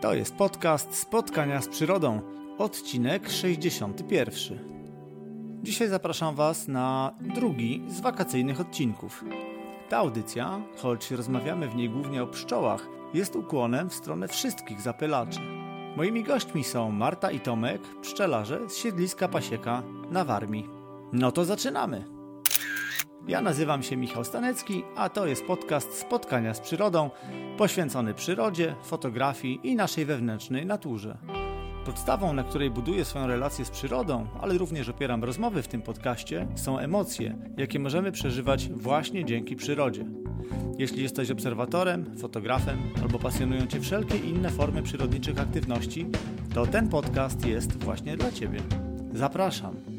To jest podcast Spotkania z Przyrodą, odcinek 61. Dzisiaj zapraszam Was na drugi z wakacyjnych odcinków. Ta audycja, choć rozmawiamy w niej głównie o pszczołach, jest ukłonem w stronę wszystkich zapylaczy. Moimi gośćmi są Marta i Tomek, pszczelarze z siedliska Pasieka na Warmii. No to zaczynamy! Ja nazywam się Michał Stanecki, a to jest podcast Spotkania z Przyrodą, poświęcony przyrodzie, fotografii i naszej wewnętrznej naturze. Podstawą, na której buduję swoją relację z przyrodą, ale również opieram rozmowy w tym podcaście, są emocje, jakie możemy przeżywać właśnie dzięki przyrodzie. Jeśli jesteś obserwatorem, fotografem albo pasjonują Cię wszelkie inne formy przyrodniczych aktywności, to ten podcast jest właśnie dla Ciebie. Zapraszam!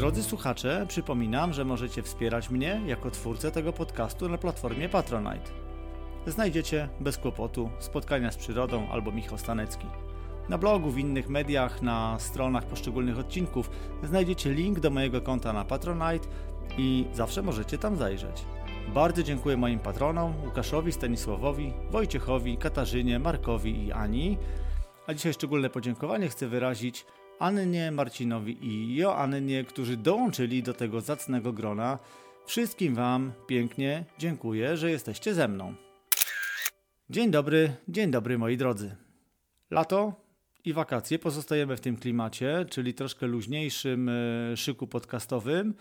Drodzy słuchacze, przypominam, że możecie wspierać mnie jako twórcę tego podcastu na platformie Patronite. Znajdziecie bez kłopotu spotkania z przyrodą albo Michał Stanecki. Na blogu, w innych mediach, na stronach poszczególnych odcinków znajdziecie link do mojego konta na Patronite i zawsze możecie tam zajrzeć. Bardzo dziękuję moim patronom Łukaszowi, Stanisławowi, Wojciechowi, Katarzynie, Markowi i Ani. A dzisiaj szczególne podziękowanie chcę wyrazić Annie, Marcinowi i Joannie, którzy dołączyli do tego zacnego grona. Wszystkim Wam pięknie dziękuję, że jesteście ze mną. Dzień dobry, dzień dobry moi drodzy. Lato i wakacje, pozostajemy w tym klimacie, czyli troszkę luźniejszym e, szyku podcastowym.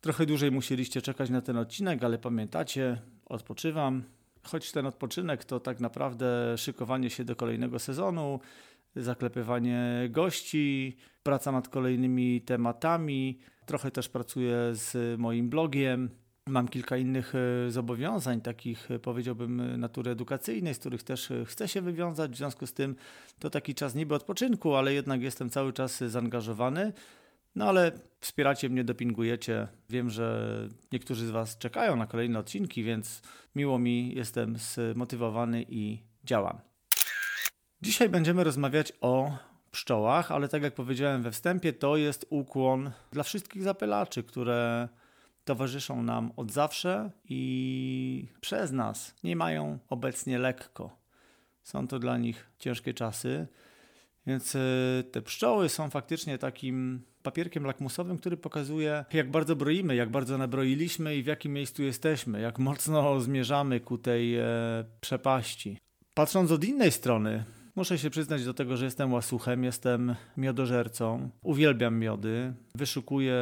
Trochę dłużej musieliście czekać na ten odcinek, ale pamiętacie, odpoczywam. Choć ten odpoczynek to tak naprawdę szykowanie się do kolejnego sezonu, zaklepywanie gości, praca nad kolejnymi tematami. Trochę też pracuję z moim blogiem. Mam kilka innych e, zobowiązań, takich e, powiedziałbym natury edukacyjnej, z których też e, chcę się wywiązać. W związku z tym to taki czas niby odpoczynku, ale jednak jestem cały czas zaangażowany. No ale wspieracie mnie, dopingujecie. Wiem, że niektórzy z Was czekają na kolejne odcinki, więc miło mi, jestem zmotywowany i działam. Dzisiaj będziemy rozmawiać o pszczołach, ale tak jak powiedziałem we wstępie, to jest ukłon dla wszystkich zapylaczy, które towarzyszą nam od zawsze i przez nas nie mają obecnie lekko. Są to dla nich ciężkie czasy, więc y, te pszczoły są faktycznie takim papierkiem lakmusowym, który pokazuje, jak bardzo broimy, jak bardzo nabroiliśmy i w jakim miejscu jesteśmy, jak mocno zmierzamy ku tej e, przepaści. Patrząc od innej strony, Muszę się przyznać do tego, że jestem łasuchem, jestem miodożercą. Uwielbiam miody, wyszukuję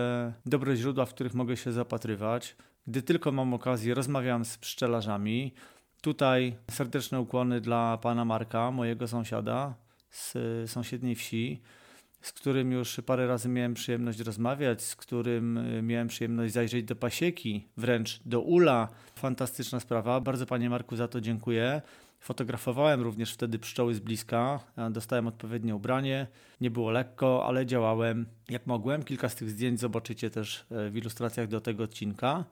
dobre źródła, w których mogę się zapatrywać. Gdy tylko mam okazję, rozmawiam z pszczelarzami. Tutaj serdeczne ukłony dla pana Marka, mojego sąsiada z sąsiedniej wsi, z którym już parę razy miałem przyjemność rozmawiać, z którym miałem przyjemność zajrzeć do pasieki, wręcz do ula. Fantastyczna sprawa. Bardzo panie Marku za to dziękuję. Fotografowałem również wtedy pszczoły z bliska, dostałem odpowiednie ubranie, nie było lekko, ale działałem jak mogłem. Kilka z tych zdjęć zobaczycie też e, w ilustracjach do tego odcinka.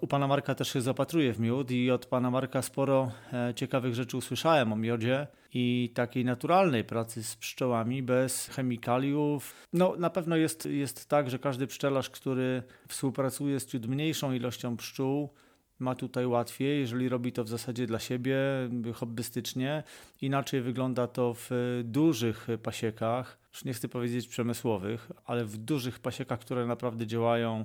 U pana Marka też się zapatruję w miód i od pana Marka sporo e, ciekawych rzeczy usłyszałem o miodzie i takiej naturalnej pracy z pszczołami bez chemikaliów. No na pewno jest, jest tak, że każdy pszczelarz, który współpracuje z ciut mniejszą ilością pszczół, ma tutaj łatwiej, jeżeli robi to w zasadzie dla siebie, hobbystycznie. Inaczej wygląda to w dużych pasiekach, już nie chcę powiedzieć przemysłowych, ale w dużych pasiekach, które naprawdę działają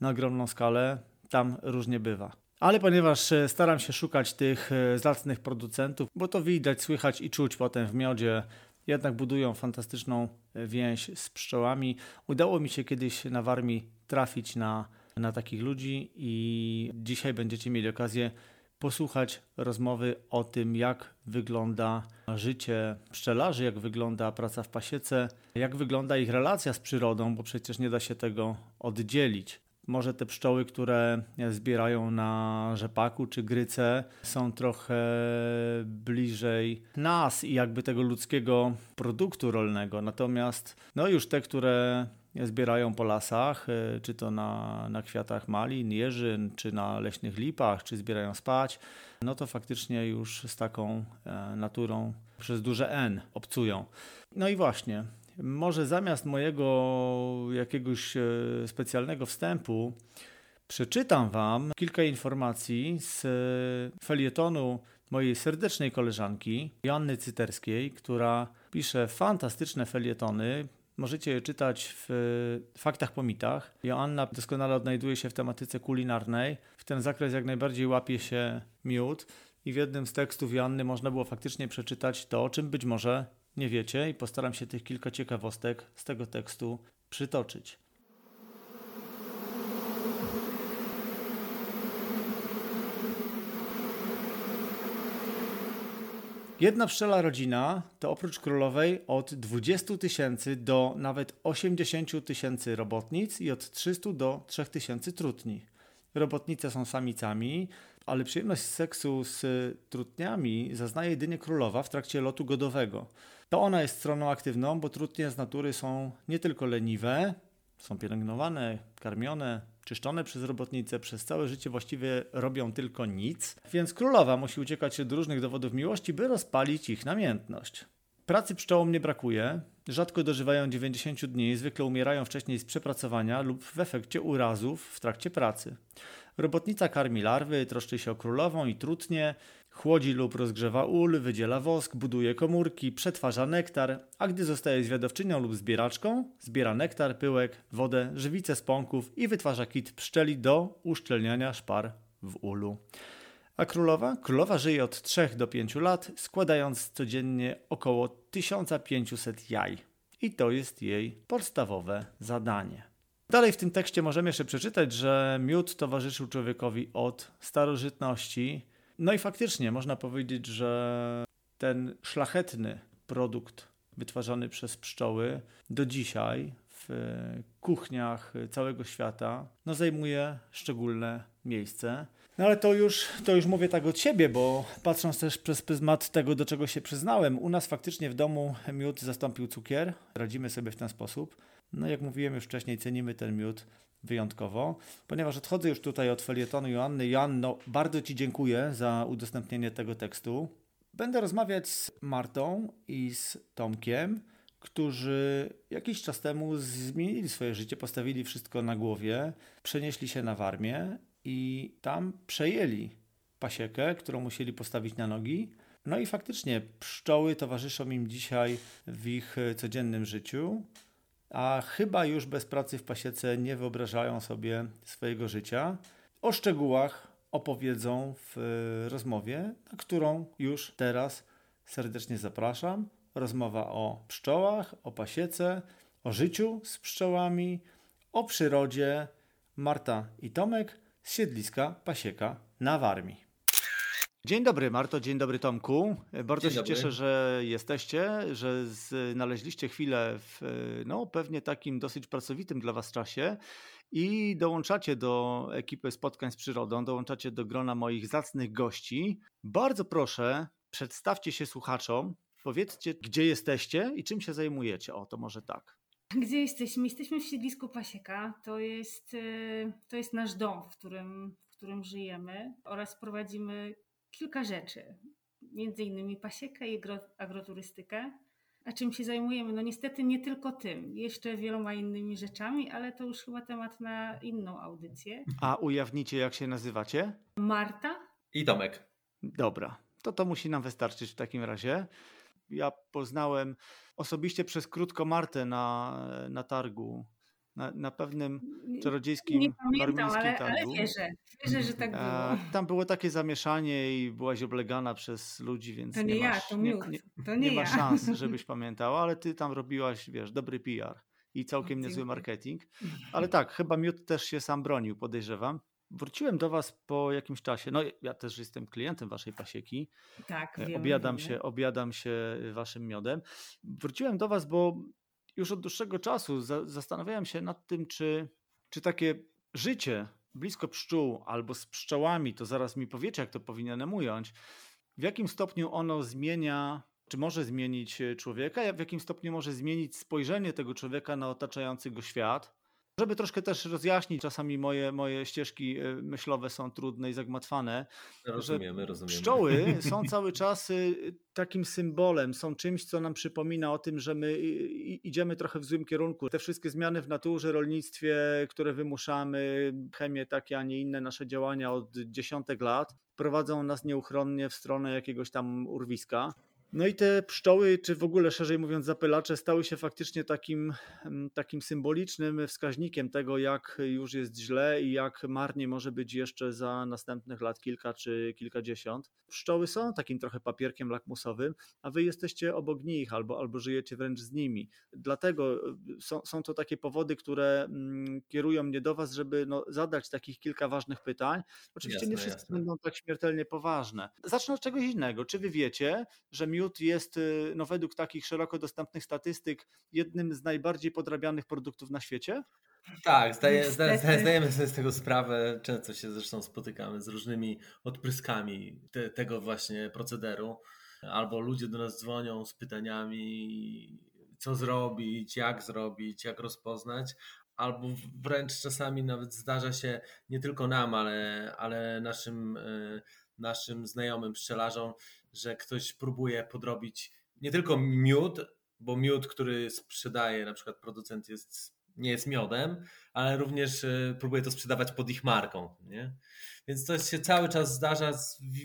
na ogromną skalę, tam różnie bywa. Ale ponieważ e, staram się szukać tych e, zacnych producentów, bo to widać, słychać i czuć potem w miodzie, jednak budują fantastyczną e, więź z pszczołami. Udało mi się kiedyś na Warmii trafić na na takich ludzi i dzisiaj będziecie mieli okazję posłuchać rozmowy o tym, jak wygląda życie pszczelarzy, jak wygląda praca w pasiece, jak wygląda ich relacja z przyrodą, bo przecież nie da się tego oddzielić. Może te pszczoły, które zbierają na rzepaku czy gryce, są trochę bliżej nas i jakby tego ludzkiego produktu rolnego. Natomiast no już te, które zbierają po lasach, e, czy to na, na kwiatach malin, jeżyn, czy na leśnych lipach, czy zbierają spać, no to faktycznie już z taką e, naturą przez duże N obcują. No i właśnie, może zamiast mojego jakiegoś e, specjalnego wstępu Przeczytam Wam kilka informacji z felietonu mojej serdecznej koleżanki Joanny Cyterskiej, która pisze fantastyczne felietony. Możecie je czytać w Faktach po mitach. Joanna doskonale odnajduje się w tematyce kulinarnej. W ten zakres jak najbardziej łapie się miód. I w jednym z tekstów Joanny można było faktycznie przeczytać to, o czym być może nie wiecie, i postaram się tych kilka ciekawostek z tego tekstu przytoczyć. Jedna pszczela rodzina to oprócz królowej od 20 tysięcy do nawet 80 tysięcy robotnic i od 300 do 3000 trutni. Robotnice są samicami, ale przyjemność seksu z trutniami zaznaje jedynie królowa w trakcie lotu godowego. To ona jest stroną aktywną, bo trutnie z natury są nie tylko leniwe, są pielęgnowane, karmione, czyszczone przez robotnice, przez całe życie właściwie robią tylko nic, więc królowa musi uciekać do różnych dowodów miłości, by rozpalić ich namiętność. Pracy pszczołom nie brakuje, rzadko dożywają 90 dni, zwykle umierają wcześniej z przepracowania lub w efekcie urazów w trakcie pracy. Robotnica karmi larwy, troszczy się o królową i trutnie, chłodzi lub rozgrzewa ul, wydziela wosk, buduje komórki, przetwarza nektar, a gdy zostaje zwiadowczynią lub zbieraczką, zbiera nektar, pyłek, wodę, żywice z pąków i wytwarza kit pszczeli do uszczelniania szpar w ulu. A królowa? Królowa żyje od 3 do 5 lat, składając codziennie około 1500 jaj. I to jest jej podstawowe zadanie. Dalej w tym tekście możemy jeszcze przeczytać, że miód towarzyszył człowiekowi od starożytności. No i faktycznie można powiedzieć, że ten szlachetny produkt wytwarzany przez pszczoły do dzisiaj w kuchniach całego świata no zajmuje szczególne miejsce. No ale to już, to już mówię tak od siebie, bo patrząc też przez pryzmat tego, do czego się przyznałem, u nas faktycznie w domu miód zastąpił cukier. Radzimy sobie w ten sposób. No jak mówiłem już wcześniej, cenimy ten miód wyjątkowo. Ponieważ odchodzę już tutaj od felietonu Joanny. Joanno, bardzo Ci dziękuję za udostępnienie tego tekstu. Będę rozmawiać z Martą i z Tomkiem, którzy jakiś czas temu zmienili swoje życie, postawili wszystko na głowie, przenieśli się na Warmię i tam przejęli pasiekę, którą musieli postawić na nogi. No i faktycznie pszczoły towarzyszą im dzisiaj w ich codziennym życiu a chyba już bez pracy w pasiece nie wyobrażają sobie swojego życia. O szczegółach opowiedzą w e, rozmowie, na którą już teraz serdecznie zapraszam. Rozmowa o pszczołach, o pasiece, o życiu z pszczołami, o przyrodzie. Marta i Tomek z siedliska Pasieka na Warmii. Dzień dobry Marto, dzień dobry Tomku. Bardzo dzień się dobry. cieszę, że jesteście, że znaleźliście chwilę w no, pewnie takim dosyć pracowitym dla Was czasie i dołączacie do ekipy spotkań z przyrodą, dołączacie do grona moich zacnych gości. Bardzo proszę, przedstawcie się słuchaczom, powiedzcie, gdzie jesteście i czym się zajmujecie. O, to może tak. Gdzie jesteśmy? Jesteśmy w siedlisku Pasieka. To jest, y, to jest nasz dom, w którym, w którym żyjemy oraz prowadzimy kilka rzeczy. Między innymi pasiekę i agroturystykę. A czym się zajmujemy? No niestety nie tylko tym, jeszcze wieloma innymi rzeczami, ale to już chyba temat na inną audycję. A ujawnicie jak się nazywacie? Marta i Tomek. Dobra, to to musi nam wystarczyć w takim razie. Ja poznałem osobiście przez krótko Martę na, na targu na, na pewnym czarodziejskim nie pamiętam, ale, targu. ale wierzę, wierzę, że tak było. tam było takie zamieszanie i byłaś oblegana przez ludzi, więc to nie, nie ja, masz, to nie, nie, to nie, nie ma szans, żebyś pamiętała, ale ty tam robiłaś, wiesz, dobry PR i całkiem niezły marketing. Ale tak, chyba Miód też się sam bronił, podejrzewam. Wróciłem do Was po jakimś czasie. No, ja też jestem klientem Waszej pasieki. Tak, e, wiem, obiadam, Się, obiadam się Waszym miodem. Wróciłem do Was, bo już od dłuższego czasu za, zastanawiałem się nad tym, czy, czy takie życie blisko pszczół albo z pszczołami, to zaraz mi powiecie, jak to powinienem ująć, w jakim stopniu ono zmienia, czy może zmienić człowieka, w jakim stopniu może zmienić spojrzenie tego człowieka na otaczający go świat. Żeby troszkę też rozjaśnić, czasami moje, moje ścieżki e, myślowe są trudne i zagmatwane. Rozumiemy, rozumiemy. Pszczoły są cały czas y, takim symbolem, są czymś, co nam przypomina o tym, że my idziemy trochę w złym kierunku. Te wszystkie zmiany w naturze, rolnictwie, które wymuszamy, chemię, takie, a nie inne nasze działania od dziesiątek lat, prowadzą nas nieuchronnie w stronę jakiegoś tam urwiska. No i te pszczoły, czy w ogóle szerzej mówiąc zapylacze, stały się faktycznie takim, mm, takim symbolicznym wskaźnikiem tego, jak już jest źle i jak marnie może być jeszcze za następnych lat kilka czy kilkadziesiąt. Pszczoły są takim trochę papierkiem lakmusowym, a wy jesteście obok nich albo, albo żyjecie wręcz z nimi. Dlatego y, są, są to takie powody, które mm, kierują mnie do was, żeby no, zadać takich kilka ważnych pytań. Oczywiście jasne, nie wszystkie będą tak śmiertelnie poważne. Zacznę od czegoś innego. Czy wy wiecie, że miód jest y, no, według takich szeroko dostępnych statystyk jednym z najbardziej podrabianych produktów na świecie? Tak, zdaje, zdaje, zdajemy sobie z tego sprawę. Często się zresztą spotykamy z różnymi odpryskami te, tego właśnie procederu. Albo ludzie do nas dzwonią z pytaniami, co zrobić, jak zrobić, jak rozpoznać. Albo wręcz czasami nawet zdarza się nie tylko nam, ale, ale naszym, y, naszym znajomym pszczelarzom, że ktoś próbuje podrobić nie tylko miód, bo miód, który sprzedaje na przykład producent jest, nie jest miodem, ale również e, próbuje to sprzedawać pod ich marką. Nie? Więc to się cały czas zdarza,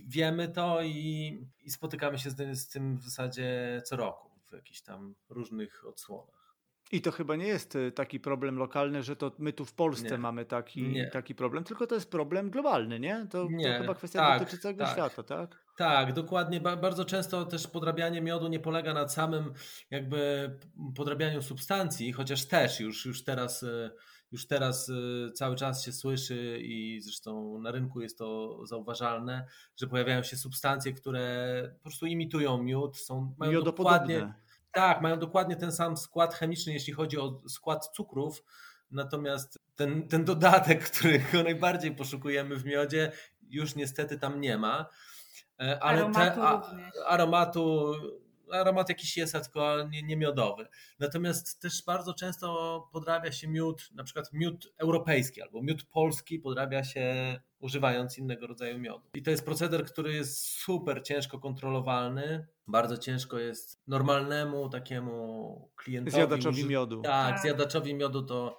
wiemy to i, i spotykamy się z, z tym w zasadzie co roku w jakichś tam różnych odsłonach. I to chyba nie jest y, taki problem lokalny, że to my tu w Polsce nie. mamy taki, taki problem, tylko to jest problem globalny, nie? To, nie. to chyba kwestia tak, dotyczy całego tak. świata, tak? Tak, dokładnie. Bardzo często też podrabianie miodu nie polega na samym jakby podrabianiu substancji, chociaż też już, już teraz y, już teraz y, cały czas się słyszy i zresztą na rynku jest to zauważalne, że pojawiają się substancje, które po prostu imitują miód, są mają dokładnie tak, mają dokładnie ten sam skład chemiczny, jeśli chodzi o skład cukrów, natomiast ten, ten dodatek, którego najbardziej poszukujemy w miodzie, już niestety tam nie ma. E, ale aromatu, te, a, aromatu aromat jakiś jest, tylko nie, nie, miodowy. Natomiast też bardzo często podrabia się miód, na przykład miód europejski albo miód polski podrabia się używając innego rodzaju miodu. I to jest proceder, który jest super ciężko kontrolowalny. Bardzo ciężko jest normalnemu takiemu klientowi. Zjadaczowi miodu. Tak, tak. zjadaczowi miodu to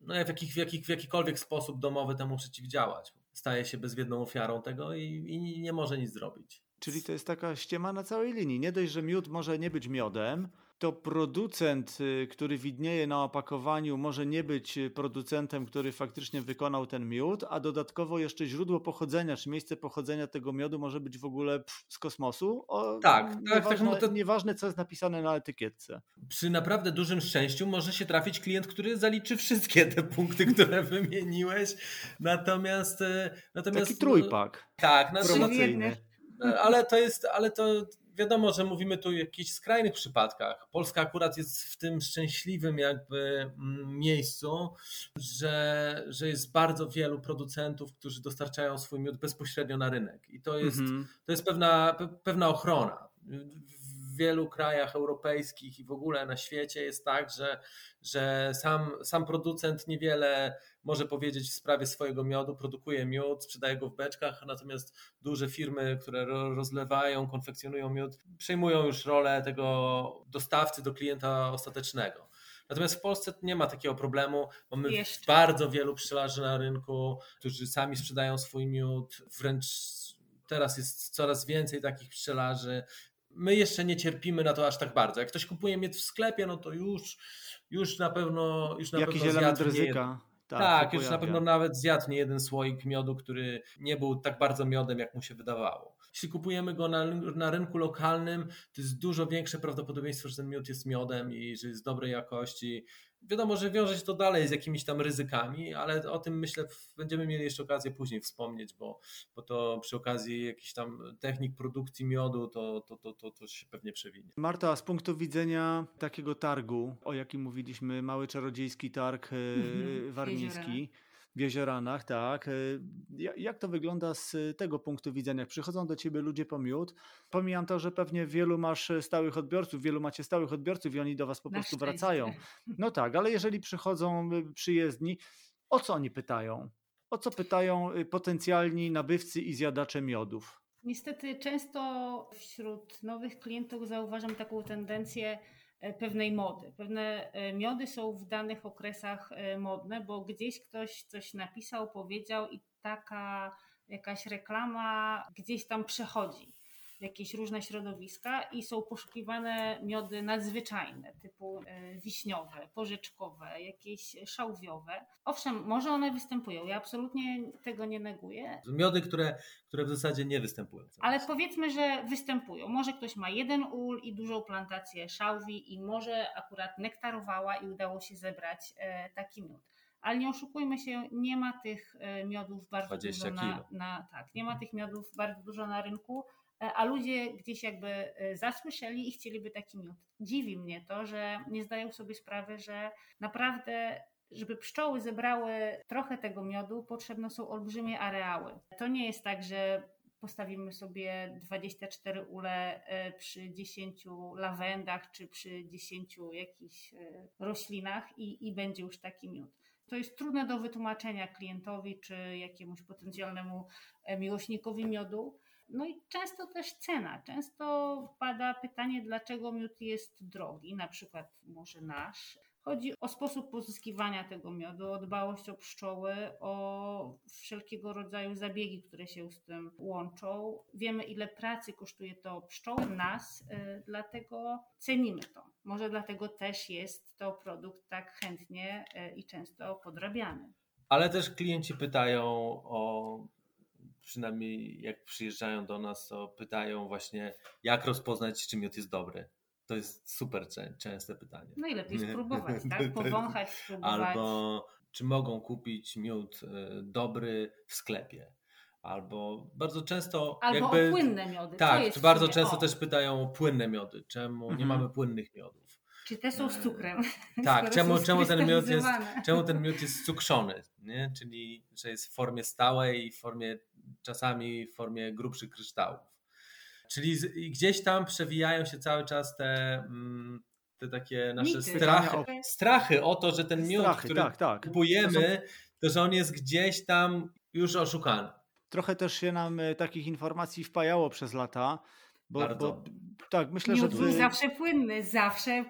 no, w, jakich, w, jakich, w jakikolwiek sposób domowy temu przeciwdziałać. Staje się bezwiedną ofiarą tego i, i nie może nic zrobić. Czyli to jest taka ściema na całej linii. Nie dość, że miód może nie być miodem, to producent, y, który widnieje na opakowaniu, może nie być y, producentem, który faktycznie wykonał ten miód, a dodatkowo jeszcze źródło pochodzenia, czy miejsce pochodzenia tego miodu może być w ogóle pff, z kosmosu. O, tak, tak, tak nieważne, tak. No to... Nieważne, co jest napisane na etykietce. Przy naprawdę dużym szczęściu może się trafić klient, który zaliczy wszystkie te punkty, które wymieniłeś. Natomiast. Y, natomiast Taki trójpak. No, tak, promocyjny. Ale to jest, ale to wiadomo, że mówimy tu o jakichś skrajnych przypadkach. Polska akurat jest w tym szczęśliwym jakby mm, miejscu, że, że jest bardzo wielu producentów, którzy dostarczają swój miód bezpośrednio na rynek. I to jest, mhm. to jest pewna, pewna ochrona. W wielu krajach europejskich i w ogóle na świecie jest tak, że, że sam, sam producent niewiele może powiedzieć w sprawie swojego miodu, produkuje miód, sprzedaje go w beczkach, natomiast duże firmy, które rozlewają, konfekcjonują miód, przejmują już rolę tego dostawcy do klienta ostatecznego. Natomiast w Polsce nie ma takiego problemu. Mamy Jeszcze. bardzo wielu pszczelarzy na rynku, którzy sami sprzedają swój miód. Wręcz teraz jest coraz więcej takich pszczelarzy. My jeszcze nie cierpimy na to aż tak bardzo. Jak ktoś kupuje miód w sklepie, no to już, już na pewno już na Jakiś pewno element ryzyka. Tak, tak już na pewno nawet zjadł nie jeden słoik miodu, który nie był tak bardzo miodem, jak mu się wydawało. Jeśli kupujemy go na, na rynku lokalnym, to jest dużo większe prawdopodobieństwo, że ten miód jest miodem i że jest dobrej jakości. Wiadomo, że wiąże się to dalej z jakimiś tam ryzykami, ale o tym myślę będziemy mieli jeszcze okazję później wspomnieć, bo, bo to przy okazji jakichś tam technik produkcji miodu to, to, to, to, to się pewnie przewinie. Marta, z punktu widzenia takiego targu, o jakim mówiliśmy, mały czarodziejski targ mm warmiński, W jezioranach, tak. Y, jak to wygląda z tego punktu widzenia? Jak przychodzą do ciebie ludzie po miód, pomijam to, że pewnie wielu masz stałych odbiorców, wielu macie stałych odbiorców i oni do was po Na prostu szczęście. wracają. No tak, ale jeżeli przychodzą y, przyjezdni, o co oni pytają? O co pytają y, potencjalni nabywcy i zjadacze miodów? Niestety często wśród nowych klientów zauważam taką tendencję e, pewnej mody. Pewne e, miody są w danych okresach e, modne, bo gdzieś ktoś coś napisał, powiedział i taka jakaś reklama gdzieś tam przechodzi jakieś różne środowiska i są poszukiwane miody nadzwyczajne, typu e, wiśniowe, porzeczkowe, jakieś szałwiowe. Owszem, może one występują, ja absolutnie tego nie neguję. Miody, które, które w zasadzie nie występują. Ale powiedzmy, że występują. Może ktoś ma jeden ul i dużą plantację szałwi i może akurat nektarowała i udało się zebrać e, taki miód. Ale nie oszukujmy się, nie ma tych e, miodów bardzo dużo na, na, tak, nie ma tych miodów bardzo dużo na rynku. E, a ludzie gdzieś jakby e, zasłyszeli i chcieliby taki miód. Dziwi mnie to, że nie zdają sobie sprawy, że naprawdę żeby pszczoły zebrały trochę tego miodu, potrzebne są olbrzymie areały. To nie jest tak, że postawimy sobie 24 ule e, przy 10 lawendach czy przy 10 jakichś roślinach i, i będzie już taki miód. To jest trudne do wytłumaczenia klientowi czy jakiemuś potencjalnemu miłośnikowi miodu, no i często też cena. Często pada pytanie, dlaczego miód jest drogi, na przykład może nasz. Chodzi o sposób pozyskiwania tego miodu, o dbałość o pszczoły, o wszelkiego rodzaju zabiegi, które się z tym łączą. Wiemy, ile pracy kosztuje to pszczoły, nas, yy, dlatego cenimy to. Może dlatego też jest to produkt tak chętnie yy, i często podrabiany. Ale też klienci pytają o przynajmniej jak przyjeżdżają do nas, to pytają właśnie, jak rozpoznać, czy miód jest dobry. To jest super częste pytanie. Najlepiej spróbować, tak? Powąchać, spróbować. Albo czy mogą kupić miód y, dobry w sklepie. Albo bardzo często. Albo jakby, o płynne miody. Tak, bardzo często o. też pytają o płynne miody. Czemu mhm. nie mamy płynnych miodów? Czy te są z cukrem? Tak, czemu, czemu, ten miód jest, czemu ten miód jest cukrzony? Nie? Czyli, że jest w formie stałej i w formie czasami w formie grubszych kryształów. Czyli z, gdzieś tam przewijają się cały czas te, mm, te takie nasze strachy, strachy o to, że ten miód, strachy, który tak, tak. kupujemy, to, że on jest gdzieś tam już oszukany. Trochę też się nam e, takich informacji wpajało przez lata. Bo, bo tak, myślę, miód że. Wy... zawsze płynny, zawsze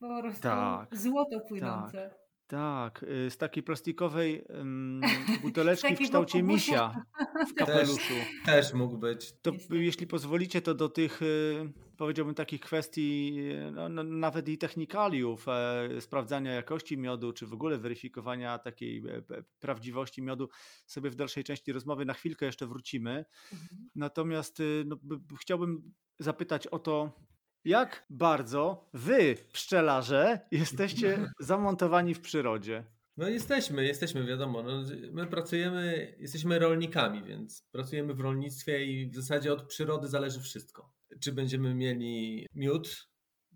po prostu tak, złoto płynące. Tak. Tak, y, z takiej plastikowej um, buteleczki w kształcie misia w kapeluszu. Też, też mógł być. To jeśli pozwolicie, to do tych y, powiedziałbym takich kwestii no, no, nawet i technikaliów, e, sprawdzania jakości miodu, czy w ogóle weryfikowania takiej e, prawdziwości miodu sobie w dalszej części rozmowy na chwilkę jeszcze wrócimy. Mhm. Natomiast y, no, chciałbym zapytać o to, jak bardzo wy, pszczelarze, jesteście zamontowani w przyrodzie? No jesteśmy, jesteśmy, wiadomo. No, my pracujemy, jesteśmy rolnikami, więc pracujemy w rolnictwie i w zasadzie od przyrody zależy wszystko. Czy będziemy mieli miód,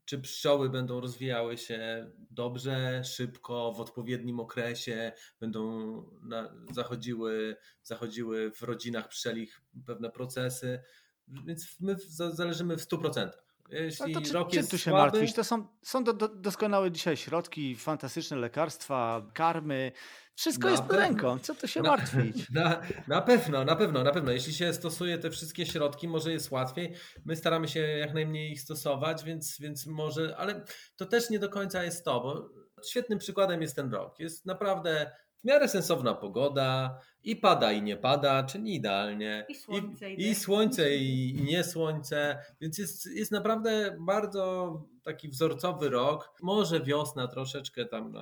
czy pszczoły będą rozwijały się dobrze, szybko, w odpowiednim okresie, będą na, zachodziły, zachodziły w rodzinach pszczelich pewne procesy, więc my zależymy w 100%. Jeśli no to czy, rok czym tu się słaby, martwić? To są, są do, do, doskonałe dzisiaj środki, fantastyczne lekarstwa, karmy. Wszystko jest pod ręką. Co tu się na, martwić? Na, na pewno, na pewno, na pewno. Jeśli się stosuje te wszystkie środki, może jest łatwiej. My staramy się jak najmniej ich stosować, więc, więc może, ale to też nie do końca jest to, bo świetnym przykładem jest ten rok. Jest naprawdę w miarę sensowna pogoda, i pada i nie pada, czyli idealnie. I słońce. I, i słońce i, nie słońce, więc jest, jest naprawdę bardzo taki wzorcowy rok. Może wiosna troszeczkę tam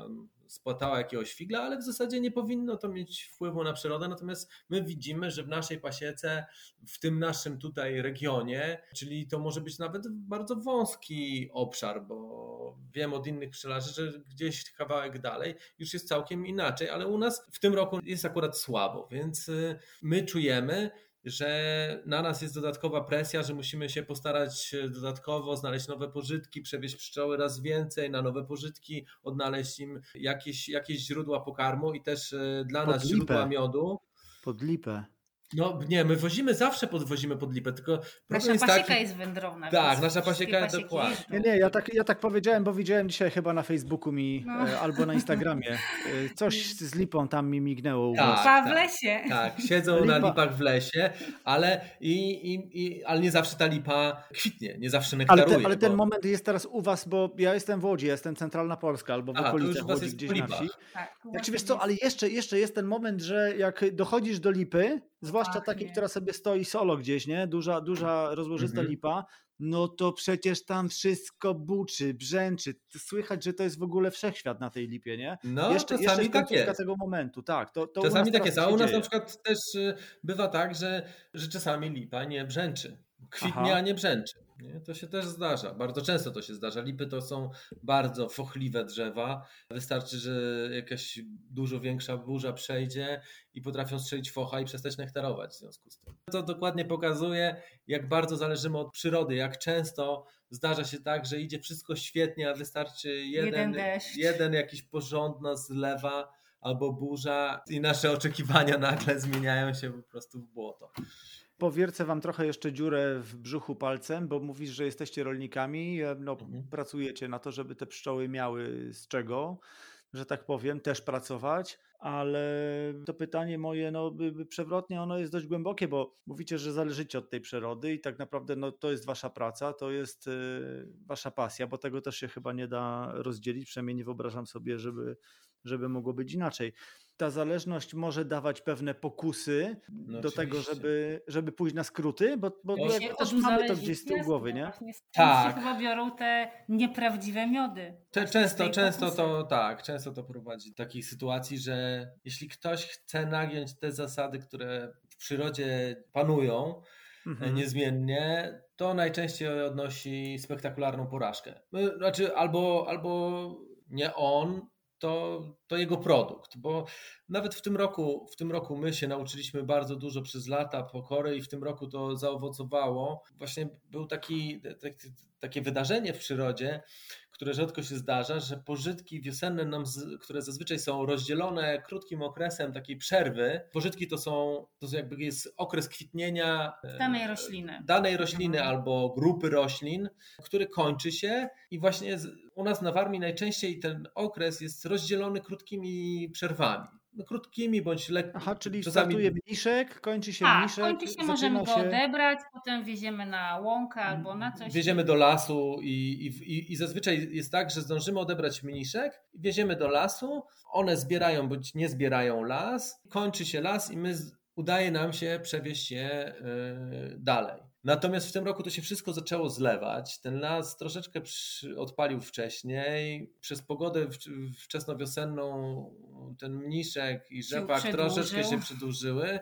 spłatała jakiegoś figla, ale w zasadzie nie powinno to mieć wpływu na przyrodę. Natomiast my widzimy, że w naszej pasiece, w tym naszym tutaj regionie, czyli to może być nawet bardzo wąski obszar, bo wiem od innych pszczelarzy, że gdzieś kawałek dalej już jest całkiem inaczej, ale u nas w tym roku jest akurat słabo, więc y, my czujemy, że na nas jest dodatkowa presja, że musimy się postarać dodatkowo znaleźć nowe pożytki, przewieźć pszczoły raz więcej, na nowe pożytki, odnaleźć im jakieś, jakieś źródła pokarmu i też e, dla Pod nas lipę. źródła miodu. Pod lipę. No nie, my wozimy zawsze podwozimy pod lipę, tylko Nasza problem jest pasieka taki, jest wędrowna. Tak, nasza pasieka pasieki dokładnie. Nie, nie, ja tak, ja tak powiedziałem, bo widziałem dzisiaj chyba na Facebooku mi No. e, albo na Instagramie. E, coś z lipą tam mi mignęło. Tak. w tak. lesie. Tak, siedzą na Lipa. lipach w lesie, ale, i, i, i, ale nie zawsze ta lipa kwitnie, nie zawsze Ale, nektaruje. te, ale ten bo- moment jest teraz u was, bo ja jestem w Łodzi, jestem centralna Polska albo w Aha, okolicach Łodzi, jest gdzieś na wsi. Tak, Znaczy właśnie wiesz co, jest. ale jeszcze, jeszcze jest ten moment, że jak dochodzisz do lipy, zwłaszcza Pachnie. takiej, która sobie stoi solo gdzieś, nie? Duża, duża rozłożysta Mhm. lipa, no to przecież tam wszystko buczy, brzęczy. Słychać, że to jest w ogóle wszechświat na tej lipie, nie? No, jeszcze jeszcze czasami jest tak jest. tego momentu, tak. To, to u Czasami nas tak jest, a u nas dzieje. na przykład też y, bywa tak, że, że czasami lipa nie brzęczy. Kwitnie, Aha. a nie brzęczy. Nie? To się też zdarza. Bardzo często to się zdarza. Lipy to są bardzo fochliwe drzewa. Wystarczy, że jakaś dużo większa burza przejdzie i potrafią strzelić focha i przestać nektarować w związku z tym. To dokładnie pokazuje, jak bardzo zależymy od przyrody, jak często zdarza się tak, że idzie wszystko świetnie, a wystarczy jeden, Jeden jeden jakiś porządna zlewa albo burza i nasze oczekiwania nagle zmieniają się po prostu w błoto. Powiercę wam trochę jeszcze dziurę w brzuchu palcem, bo mówisz, że jesteście rolnikami, no, Mhm. pracujecie na to, żeby te pszczoły miały z czego, że tak powiem, też pracować, ale to pytanie moje, no przewrotnie, ono jest dość głębokie, bo mówicie, że zależycie od tej przyrody i tak naprawdę no, to jest wasza praca, to jest e, wasza pasja, bo tego też się chyba nie da rozdzielić, przynajmniej nie wyobrażam sobie, żeby, żeby mogło być inaczej. Ta zależność może dawać pewne pokusy No do tego, żeby, żeby pójść na skróty, bo, bo jakby Od też mamy to gdzieś z tyłu głowy, nie? Tak. się chyba biorą te nieprawdziwe miody. Cze- Często, często pokusy. to tak, często to prowadzi do takiej sytuacji, że jeśli ktoś chce nagiąć te zasady, które w przyrodzie panują e, Mhm. niezmiennie, to najczęściej odnosi spektakularną porażkę. No, Znaczy, albo, albo nie on, to, to jego produkt, bo nawet w tym roku, w tym roku my się nauczyliśmy bardzo dużo przez lata pokory i w tym roku to zaowocowało. Właśnie był taki, tak, takie wydarzenie w przyrodzie, które rzadko się zdarza, że pożytki wiosenne, nam które zazwyczaj są rozdzielone krótkim okresem takiej przerwy, pożytki to są, to są jakby jest okres kwitnienia e, Danej rośliny. danej rośliny Mhm. albo grupy roślin, który kończy się i właśnie u nas na Warmii najczęściej ten okres jest rozdzielony krótkimi przerwami. No, krótkimi bądź lekko. Aha, czyli czasami startuje mniszek, kończy się Tak, mniszek, kończy się, możemy go się... odebrać, potem wieziemy na łąkę albo na coś. Wieziemy do lasu i, i, i- i zazwyczaj jest tak, że zdążymy odebrać mniszek, wieziemy do lasu, one zbierają bądź nie zbierają las, kończy się las i my udaje nam się przewieźć je yy, dalej. Natomiast w tym roku to się wszystko zaczęło zlewać. Ten las troszeczkę odpalił wcześniej. Przez pogodę wczesnowiosenną ten mniszek i rzepak przedłużył. troszeczkę się przedłużyły.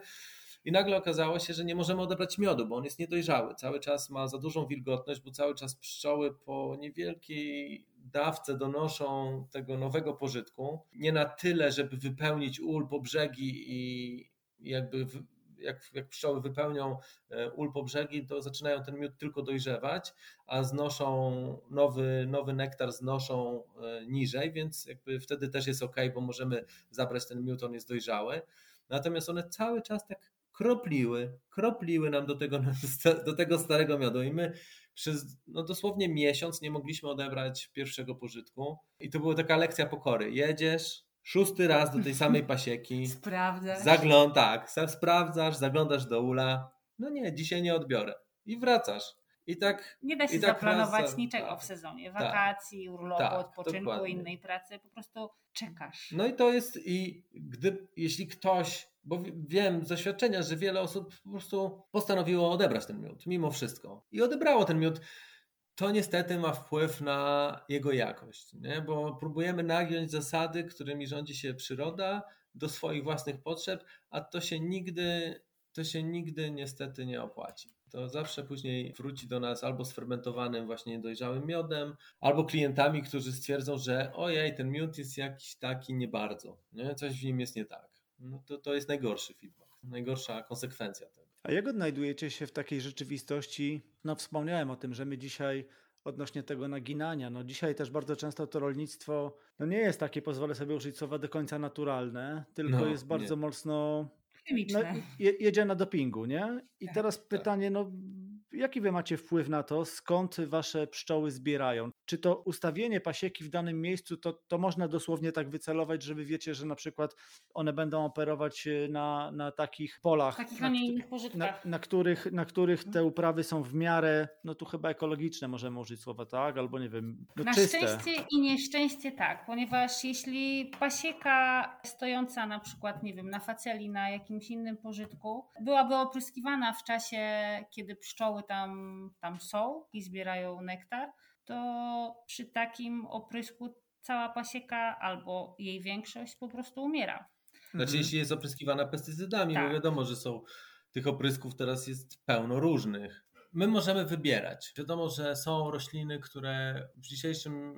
I nagle okazało się, że nie możemy odebrać miodu, bo on jest niedojrzały. Cały czas ma za dużą wilgotność, bo cały czas pszczoły po niewielkiej dawce donoszą tego nowego pożytku. Nie na tyle, żeby wypełnić ul po brzegi i jakby jak, jak pszczoły wypełnią e, ul po brzegi, to zaczynają ten miód tylko dojrzewać, a znoszą nowy, nowy nektar, znoszą e, niżej, więc jakby wtedy też jest ok, bo możemy zabrać ten miód, on jest dojrzały. Natomiast one cały czas tak kropliły, kropliły nam do tego, do tego starego miodu i my przez no dosłownie miesiąc nie mogliśmy odebrać pierwszego pożytku i to była taka lekcja pokory. Jedziesz szósty raz do tej samej pasieki, Sprawdzę. zagląd, tak, sprawdzasz, zaglądasz do ula, no nie, dzisiaj nie odbiorę i wracasz. I tak Nie da się tak zaplanować niczego tak. w sezonie. Wakacji, urlopu, Tak, odpoczynku, dokładnie. innej pracy. Po prostu czekasz. No i to jest i gdy, jeśli ktoś, bo wi- wiem z doświadczenia, że wiele osób po prostu postanowiło odebrać ten miód, mimo wszystko. I odebrało ten miód, to niestety ma wpływ na jego jakość, nie? bo próbujemy nagiąć zasady, którymi rządzi się przyroda do swoich własnych potrzeb, a to się nigdy, to się nigdy niestety nie opłaci. To zawsze później wróci do nas albo sfermentowanym właśnie dojrzałym miodem, albo klientami, którzy stwierdzą, że ojej, ten miód jest jakiś taki nie bardzo, nie? coś w nim jest nie tak. No to, to jest najgorszy feedback, najgorsza konsekwencja tego. A jak odnajdujecie się w takiej rzeczywistości? No, wspomniałem o tym, że my dzisiaj odnośnie tego naginania. No dzisiaj też bardzo często to rolnictwo no nie jest takie, pozwolę sobie użyć słowa, do końca naturalne, tylko No, jest bardzo nie. mocno no, Chemiczne. je, jedzie na dopingu, nie? I Tak, teraz pytanie, no jaki wy macie wpływ na to, skąd wasze pszczoły zbierają? Czy to ustawienie pasieki w danym miejscu, to, to można dosłownie tak wycelować, że wy wiecie, że na przykład one będą operować e, na, na takich polach, takich, na, na, na, których, na których te uprawy są w miarę, no tu chyba ekologiczne możemy użyć słowa, tak? Albo nie wiem, no Na czyste. szczęście i nieszczęście tak, ponieważ jeśli pasieka stojąca na przykład, nie wiem, na faceli, na jakimś innym pożytku, byłaby opryskiwana w czasie, kiedy pszczoły tam, tam są i zbierają nektar, to przy takim oprysku cała pasieka albo jej większość po prostu umiera. Znaczy, Mhm. jeśli jest opryskiwana pestycydami, Tak. bo wiadomo, że są tych oprysków teraz jest pełno różnych. My możemy wybierać. Wiadomo, że są rośliny, które w dzisiejszym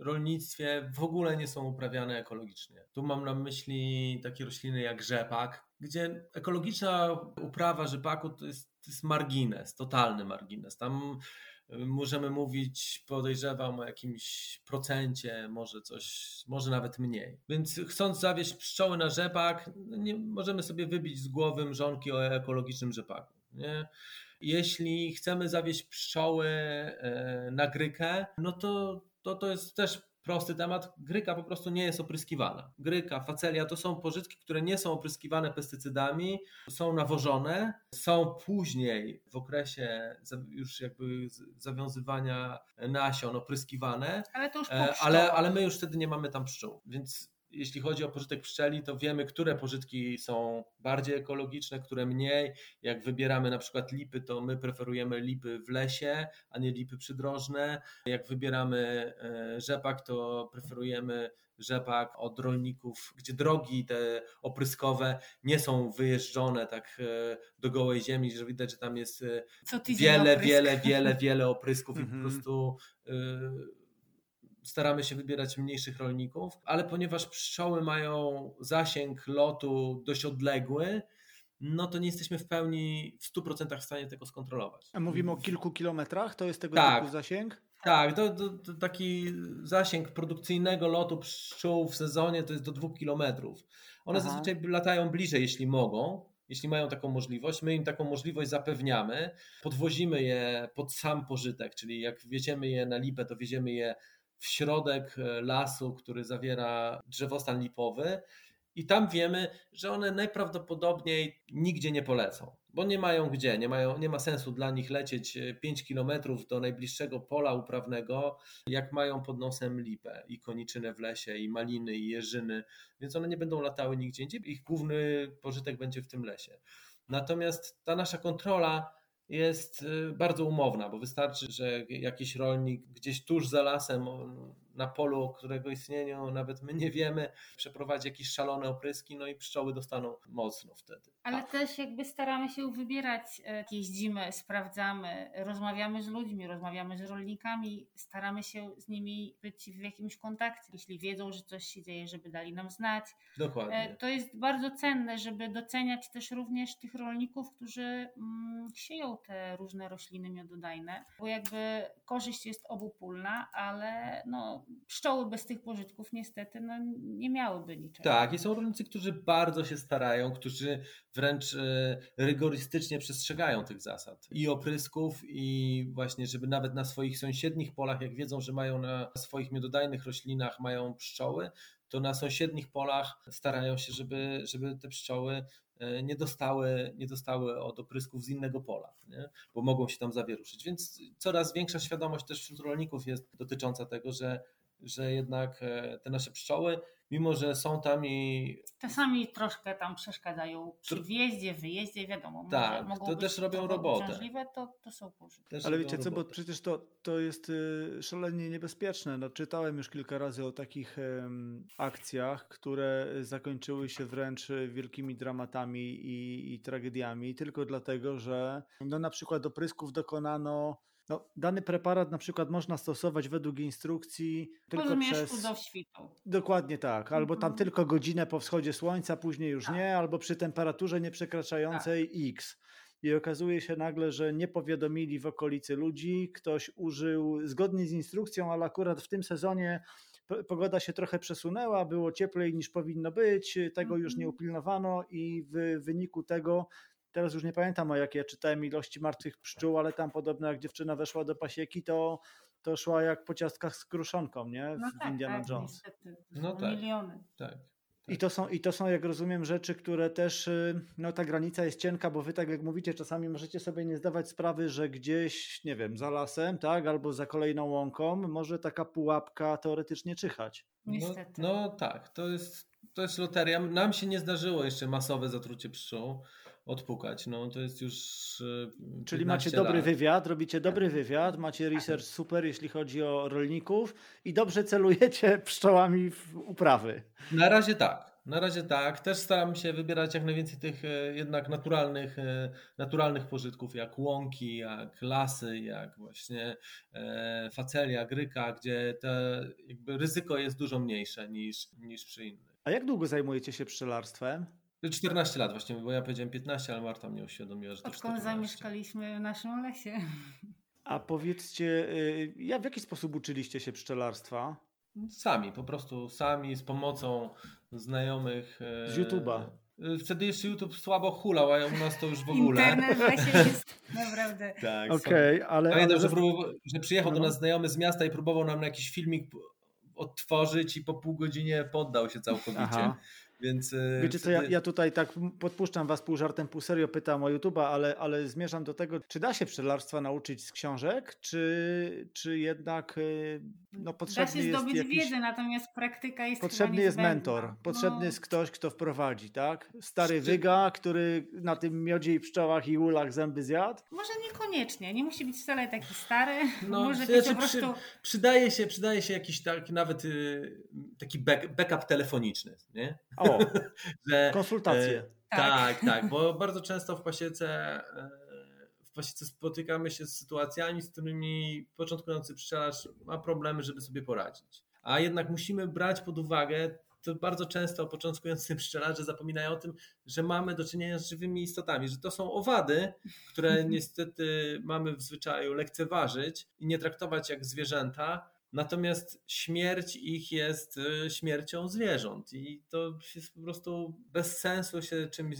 rolnictwie w ogóle nie są uprawiane ekologicznie. Tu mam na myśli takie rośliny jak rzepak, gdzie ekologiczna uprawa rzepaku to jest, to jest margines, totalny margines. Tam możemy mówić, podejrzewam, o jakimś procencie, może coś, może nawet mniej. Więc chcąc zawieść pszczoły na rzepak, nie możemy sobie wybić z głowy mrzonki o ekologicznym rzepaku. Nie? Jeśli chcemy zawieść pszczoły e, na grykę, no to, to to jest też prosty temat. Gryka po prostu nie jest opryskiwana. Gryka, facelia to są pożytki, które nie są opryskiwane pestycydami, są nawożone, są później w okresie już jakby zawiązywania nasion opryskiwane, Ale E, ale, ale my już wtedy nie mamy tam pszczół, więc jeśli chodzi o pożytek pszczeli, to wiemy, które pożytki są bardziej ekologiczne, które mniej. Jak wybieramy na przykład lipy, to my preferujemy lipy w lesie, a nie lipy przydrożne. Jak wybieramy e, rzepak, to preferujemy rzepak od rolników, gdzie drogi te opryskowe nie są wyjeżdżone tak e, do gołej ziemi, że widać, że tam jest e, wiele, wiele, wiele, wiele oprysków i po Mhm. prostu staramy się wybierać mniejszych rolników, ale ponieważ pszczoły mają zasięg lotu dość odległy, no to nie jesteśmy w pełni w 100% w stanie tego skontrolować. A mówimy o kilku kilometrach, to jest tego Tak. typu zasięg? Tak, to, to, to taki zasięg produkcyjnego lotu pszczół w sezonie to jest do 2 km. One Aha. zazwyczaj latają bliżej, jeśli mogą, jeśli mają taką możliwość. My im taką możliwość zapewniamy. Podwozimy je pod sam pożytek, czyli jak wieziemy je na lipę, to wieziemy je w środek e, lasu, który zawiera drzewostan lipowy. I tam wiemy, że one najprawdopodobniej nigdzie nie polecą, bo nie mają gdzie, nie, mają, nie ma sensu dla nich lecieć e, 5 kilometrów do najbliższego pola uprawnego, jak mają pod nosem lipę i koniczynę w lesie, i maliny, i jeżyny, więc one nie będą latały nigdzie indziej. Ich główny pożytek będzie w tym lesie. Natomiast ta nasza kontrola jest y, bardzo umowna, bo wystarczy, że jakiś rolnik gdzieś tuż za lasem, na polu, którego istnieniu nawet my nie wiemy, przeprowadzi jakieś szalone opryski, no i pszczoły dostaną mocno wtedy. Ale też jakby staramy się wybierać, e, jeździmy, sprawdzamy, rozmawiamy z ludźmi, rozmawiamy z rolnikami, staramy się z nimi być w jakimś kontakcie. Jeśli wiedzą, że coś się dzieje, żeby dali nam znać. E, Dokładnie. To jest bardzo cenne, żeby doceniać też również tych rolników, którzy mm, sieją te różne rośliny miododajne, bo jakby korzyść jest obopólna, ale no, pszczoły bez tych pożytków niestety no, nie miałyby niczego. Tak, i są rolnicy, którzy bardzo się starają, którzy wręcz e, rygorystycznie przestrzegają tych zasad i oprysków, i właśnie, żeby nawet na swoich sąsiednich polach, jak wiedzą, że mają na swoich miododajnych roślinach mają pszczoły, to na sąsiednich polach starają się, żeby, żeby te pszczoły e, nie dostały, nie dostały od oprysków z innego pola, nie? bo mogą się tam zawieruszyć. Więc coraz większa świadomość też wśród rolników jest dotycząca tego, że, że jednak e, te nasze pszczoły, mimo że są tam i Czasami troszkę tam przeszkadzają przy wjeździe, wyjeździe, wiadomo. Tak, mogą to być też robią robotę. To, to są też Ale wiecie co, bo robotę. przecież to, to jest y, szalenie niebezpieczne. No, czytałem już kilka razy o takich em, akcjach, które zakończyły się wręcz wielkimi dramatami i, i tragediami, tylko dlatego, że no, na przykład do prysków dokonano. No, dany preparat na przykład można stosować według instrukcji tylko przez... do świtu. Dokładnie tak. Albo tam Mhm. tylko godzinę po wschodzie słońca, później już Tak. nie, albo przy temperaturze nie przekraczającej X. i okazuje się nagle, że nie powiadomili w okolicy ludzi, ktoś użył zgodnie z instrukcją, ale akurat w tym sezonie pogoda się trochę przesunęła, było cieplej niż powinno być, tego już nie mhm. upilnowano i w wyniku tego teraz już nie pamiętam o jakie ja czytałem ilości martwych pszczół, ale tam podobno jak dziewczyna weszła do pasieki, to, to szła jak po ciastkach z kruszonką, nie? W no tak, Indiana tak, Jones. Niestety. No tak. Miliony. Tak. I to, są, I to są, jak rozumiem, rzeczy, które też, y, no ta granica jest cienka, bo wy tak jak mówicie, czasami możecie sobie nie zdawać sprawy, że gdzieś, nie wiem, za lasem, tak, albo za kolejną łąką może taka pułapka teoretycznie czyhać. Niestety. No, no tak, to jest, to jest loteria. Nam się nie zdarzyło jeszcze masowe zatrucie pszczół odpukać. No to jest już. Y, Czyli macie dobry lat. wywiad, robicie dobry tak. wywiad, macie research super, jeśli chodzi o rolników i dobrze celujecie pszczołami w uprawy. Na razie tak. Na razie tak. Też staram się wybierać jak najwięcej tych e, jednak naturalnych, e, naturalnych pożytków, jak łąki, jak lasy, jak właśnie e, facelia, gryka, gdzie te ryzyko jest dużo mniejsze niż, niż przy innych. A jak długo zajmujecie się pszczelarstwem? 14 lat właśnie, bo ja powiedziałem 15, ale Marta mnie uświadomiła, że to Odkąd 14. zamieszkaliśmy w naszym lesie. A powiedzcie, y, jak w jaki sposób uczyliście się pszczelarstwa? Sami, po prostu sami, z pomocą znajomych. Z YouTube'a. Wtedy jeszcze YouTube słabo hulał, a u nas to już w ogóle. Internet w lesie jest naprawdę. tak, Okej, okay, ale... Pamiętam, ale... Że, próbował, że przyjechał no. do nas znajomy z miasta i próbował nam jakiś filmik odtworzyć i po pół godzinie poddał się całkowicie. Aha. Więc, e, Wiecie co, ja, ja, tutaj tak podpuszczam was pół żartem, pół serio, pytam o YouTube'a, ale, ale zmierzam do tego, czy da się pszczelarstwa nauczyć z książek, czy, czy jednak e, no, potrzebny da się jest zdobyć jakiś... wiedzę, natomiast praktyka jest Potrzebny jest mentor, potrzebny no. jest ktoś, kto wprowadzi, tak? Stary wyga, który na tym miodzie i pszczołach i ulach zęby zjadł? Może niekoniecznie, nie musi być wcale taki stary, no, może być po prostu... Przy, przydaje, się, przydaje się jakiś taki nawet y, taki back, backup telefoniczny, nie? O, że, konsultacje. E, tak, tak, bo bardzo często w pasiece e, w pasiece spotykamy się z sytuacjami, z którymi początkujący pszczelarz ma problemy, żeby sobie poradzić. A jednak musimy brać pod uwagę to bardzo często początkujący pszczelarze zapominają o tym, że mamy do czynienia z żywymi istotami, że to są owady, które niestety mamy w zwyczaju lekceważyć i nie traktować jak zwierzęta, Natomiast śmierć ich jest y, śmiercią zwierząt i to jest po prostu bez sensu się czymś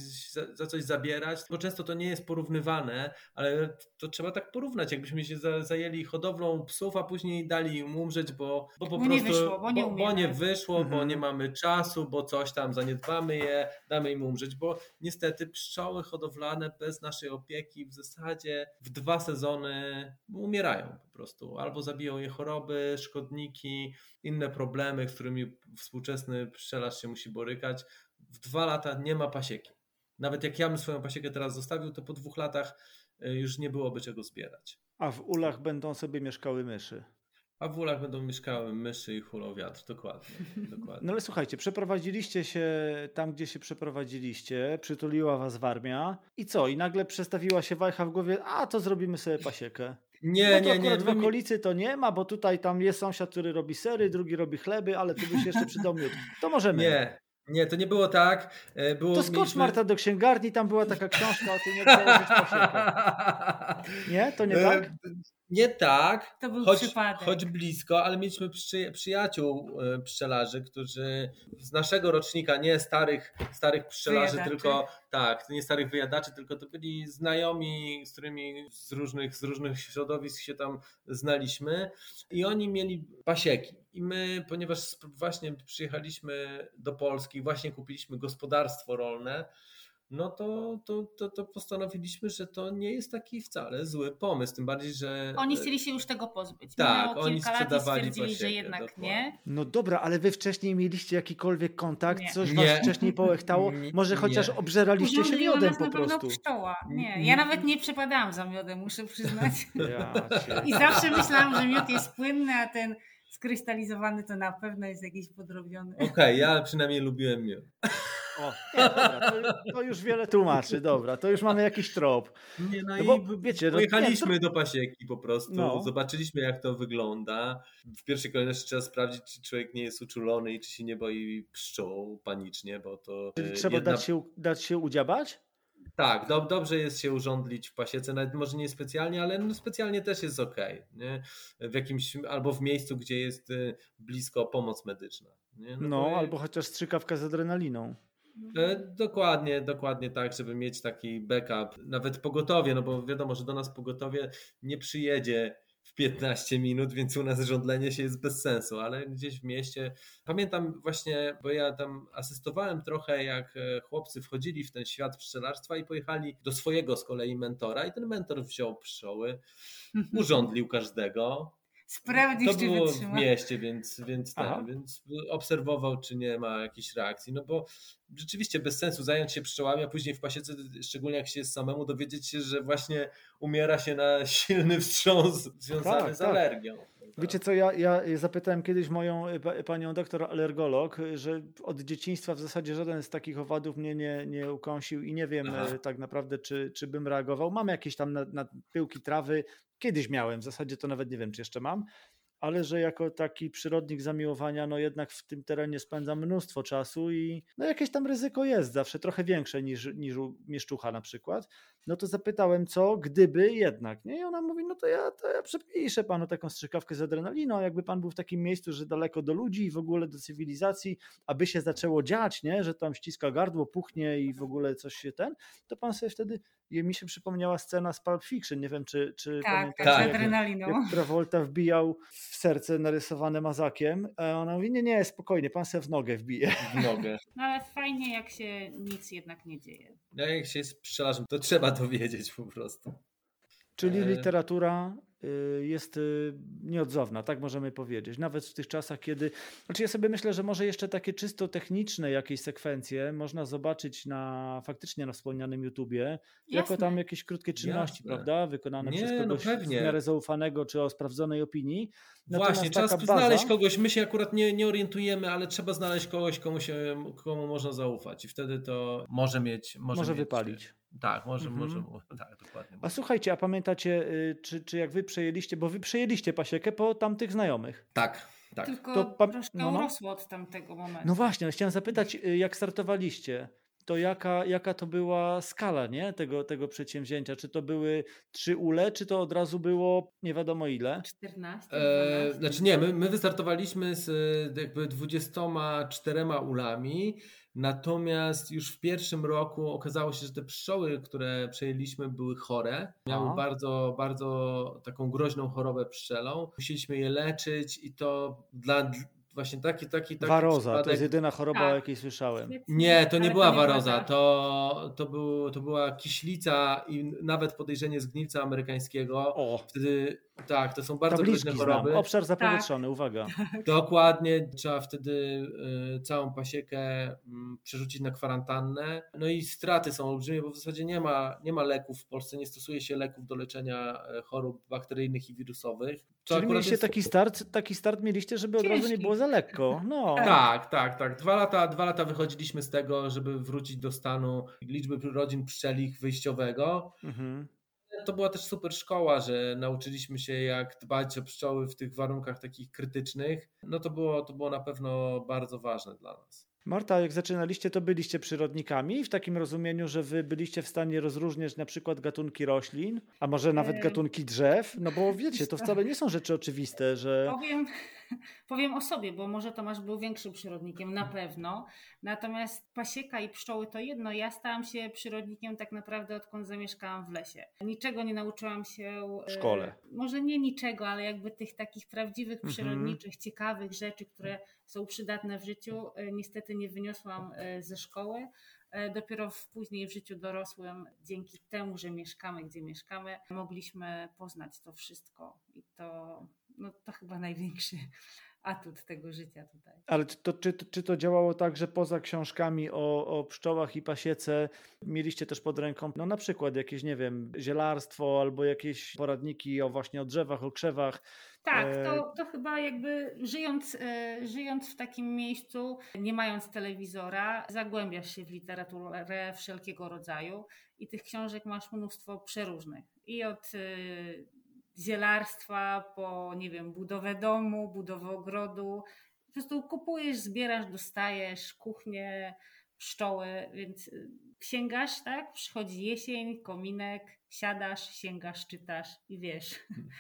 za, coś zabierać, bo często to nie jest porównywane, ale to trzeba tak porównać, jakbyśmy się zajęli hodowlą psów, a później dali im umrzeć, bo, bo po bo prostu nie wyszło, bo nie, bo, bo nie wyszło, mhm. bo nie mamy czasu, bo coś tam zaniedbamy je, damy im umrzeć, bo niestety pszczoły hodowlane bez naszej opieki w zasadzie w dwa sezony umierają po prostu, albo zabiją je choroby, szkodniki, inne problemy, z którymi współczesny pszczelarz się musi borykać. W dwa lata nie ma pasieki. Nawet jak ja bym swoją pasiekę teraz zostawił, to po dwóch latach e, już nie byłoby czego zbierać. A w ulach będą sobie mieszkały myszy. A w ulach będą mieszkały myszy i hulą wiatr, dokładnie, dokładnie. No ale słuchajcie, przeprowadziliście się tam, gdzie się przeprowadziliście, przytuliła was Warmia i co? I nagle przestawiła się wajcha w głowie, a to zrobimy sobie pasiekę. Nie, no nie, nie. W okolicy to nie ma, bo tutaj tam jest sąsiad, który robi sery, drugi robi chleby, ale ty byś jeszcze przydał miód. To możemy. Nie, nie, to nie było tak. E, było, to skocz mieliśmy... Marta do księgarni, tam była taka książka o tym, jak założyć. Nie? To nie e, tak? Nie tak, to był choć, przypadek. choć blisko, ale mieliśmy przy, przyjaciół e, pszczelarzy, którzy z naszego rocznika, nie starych, starych pszczelarzy, wyjadaczy. tylko tak, nie starych wyjadaczy, tylko to byli znajomi, z którymi z różnych, z różnych środowisk się tam znaliśmy i oni mieli pasieki. I my, ponieważ właśnie przyjechaliśmy do Polski, właśnie kupiliśmy gospodarstwo rolne, no to, to, to, to, postanowiliśmy, że to nie jest taki wcale zły pomysł, tym bardziej, że... Oni chcieli się już tego pozbyć. Tak, oni sprzedawali lat stwierdzili, że jednak dokładnie. nie. No dobra, ale wy wcześniej mieliście jakikolwiek kontakt, nie. coś nie. was wcześniej połechtało? Może chociaż nie. obżeraliście się miodem po prostu? pszczoła. Nie, ja nawet nie przepadałam za miodem, muszę przyznać. Ja I zawsze myślałam, że miód jest płynny, a ten skrystalizowany to na pewno jest jakiś podrobiony. Okej, okay, ja przynajmniej lubiłem miód. O, dobra, to, to, już wiele tłumaczy, dobra, to już mamy jakiś trop. Nie, no, no bo, i wiecie, no, pojechaliśmy no, to... do pasieki po prostu, no. zobaczyliśmy jak to wygląda. W pierwszej kolejności trzeba sprawdzić, czy człowiek nie jest uczulony i czy się nie boi pszczół panicznie, bo to... Czyli trzeba jedna... dać, się, dać się udziabać? Tak, do, dobrze jest się urządlić w pasiece, nawet może nie specjalnie, ale no specjalnie też jest ok. Nie? W jakimś, albo w miejscu, gdzie jest y, blisko pomoc medyczna. Nie? No, no albo chociaż strzykawka z adrenaliną. E, dokładnie, dokładnie tak, żeby mieć taki backup, nawet pogotowie, no bo wiadomo, że do nas pogotowie nie przyjedzie w 15 minut, więc u nas żądlenie się jest bez sensu, ale gdzieś w mieście. Pamiętam właśnie, bo ja tam asystowałem trochę, jak e, chłopcy wchodzili w ten świat pszczelarstwa i pojechali do swojego z kolei mentora, i ten mentor wziął pszczoły, urządlił każdego, sprawdzić, to było w mieście, więc, więc, ten, więc obserwował, czy nie ma jakiejś reakcji. No bo rzeczywiście bez sensu zająć się pszczołami, a później w pasiece, szczególnie jak się jest samemu, dowiedzieć się, że właśnie umiera się na silny wstrząs związany tak, z tak. Wiecie co, ja, ja zapytałem kiedyś moją panią doktor alergolog, że od dzieciństwa w zasadzie żaden z takich owadów mnie nie, nie ukąsił i nie wiem Aha. E, tak naprawdę, czy, czy bym reagował. Mam jakieś tam na, na pyłki trawy, Kiedyś miałem, w zasadzie to nawet nie wiem, czy jeszcze mam, ale że jako taki przyrodnik zamiłowania, no jednak w tym terenie spędzam mnóstwo czasu i no jakieś tam ryzyko jest zawsze, trochę większe niż, niż u mieszczucha na przykład. No to zapytałem, co gdyby jednak, nie? I ona mówi, no to ja, to ja przepiszę panu taką strzykawkę z adrenaliną, jakby pan był w takim miejscu, że daleko do ludzi i w ogóle do cywilizacji, aby się zaczęło dziać, nie? Że tam ściska gardło, puchnie i w ogóle coś się ten, to pan sobie wtedy i mi się przypomniała scena z Pulp Fiction, nie wiem czy, czy tak, pamiętacie, tak. jak, adrenaliną. jak Travolta wbijał w serce narysowane mazakiem, a ona mówi, nie, nie, spokojnie, pan se w nogę wbije. W nogę. No ale fajnie jak się nic jednak nie dzieje. No jak się jest pszczelarzem, to trzeba to wiedzieć po prostu. Czyli e, literatura Y, jest y, nieodzowna, tak możemy powiedzieć. Nawet w tych czasach, kiedy. Znaczy, ja sobie myślę, że może jeszcze takie czysto techniczne jakieś sekwencje można zobaczyć na faktycznie na wspomnianym YouTubie, Jasne. jako tam jakieś krótkie czynności, Jasne. prawda? Wykonane Nie, przez no kogoś no w miarę zaufanego czy o sprawdzonej opinii. Natomiast Właśnie, trzeba baza... znaleźć kogoś. My się akurat nie, nie orientujemy, ale trzeba znaleźć kogoś, komu, się, komu można zaufać, i wtedy to może mieć. Może, może mieć, wypalić. Tak, może, mhm. może, tak, dokładnie. A słuchajcie, a pamiętacie, y, czy, czy jak wy przejęliście, bo wy przejęliście pasiekę po tamtych znajomych? Tak, tak. Tylko to pa... troszkę no, no. urosło od tamtego momentu. No właśnie, chciałem zapytać, y, jak startowaliście? To jaka, jaka to była skala nie? Tego, tego przedsięwzięcia? Czy to były trzy ule, czy to od razu było nie wiadomo ile? 14. E, znaczy nie, my, my wystartowaliśmy z jakby 24 ulami. Natomiast już w pierwszym roku okazało się, że te pszczoły, które przejęliśmy, były chore. Miały bardzo, bardzo taką groźną chorobę pszczelą. Musieliśmy je leczyć i to dla, właśnie taki, taki, taki Waroza, przypadek... to jest jedyna choroba, tak. o jakiej słyszałem. Nie, to nie była waroza, to, to, był, to była kiślica i nawet podejrzenie zgnilca amerykańskiego. O. Wtedy tak, to są bardzo groźne choroby. Obszar zapowietrzony, tak. uwaga. Dokładnie, trzeba wtedy y, całą pasiekę y, przerzucić na kwarantannę. No i straty są olbrzymie, bo w zasadzie nie ma, nie ma leków w Polsce, nie stosuje się leków do leczenia e, chorób bakteryjnych i wirusowych. To Czyli mieliście jest... taki start, taki start mieliście, żeby od razu nie było za lekko. No. Tak, tak, tak. Dwa lata, dwa lata wychodziliśmy z tego, żeby wrócić do stanu liczby rodzin pszczelich wyjściowego. Mhm to była też super szkoła, że nauczyliśmy się jak dbać o pszczoły w tych warunkach takich krytycznych. No to było, to było na pewno bardzo ważne dla nas. Marta, jak zaczynaliście, to byliście przyrodnikami w takim rozumieniu, że wy byliście w stanie rozróżniać na przykład gatunki roślin, a może nawet gatunki drzew? No bo wiecie, to wcale nie są rzeczy oczywiste, że. Powiem, powiem o sobie, bo może Tomasz był większym przyrodnikiem, na pewno. Natomiast pasieka i pszczoły to jedno. Ja stałam się przyrodnikiem tak naprawdę odkąd zamieszkałam w lesie. Niczego nie nauczyłam się. W szkole. E, może nie niczego, ale jakby tych takich prawdziwych, mhm. przyrodniczych, ciekawych rzeczy, które są przydatne w życiu, e, niestety nie wyniosłam e, ze szkoły. Dopiero w później w życiu dorosłym, dzięki temu, że mieszkamy, gdzie mieszkamy, mogliśmy poznać to wszystko. I to, no, to chyba największy atut tego życia tutaj. Ale to, czy, czy to działało tak, że poza książkami o, o pszczołach i pasiece mieliście też pod ręką, no na przykład jakieś, nie wiem, zielarstwo albo jakieś poradniki o właśnie o drzewach, o krzewach, tak, e, to, to chyba jakby żyjąc, e, żyjąc w takim miejscu, nie mając telewizora, zagłębiasz się w literaturę wszelkiego rodzaju i tych książek masz mnóstwo przeróżnych. I od e, zielarstwa, po nie wiem, budowę domu, budowę ogrodu. Po prostu kupujesz, zbierasz, dostajesz, kuchnię, pszczoły, więc y, sięgasz, tak? Przychodzi jesień, kominek, siadasz, sięgasz, czytasz i wiesz. Hmm.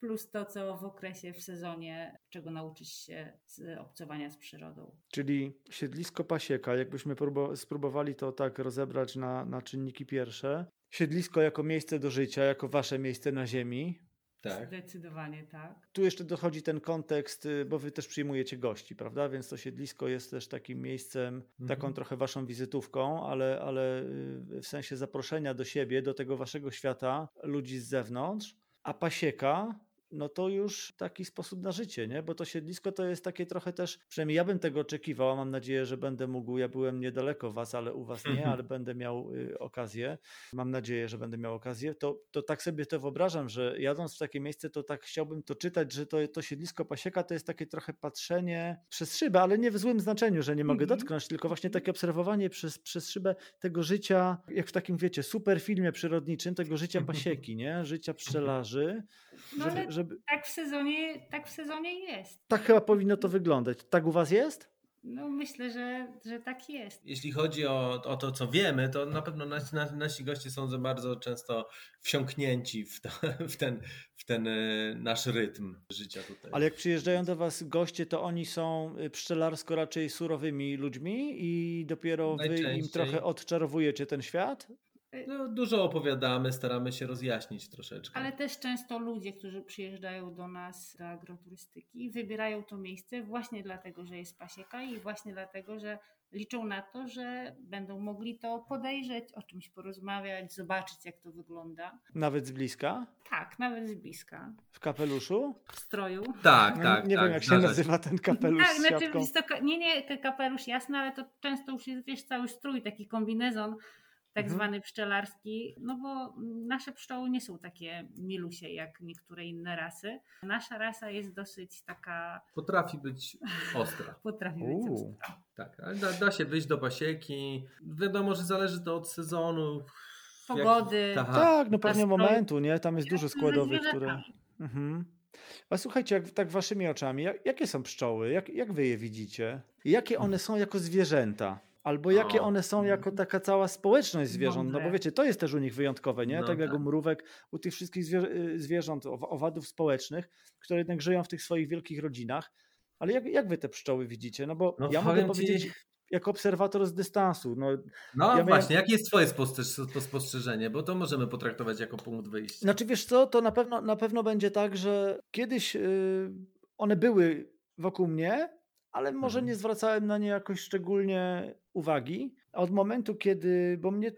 Plus to, co w okresie, w sezonie, czego nauczysz się z obcowania z przyrodą. Czyli siedlisko pasieka, jakbyśmy próbo- spróbowali to tak rozebrać na, na czynniki pierwsze. Siedlisko jako miejsce do życia, jako wasze miejsce na ziemi. Tak. Zdecydowanie tak. Tu jeszcze dochodzi ten kontekst, y, bo wy też przyjmujecie gości, prawda? Więc to siedlisko jest też takim miejscem, taką Mhm. trochę waszą wizytówką, ale, ale y, w sensie zaproszenia do siebie, do tego waszego świata ludzi z zewnątrz. A pasieka, no to już taki sposób na życie, nie? Bo to siedlisko to jest takie trochę też, przynajmniej ja bym tego oczekiwał, mam nadzieję, że będę mógł, ja byłem niedaleko was, ale u was nie, Mhm. ale będę miał y, okazję, mam nadzieję, że będę miał okazję, to, to tak sobie to wyobrażam, że jadąc w takie miejsce, to tak chciałbym to czytać, że to, to siedlisko pasieka to jest takie trochę patrzenie przez szybę, ale nie w złym znaczeniu, że nie mogę Mhm. dotknąć, tylko właśnie takie obserwowanie przez, przez szybę tego życia, jak w takim, wiecie, super filmie przyrodniczym, tego życia pasieki, nie? Życia pszczelarzy, No żeby, ale żeby... tak w sezonie, tak w sezonie jest. Tak chyba powinno to wyglądać. Tak u was jest? No myślę, że, że tak jest. Jeśli chodzi o, o to, co wiemy, to na pewno nasi, nasi, goście są za bardzo często wsiąknięci w, to, w, ten, w ten e, nasz rytm życia tutaj. Ale jak przyjeżdżają do was goście, to oni są y, pszczelarsko raczej surowymi ludźmi i dopiero wy im trochę odczarowujecie ten świat? No, dużo opowiadamy, staramy się rozjaśnić troszeczkę. Ale też często ludzie, którzy przyjeżdżają do nas do agroturystyki, wybierają to miejsce właśnie dlatego, że jest pasieka i właśnie dlatego, że liczą na to, że będą mogli to podejrzeć, o czymś porozmawiać, zobaczyć, jak to wygląda. Nawet z bliska? Tak, nawet z bliska. W kapeluszu? W stroju. Tak, tak. nie tak, wiem, jak się nazywa ten kapelusz tak, z znaczy to, nie, nie, ten kapelusz jasny, ale to często już jest, wiesz, cały strój, taki kombinezon tak Mhm. zwany pszczelarski, no bo nasze pszczoły nie są takie milusie jak niektóre inne rasy. Nasza rasa jest dosyć taka, Potrafi być ostra. potrafi być Uuu. ostra. Tak, ale da, da się wyjść do pasieki. Wiadomo, że zależy to od sezonu. jak- Pogody. Tak. Tak, no pewnie momentu, nie? Tam jest dużo Jak składowych, które... zwierzętami. Mhm. A słuchajcie, jak, tak waszymi oczami, jak, jakie są pszczoły? Jak, jak wy je widzicie? Jakie one są jako zwierzęta? Albo jakie O. one są jako taka cała społeczność zwierząt? No bo wiecie, to jest też u nich wyjątkowe, nie? No tak jak u tak. mrówek, u tych wszystkich y, zwierząt, owa- owadów społecznych, które jednak żyją w tych swoich wielkich rodzinach. Ale jak, jak wy te pszczoły widzicie? No bo No ja mogę powiem ci- powiedzieć jako obserwator z dystansu, no No Ja miałem- właśnie, jakie jest twoje spostrzeżenie? Bo to możemy potraktować jako punkt wyjścia. Znaczy wiesz co, to na pewno, na pewno będzie tak, że kiedyś y, one były wokół mnie, ale może Mhm. nie zwracałem na nie jakoś szczególnie uwagi. A Od momentu, kiedy, bo mnie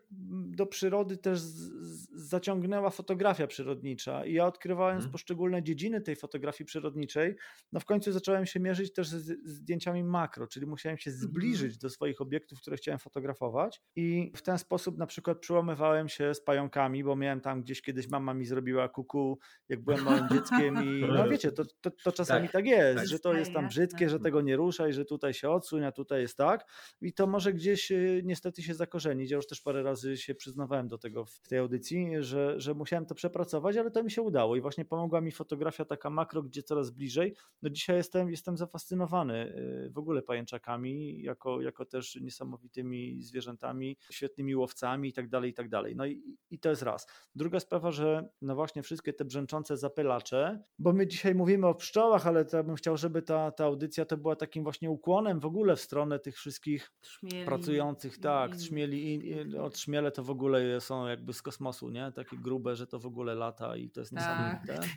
do przyrody też z, z, zaciągnęła fotografia przyrodnicza i ja odkrywając Mhm. poszczególne dziedziny tej fotografii przyrodniczej, no w końcu zacząłem się mierzyć też z, z zdjęciami makro, czyli musiałem się zbliżyć do swoich obiektów, które chciałem fotografować i w ten sposób na przykład przyłamywałem się z pająkami, bo miałem tam gdzieś kiedyś mama mi zrobiła kuku, jak byłem małym dzieckiem i no wiecie, to, to, to czasami tak, Tak, jest, tak. że to jest tam brzydkie, że tego nie ruszaj, że tutaj się odsuń, a tutaj jest tak i to może gdzieś y, niestety się zakorzenić. Ja już też parę razy się przyznawałem do tego w tej audycji, że, że musiałem to przepracować, ale to mi się udało i właśnie pomogła mi fotografia taka makro, gdzie coraz bliżej. No dzisiaj jestem, jestem zafascynowany y, w ogóle pajęczakami, jako, jako też niesamowitymi zwierzętami, świetnymi łowcami i tak dalej, i tak dalej. No i, i to jest raz. Druga sprawa, że no właśnie wszystkie te brzęczące zapylacze, bo my dzisiaj mówimy o pszczołach, ale to ja bym chciał, żeby ta, ta audycja to była takim właśnie ukłonem w ogóle w stronę tych wszystkich Szmieli. pracujących, tak, i- szmieli, i, i, od szmiele to w ogóle są jakby z kosmosu, nie? Takie grube, że to w ogóle lata i to jest Tak. niesamowite.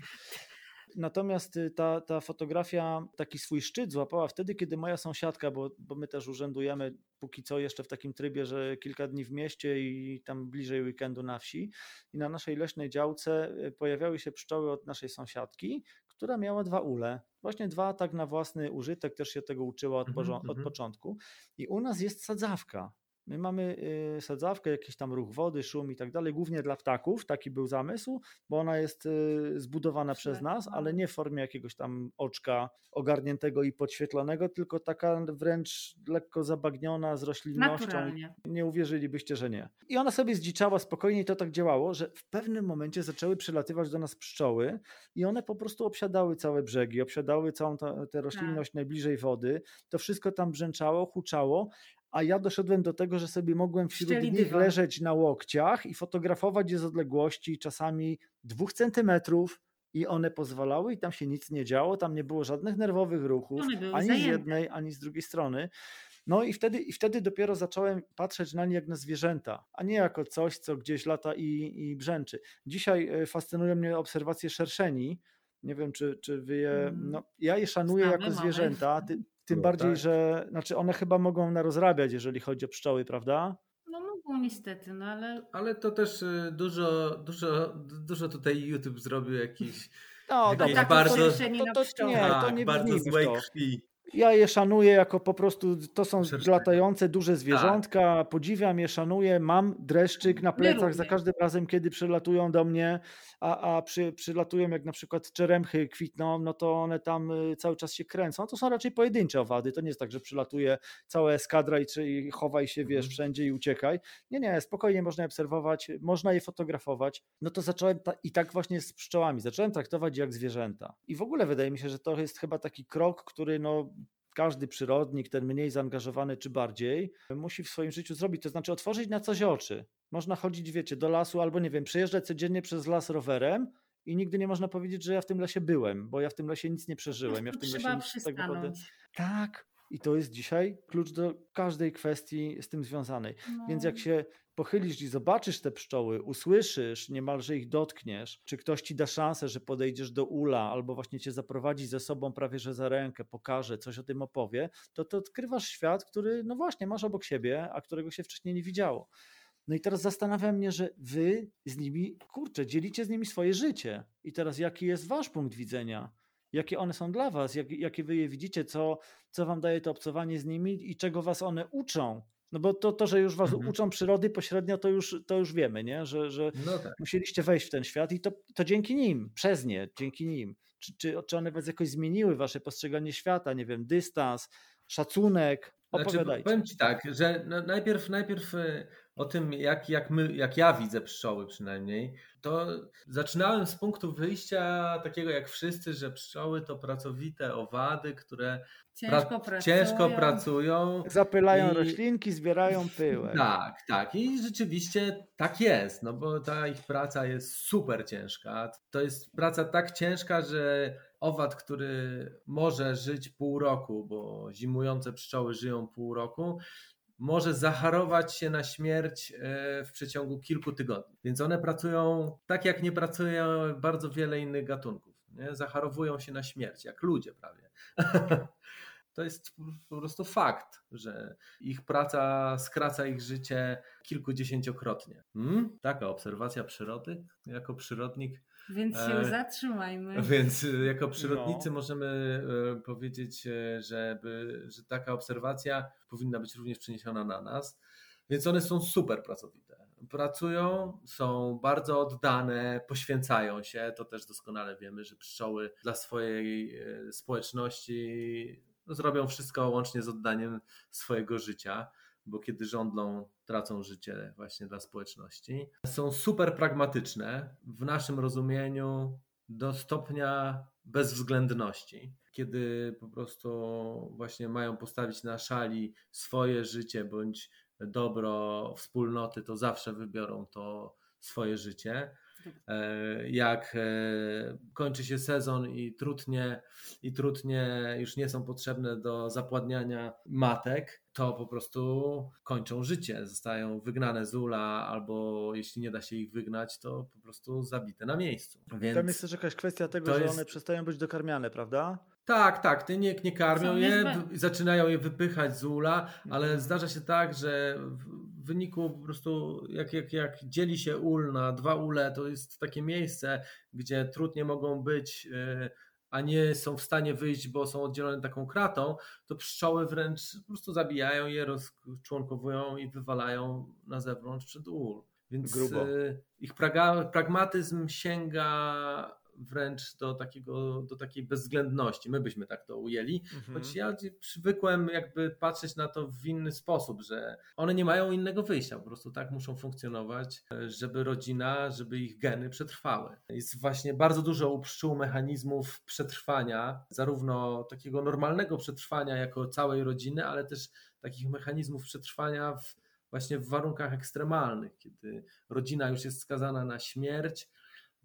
Natomiast y, ta, ta fotografia taki swój szczyt złapała wtedy, kiedy moja sąsiadka, bo, bo my też urzędujemy póki co jeszcze w takim trybie, że kilka dni w mieście i tam bliżej weekendu na wsi. I na naszej leśnej działce y, pojawiały się pszczoły od naszej sąsiadki, która miała dwa ule. Właśnie dwa tak na własny użytek, też się tego uczyła od, Mhm, od mhm. początku. I u nas jest sadzawka. My mamy y, sadzawkę, jakiś tam ruch wody, szum i tak dalej, głównie dla ptaków, taki był zamysł, bo ona jest y, zbudowana przez nas, ale nie w formie jakiegoś tam oczka ogarniętego i podświetlonego, tylko taka wręcz lekko zabagniona z roślinnością. Naturalnie. Nie uwierzylibyście, że nie. I ona sobie zdziczała spokojnie i to tak działało, że w pewnym momencie zaczęły przylatywać do nas pszczoły i one po prostu obsiadały całe brzegi, obsiadały całą tę roślinność najbliżej wody. To wszystko tam brzęczało, huczało, a ja doszedłem do tego, że sobie mogłem wśród nich dywan. leżeć na łokciach i fotografować je z odległości czasami dwóch centymetrów i one pozwalały i tam się nic nie działo, tam nie było żadnych nerwowych ruchów, ani z zajęte. jednej, ani z drugiej strony. No i wtedy, i wtedy dopiero zacząłem patrzeć na nie jak na zwierzęta, a nie jako coś, co gdzieś lata i, i brzęczy. Dzisiaj e, fascynują mnie obserwacje szerszeni. Nie wiem, czy, czy wy je. Mm. No, ja je szanuję Znamy, jako mamy. zwierzęta. Ty, tym No, bardziej, tak. że znaczy one chyba mogą narozrabiać, jeżeli chodzi o pszczoły, prawda? No mogą niestety, no ale Ale to też y, dużo, dużo, dużo tutaj YouTube zrobił jakiś No Jakieś dobra, tak to- bardzo- to, to, to, pszczoły. nie, to tak, nie bardzo złej to. krwi. Ja je szanuję jako po prostu, to są latające duże zwierzątka, podziwiam je, szanuję, mam dreszczyk na plecach za każdym razem, kiedy przylatują do mnie, a, a przy, przylatują jak na przykład czeremchy kwitną, no to one tam y, cały czas się kręcą. To są raczej pojedyncze owady, to nie jest tak, że przylatuje cała eskadra i, czy- i chowaj się, wiesz, Mhm. wszędzie i uciekaj. Nie, nie, spokojnie można je obserwować, można je fotografować. No to zacząłem, ta, i tak właśnie z pszczołami, zacząłem traktować jak zwierzęta. I w ogóle wydaje mi się, że to jest chyba taki krok, który no każdy przyrodnik, ten mniej zaangażowany czy bardziej, musi w swoim życiu zrobić. To znaczy otworzyć na coś oczy. Można chodzić, wiecie, do lasu albo nie wiem, przejeżdżać codziennie przez las rowerem i nigdy nie można powiedzieć, że ja w tym lesie byłem, bo ja w tym lesie nic nie przeżyłem. Ja w tym trzeba lesie nic tak naprawdę. Tak. I to jest dzisiaj klucz do każdej kwestii z tym związanej. Więc No. jak się pochylisz i zobaczysz te pszczoły, usłyszysz, niemalże ich dotkniesz, czy ktoś ci da szansę, że podejdziesz do ula, albo właśnie cię zaprowadzi ze sobą prawie że za rękę, pokaże, coś o tym opowie, to to odkrywasz świat, który no właśnie masz obok siebie, a którego się wcześniej nie widziało. No i teraz zastanawia mnie, że wy z nimi, kurczę, dzielicie z nimi swoje życie. I teraz jaki jest wasz punkt widzenia? Jakie one są dla was? Jak, jakie wy je widzicie? Co, co wam daje to obcowanie z nimi i czego was one uczą? No bo to, to że już was Mhm. uczą przyrody pośrednio, to już, to już wiemy, nie? Że, że No tak. musieliście wejść w ten świat i to, to dzięki nim, przez nie, dzięki nim. Czy, czy, czy one was jakoś zmieniły, wasze postrzeganie świata, nie wiem, dystans, szacunek? Znaczy, Opowiadajcie. powiem ci tak, że no, najpierw, najpierw y, o tym, jak, jak, my, jak ja widzę pszczoły przynajmniej, to zaczynałem z punktu wyjścia takiego jak wszyscy, że pszczoły to pracowite owady, które Ciężko pra- pracują. ciężko pracują. Zapylają i- roślinki, zbierają pyłek. Tak, tak. I rzeczywiście tak jest, no bo ta ich praca jest super ciężka. To jest praca tak ciężka, że owad, który może żyć pół roku, bo zimujące pszczoły żyją pół roku, może zaharować się na śmierć e, w przeciągu kilku tygodni. Więc one pracują tak, jak nie pracuje bardzo wiele innych gatunków. Nie? Zacharowują się na śmierć, jak ludzie prawie. To jest po prostu fakt, że ich praca skraca ich życie kilkudziesięciokrotnie. Hmm? Taka obserwacja przyrody jako przyrodnik. Więc się E, zatrzymajmy. Więc y, jako przyrodnicy No. możemy e, powiedzieć, e, żeby, że taka obserwacja powinna być również przeniesiona na nas. Więc one są super pracowite. Pracują, są bardzo oddane, poświęcają się. To też doskonale wiemy, że pszczoły dla swojej e, społeczności no, zrobią wszystko łącznie z oddaniem swojego życia, bo kiedy żądlą, tracą życie właśnie dla społeczności. Są super pragmatyczne w naszym rozumieniu do stopnia bezwzględności, kiedy po prostu właśnie mają postawić na szali swoje życie bądź dobro wspólnoty, to zawsze wybiorą to swoje życie. E, Jak e, kończy się sezon i trutnie, i trutnie już nie są potrzebne do zapładniania matek, to po prostu kończą życie, zostają wygnane z ula, albo jeśli nie da się ich wygnać, to po prostu zabite na miejscu. Więc... Tam jest też jakaś kwestia tego, to że jest- one przestają być dokarmiane, prawda? Tak, tak, ty nie, nie karmią je, zaczynają je wypychać z ula, ale Mhm. zdarza się tak, że wyniku po prostu jak, jak, jak dzieli się ul na dwa ule, to jest takie miejsce, gdzie trudnie mogą być, e, a nie są w stanie wyjść, bo są oddzielone taką kratą, to pszczoły wręcz po prostu zabijają je, rozczłonkowują i wywalają na zewnątrz przed ul. Więc Grubo. e, ich praga, pragmatyzm sięga wręcz do, takiego, do takiej bezwzględności. My byśmy tak to ujęli. Mhm. Choć ja przywykłem jakby patrzeć na to w inny sposób, że one nie mają innego wyjścia, po prostu tak muszą funkcjonować, żeby rodzina, żeby ich geny przetrwały. Jest właśnie bardzo dużo u pszczół mechanizmów przetrwania, zarówno takiego normalnego przetrwania jako całej rodziny, ale też takich mechanizmów przetrwania w, właśnie w warunkach ekstremalnych, kiedy rodzina już jest skazana na śmierć,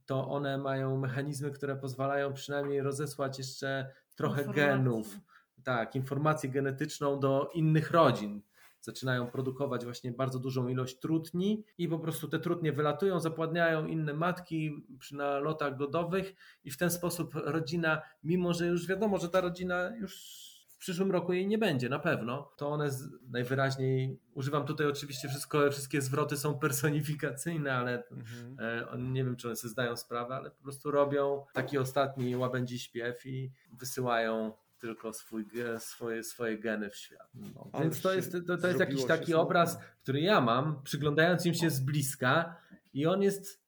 to one mają mechanizmy, które pozwalają przynajmniej rozesłać jeszcze trochę genów, tak, informację genetyczną do innych rodzin. Zaczynają produkować właśnie bardzo dużą ilość trutni i po prostu te trutnie wylatują, zapładniają inne matki przy nalotach godowych i w ten sposób rodzina, mimo że już wiadomo, że ta rodzina już przyszłym roku jej nie będzie, na pewno, to one z, najwyraźniej, używam tutaj oczywiście wszystko, wszystkie zwroty są personifikacyjne, ale Mhm. E, Nie wiem, czy one sobie zdają sprawę, ale po prostu robią taki ostatni łabędzi śpiew i wysyłają tylko swój, swoje, swoje geny w świat. No, więc to jest, to, to jest jakiś taki smutno. obraz, który ja mam, przyglądając im się z bliska i on jest,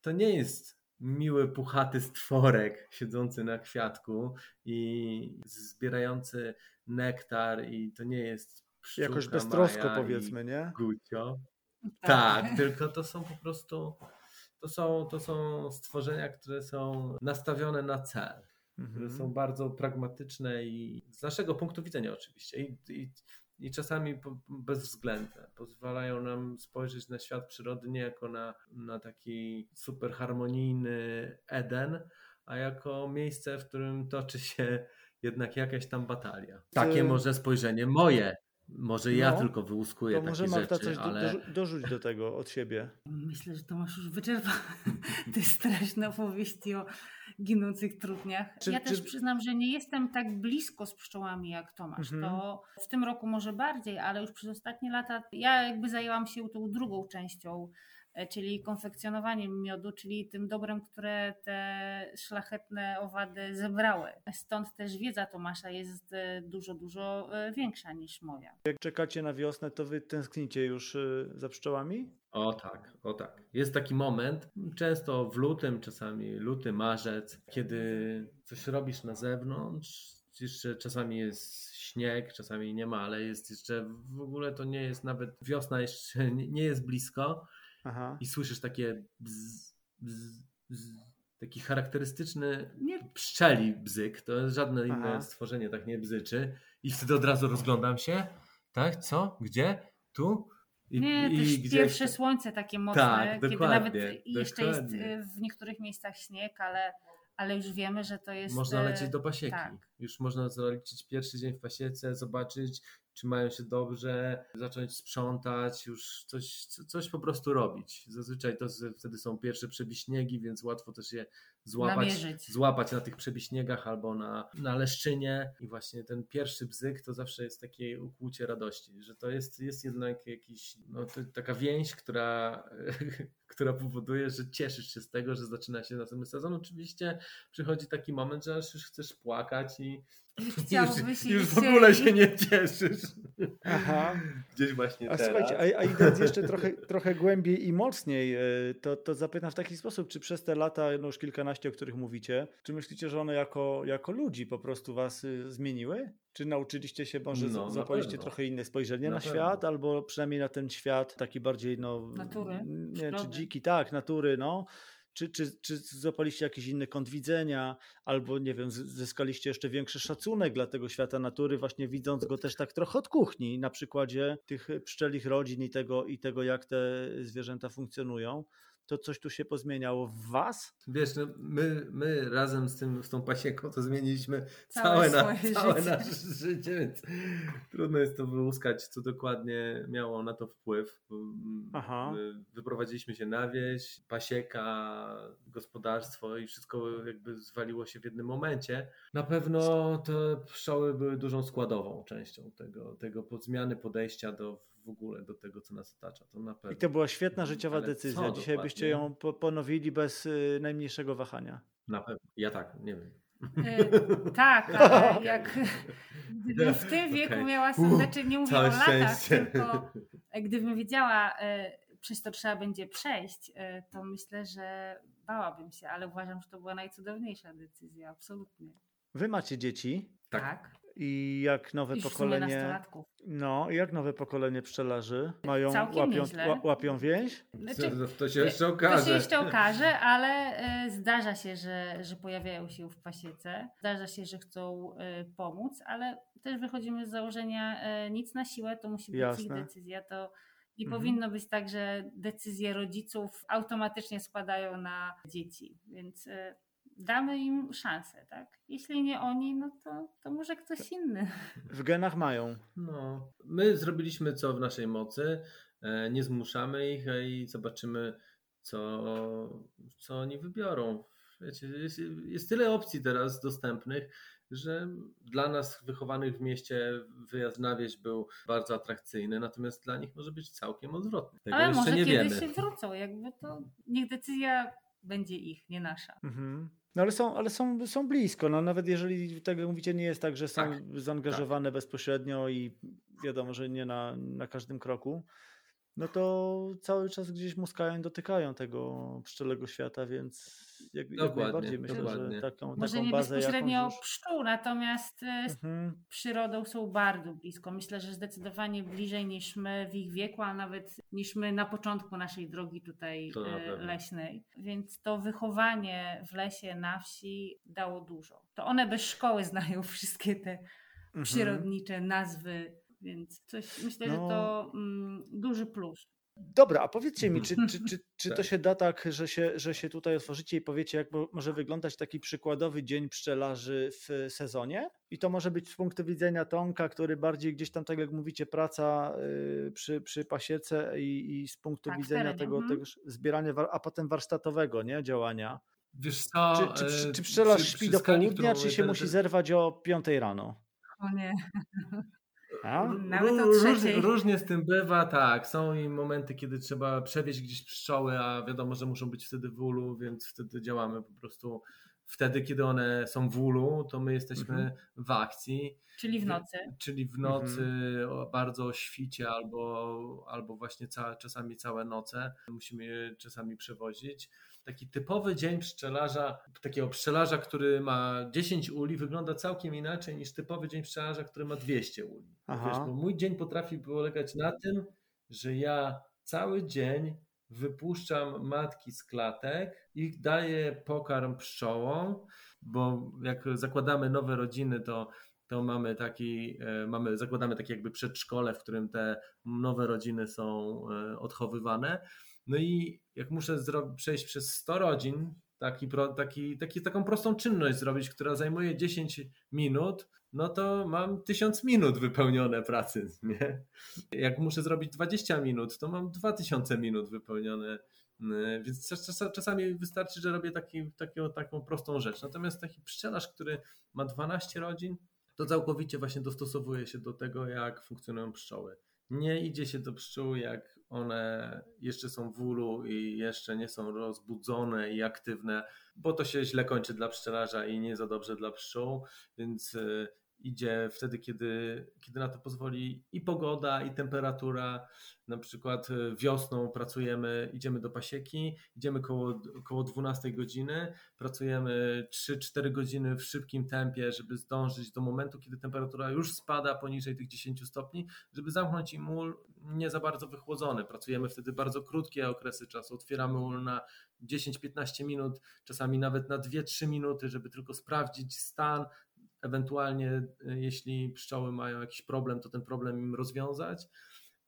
to nie jest miły, puchaty stworek siedzący na kwiatku i zbierający nektar i to nie jest pszczółka Jakoś beztrosko Maja powiedzmy, nie? Gucio. Tak, tylko to są po prostu to są, to są stworzenia, które są nastawione na cel, które Mhm. są bardzo pragmatyczne i z naszego punktu widzenia oczywiście i, i, i czasami bezwzględne. Pozwalają nam spojrzeć na świat przyrody nie jako na, na taki super harmonijny Eden, a jako miejsce, w którym toczy się jednak jakaś tam batalia. Takie Ty- może spojrzenie moje. Może ja No, tylko wyłuskuję To może takie Marta rzeczy, coś do, ale... dorzu- dorzuć do tego od siebie. Myślę, że Tomasz już wyczerpał te straszne opowieści o ginących trudniach. Czy- ja też czy- przyznam, że nie jestem tak blisko z pszczołami jak Tomasz. Mhm. To w tym roku może bardziej, ale już przez ostatnie lata ja jakby zajęłam się tą drugą częścią, czyli konfekcjonowaniem miodu, czyli tym dobrem, które te szlachetne owady zebrały. Stąd też wiedza Tomasza jest e, dużo, dużo e, większa niż moja. Jak czekacie na wiosnę, to wy tęsknicie już za pszczołami? O tak, o tak. Jest taki moment, często w lutym, czasami luty, marzec, kiedy coś robisz na zewnątrz, jeszcze czasami jest śnieg, czasami nie ma, ale jest jeszcze, w ogóle to nie jest nawet, wiosna jeszcze nie jest blisko Aha. i słyszysz takie bzz, bzz, bzz, taki charakterystyczny Nie, pszczeli bzyk, to jest żadne inne Aha. stworzenie tak nie bzyczy i wtedy od razu rozglądam się, tak, co, gdzie, tu i, Nie, i też gdzieś- pierwsze słońce takie mocne, Tak, kiedy dokładnie, nawet jeszcze jest dokładnie. y, w niektórych miejscach śnieg, ale, ale już wiemy, że to jest. Można lecieć do pasieki. tak. Już można zaliczyć pierwszy dzień w pasiece, zobaczyć, czy mają się dobrze, zacząć sprzątać, już coś, co- coś po prostu robić. Zazwyczaj to wtedy są pierwsze przebiśniegi, więc łatwo też je złapać, Namierzyć. złapać na tych przebiśniegach albo na, na leszczynie. I właśnie ten pierwszy bzyk to zawsze jest takie ukłucie radości, że to jest, jest jednak jakiś, no, taka więź, która, która powoduje, że cieszysz się z tego, że zaczyna się następny sezon. Oczywiście przychodzi taki moment, że aż już chcesz płakać i Już już, w ogóle się nie cieszysz. Aha. Gdzieś właśnie A teraz. słuchajcie, a, a idąc jeszcze trochę, trochę głębiej i mocniej, y, to, to zapytam w taki sposób, czy przez te lata, no już kilkanaście, o których mówicie, czy myślicie, że one jako, jako ludzi po prostu was y, zmieniły? Czy nauczyliście się, może No, pewno. trochę inne spojrzenie Na na, świat, albo przynajmniej na ten świat taki bardziej, no... Natury, Nie, czy dziki, tak, natury, no. Czy, czy, czy złapaliście jakiś inny kąt widzenia, albo nie wiem, zyskaliście jeszcze większy szacunek dla tego świata natury, właśnie widząc go też tak trochę od kuchni, na przykładzie tych pszczelich rodzin i tego, i tego jak te zwierzęta funkcjonują. To coś tu się pozmieniało w was? Wiesz, no, my, my razem z, tym, z tą pasieką to zmieniliśmy Całe całe, na, całe życie. nasze życie, więc trudno jest to wyłuskać, co dokładnie miało na to wpływ. Aha. My Wyprowadziliśmy się na wieś, pasieka, gospodarstwo i wszystko jakby zwaliło się w jednym momencie. Na pewno te pszczoły były dużą składową częścią tego, tego pod- zmiany podejścia do w ogóle do tego, co nas otacza. To na pewno. I to była świetna życiowa Ale decyzja. Dzisiaj byście dokładnie? ją po- ponowili bez y, najmniejszego wahania. Na pewno. Ja tak, nie wiem. Y, tak, ale jak gdybym w tym wieku Okej. miała, znaczy nie mówię o całe latach, szczęście. tylko gdybym wiedziała, y, przez to trzeba będzie przejść, y, to myślę, że bałabym się, ale uważam, że to była najcudowniejsza decyzja, absolutnie. Wy macie dzieci. Tak. I jak nowe sumie pokolenie. nastolatków. No, i jak nowe pokolenie pszczelarzy mają, łapią, łapią więź? Znaczy, To, to się jeszcze To okaże. się jeszcze okaże, ale e, zdarza się, że, że pojawiają się w pasiece. Zdarza się, że chcą e, pomóc, ale też wychodzimy z założenia e, nic na siłę, to musi być Jasne. ich decyzja. To nie Mhm. powinno być tak, że decyzje rodziców automatycznie spadają na dzieci, więc damy im szansę, tak? Jeśli nie oni, no to, to może ktoś inny. W genach mają. No, my zrobiliśmy co w naszej mocy, e, nie zmuszamy ich e, i zobaczymy, co, co oni wybiorą. Wiecie, jest, jest tyle opcji teraz dostępnych, że dla nas wychowanych w mieście wyjazd na wieś był bardzo atrakcyjny, natomiast dla nich może być całkiem odwrotny. Tego ale jeszcze może nie kiedyś wiemy. się wrócą, jakby to niech decyzja będzie ich, nie nasza. Mhm. No ale są, ale są, są blisko. No, nawet jeżeli, tak jak mówicie, nie jest tak, że są Tak, zaangażowane bezpośrednio i wiadomo, że nie na, na każdym kroku, no to cały czas gdzieś muskają i dotykają tego pszczelego świata, więc jak, jak najbardziej myślę, dokładnie. że taką, Może taką nie bazę bezpośrednio jakąś już... pszczół, natomiast z Mhm. przyrodą są bardzo blisko. Myślę, że zdecydowanie bliżej niż my w ich wieku, a nawet niż my na początku naszej drogi tutaj To pewno. leśnej. Więc to wychowanie w lesie, na wsi dało dużo. To one bez szkoły znają wszystkie te Mhm. przyrodnicze nazwy, więc coś myślę, że No. to mm, duży plus. Dobra, a powiedzcie mi, czy, czy, czy, czy to Tak. się da tak, że się, że się tutaj otworzycie i powiecie, jak mo- może wyglądać taki przykładowy dzień pszczelarzy w sezonie? I to może być z punktu widzenia Tomka, który bardziej gdzieś tam, tak jak mówicie, praca y, przy, przy pasiece i, i z punktu Tak, widzenia terenie, tego, mhm. tego zbierania, a potem warsztatowego nie, działania. Wiesz co, Czy, czy, e, czy, czy pszczelarz przy- śpi przy do skali, południa, czy się ten- musi ten- zerwać o 5 rano? O nie. A? Nawet o Ró- trzeciej. różnie z tym bywa, tak. Są i momenty, kiedy trzeba przewieźć gdzieś pszczoły, a wiadomo, że muszą być wtedy w ulu, więc wtedy działamy po prostu. Wtedy, kiedy one są w ulu, to my jesteśmy Mhm. w akcji, Czyli w nocy. czyli w nocy o bardzo o świcie albo, albo właśnie ca, czasami całe noce. Musimy je czasami przewozić. Taki typowy dzień pszczelarza, takiego pszczelarza, który ma 10 uli, wygląda całkiem inaczej niż typowy dzień pszczelarza, który ma 200 uli. Wiesz, bo mój dzień potrafi polegać na tym, że ja cały dzień wypuszczam matki z klatek i daję pokarm pszczołom, bo jak zakładamy nowe rodziny, to, to mamy taki, e, mamy, zakładamy takie jakby przedszkole, w którym te nowe rodziny są e, odchowywane. No i jak muszę przejść przez 100 rodzin, taki, taki, taki, taką prostą czynność zrobić, która zajmuje 10 minut, no to mam 1000 minut wypełnione pracy, nie? Jak muszę zrobić 20 minut, to mam 2000 minut wypełnione. Yy, Więc czas, czas, czasami wystarczy, że robię taki, takiego, taką prostą rzecz. Natomiast taki pszczelarz, który ma 12 rodzin, to całkowicie właśnie dostosowuje się do tego, jak funkcjonują pszczoły. Nie idzie się do pszczół, jak one jeszcze są w ulu i jeszcze nie są rozbudzone i aktywne, bo to się źle kończy dla pszczelarza i nie za dobrze dla pszczół, więc y, idzie wtedy, kiedy, kiedy na to pozwoli i pogoda, i temperatura. Na przykład y, wiosną pracujemy, idziemy do pasieki, idziemy koło, koło 12 godziny, pracujemy 3-4 godziny w szybkim tempie, żeby zdążyć do momentu, kiedy temperatura już spada poniżej tych 10 stopni, żeby zamknąć im ul nie za bardzo wychłodzony. Pracujemy wtedy bardzo krótkie okresy czasu, otwieramy ul na 10-15 minut, czasami nawet na 2-3 minuty, żeby tylko sprawdzić stan, ewentualnie y, jeśli pszczoły mają jakiś problem, to ten problem im rozwiązać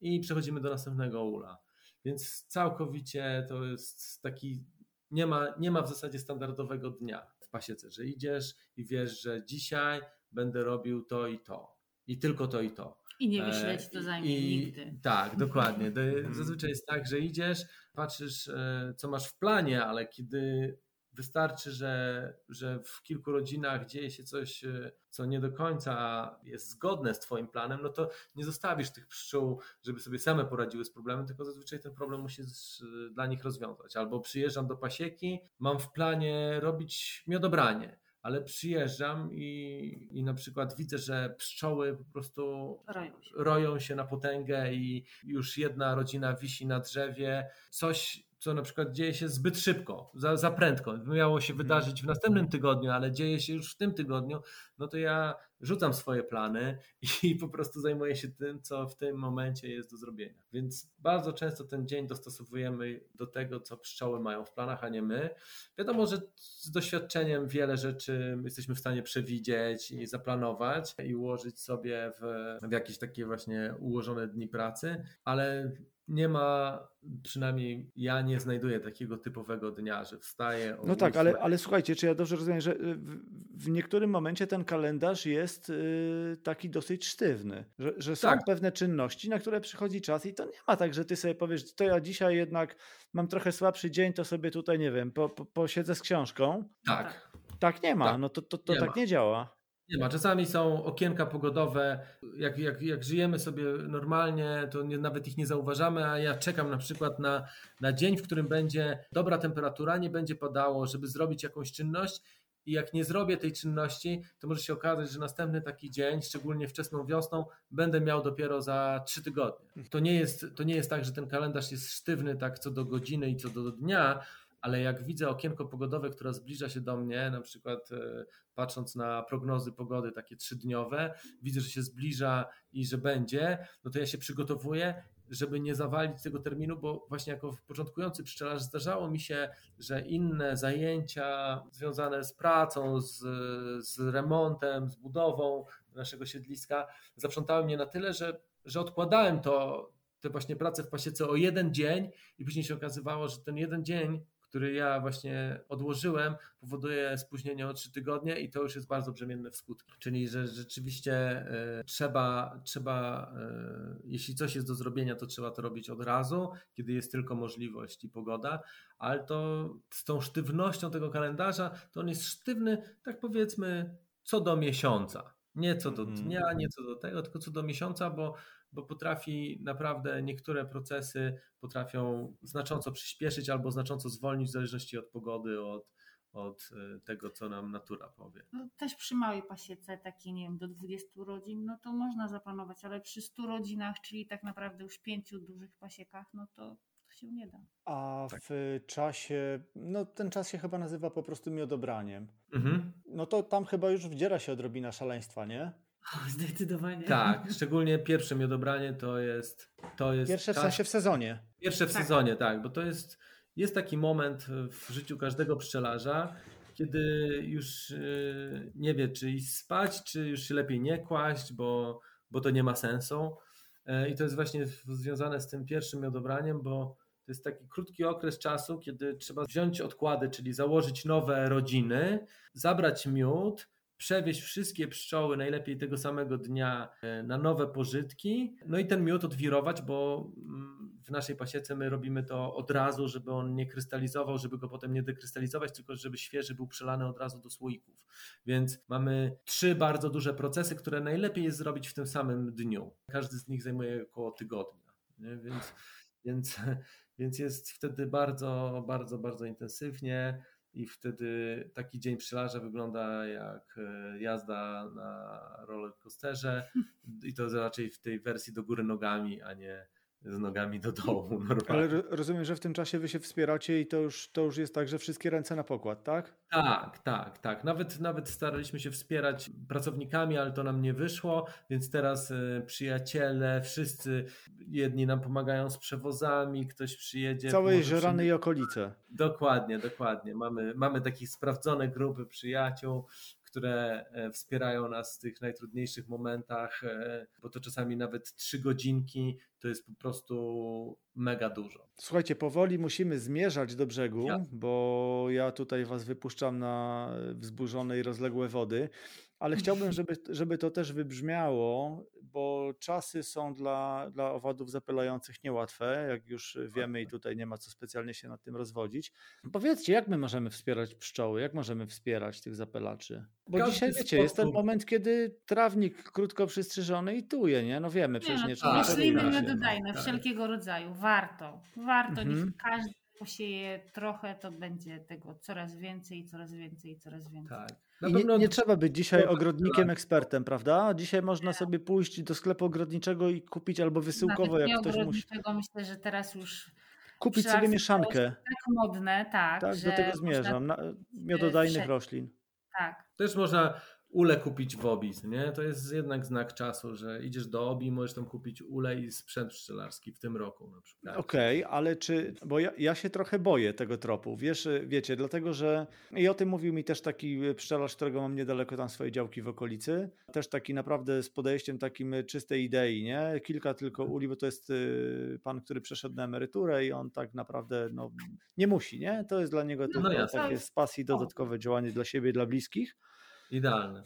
i przechodzimy do następnego ula. Więc całkowicie to jest taki, nie ma, nie ma w zasadzie standardowego dnia w pasiece, że idziesz i wiesz, że dzisiaj będę robił to i to. I tylko to i to. I nie E, wiesz, ile ci to zajmie i- nigdy. Tak, dokładnie. Mhm. Zazwyczaj jest tak, że idziesz, patrzysz, e, co masz w planie, ale kiedy wystarczy, że, że w kilku rodzinach dzieje się coś, e, co nie do końca jest zgodne z Twoim planem, no to nie zostawisz tych pszczół, żeby sobie same poradziły z problemem, tylko zazwyczaj ten problem musisz e, dla nich rozwiązać. Albo przyjeżdżam do pasieki, mam w planie robić miodobranie. Ale przyjeżdżam i, i na przykład widzę, że pszczoły po prostu Roją się. roją się na potęgę i już jedna rodzina wisi na drzewie. Coś, co na przykład dzieje się zbyt szybko, za, za prędko, miało się wydarzyć w następnym tygodniu, ale dzieje się już w tym tygodniu, no to ja rzucam swoje plany i po prostu zajmuję się tym, co w tym momencie jest do zrobienia. Więc bardzo często ten dzień dostosowujemy do tego, co pszczoły mają w planach, a nie my. Wiadomo, że z doświadczeniem wiele rzeczy jesteśmy w stanie przewidzieć i zaplanować i ułożyć sobie w, w jakieś takie właśnie ułożone dni pracy, ale nie ma, przynajmniej ja nie znajduję takiego typowego dnia, że wstaję. No tak, ale, ale słuchajcie, czy ja dobrze rozumiem, że w, w niektórym momencie ten kalendarz jest yy, taki dosyć sztywny, że, że są tak. pewne czynności, na które przychodzi czas i to nie ma tak, że ty sobie powiesz, to ja dzisiaj jednak mam trochę słabszy dzień, to sobie tutaj, nie wiem, po, po, posiedzę z książką. Tak. Tak nie ma, tak. no to, to, to nie tak ma. nie działa. Nie ma. Czasami są okienka pogodowe. Jak, jak, jak żyjemy sobie normalnie, to nie, nawet ich nie zauważamy, a ja czekam na przykład na, na dzień, w którym będzie dobra temperatura, nie będzie padało, żeby zrobić jakąś czynność. I jak nie zrobię tej czynności, to może się okazać, że następny taki dzień, szczególnie wczesną wiosną, będę miał dopiero za trzy tygodnie. To nie jest, to nie jest tak, że ten kalendarz jest sztywny tak co do godziny i co do dnia, ale jak widzę okienko pogodowe, które zbliża się do mnie, na przykład e, patrząc na prognozy pogody takie trzydniowe, widzę, że się zbliża i że będzie, no to ja się przygotowuję, żeby nie zawalić tego terminu, bo właśnie jako początkujący pszczelarz zdarzało mi się, że inne zajęcia związane z pracą, z, z remontem, z budową naszego siedliska zaprzątały mnie na tyle, że, że odkładałem to, te właśnie prace w pasiece o jeden dzień i później się okazywało, że ten jeden dzień który ja właśnie odłożyłem, powoduje spóźnienie o trzy tygodnie i to już jest bardzo brzemienne w skutki. Czyli, że rzeczywiście e, trzeba, trzeba e, jeśli coś jest do zrobienia, to trzeba to robić od razu, kiedy jest tylko możliwość i pogoda, ale to z tą sztywnością tego kalendarza, to on jest sztywny, tak powiedzmy, co do miesiąca. Nie co do mhm. dnia, nie co do tego, tylko co do miesiąca, bo bo potrafi naprawdę niektóre procesy potrafią znacząco przyspieszyć albo znacząco zwolnić w zależności od pogody, od, od e, tego, co nam natura powie. No, też przy małej pasiece, takiej nie wiem, do 20 rodzin, no to można zaplanować, ale przy 100 rodzinach, czyli tak naprawdę już pięciu dużych pasiekach, no to się nie da. A tak. w czasie, no ten czas się chyba nazywa po prostu miodobraniem. Mhm. No to tam chyba już wdziera się odrobina szaleństwa, nie? Zdecydowanie. Tak, szczególnie pierwsze miodobranie to jest. To jest pierwsze w sensie w sezonie. Pierwsze w tak. sezonie, tak, bo to jest, jest taki moment w życiu każdego pszczelarza, kiedy już yy, nie wie, czy iść spać, czy już się lepiej nie kłaść, bo, bo to nie ma sensu. Yy, I to jest właśnie związane z tym pierwszym miodobraniem, bo to jest taki krótki okres czasu, kiedy trzeba wziąć odkłady, czyli założyć nowe rodziny, zabrać miód przewieźć wszystkie pszczoły najlepiej tego samego dnia e, na nowe pożytki, no i ten miód odwirować, bo mm, w naszej pasiece my robimy to od razu, żeby on nie krystalizował, żeby go potem nie dekrystalizować, tylko żeby świeży był przelany od razu do słoików. Więc mamy trzy bardzo duże procesy, które najlepiej jest zrobić w tym samym dniu. Każdy z nich zajmuje około tygodnia, nie? Więc, więc, więc jest wtedy bardzo, bardzo, bardzo intensywnie i wtedy taki dzień pszczelarza wygląda jak e, jazda na rollercoasterze. I to raczej w tej wersji do góry nogami, a nie z nogami do dołu. Normalnie. Ale rozumiem, że w tym czasie wy się wspieracie i to już, to już jest tak, że wszystkie ręce na pokład, tak? Tak, tak, tak. Nawet, nawet staraliśmy się wspierać pracownikami, ale to nam nie wyszło, więc teraz y, przyjaciele, wszyscy, jedni nam pomagają z przewozami, ktoś przyjedzie. Całej Żerany przy... i okolice. Dokładnie, dokładnie. Mamy, mamy takie sprawdzone grupy przyjaciół, które e, wspierają nas w tych najtrudniejszych momentach, e, bo to czasami nawet trzy godzinki to jest po prostu mega dużo. Słuchajcie, powoli musimy zmierzać do brzegu, bo ja tutaj was wypuszczam na wzburzone i rozległe wody ale chciałbym, żeby, żeby to też wybrzmiało, bo czasy są dla, dla owadów zapylających niełatwe, jak już wiemy i tutaj nie ma co specjalnie się nad tym rozwodzić. Powiedzcie, jak my możemy wspierać pszczoły, jak możemy wspierać tych zapylaczy? Bo Każdy dzisiaj, wiecie, jest ten moment, kiedy trawnik krótko przystrzyżony i tuje, nie? No wiemy, przecież nie, no, trzeba... Rośliny nie dodajmy, tak. wszelkiego rodzaju, warto, warto, mhm. niech każdy posieje trochę, to będzie tego coraz więcej, coraz więcej, coraz więcej. Tak. Nie, nie, trzeba być dzisiaj ogrodnikiem, ekspertem, prawda? Dzisiaj można sobie pójść do sklepu ogrodniczego i kupić albo wysyłkowo, Nawet jak ktoś musi. Myślę, że teraz już Kupić sobie mieszankę. Tak modne, tak. Tak, do tego zmierzam. Można... Miododajnych roślin. Tak. Też można ule kupić w Obi, nie? To jest jednak znak czasu, że idziesz do Obi, możesz tam kupić ule i sprzęt pszczelarski w tym roku na przykład. Okej, okay, ale czy, bo ja, ja, się trochę boję tego tropu, wiesz, wiecie, dlatego, że i o tym mówił mi też taki pszczelarz, którego mam niedaleko tam swojej działki w okolicy, też taki naprawdę z podejściem takim czystej idei, nie? Kilka tylko uli, bo to jest y, pan, który przeszedł na emeryturę i on tak naprawdę, no, nie musi, nie? To jest dla niego no, tylko takie z pasji dodatkowe działanie dla siebie, dla bliskich. Idealne.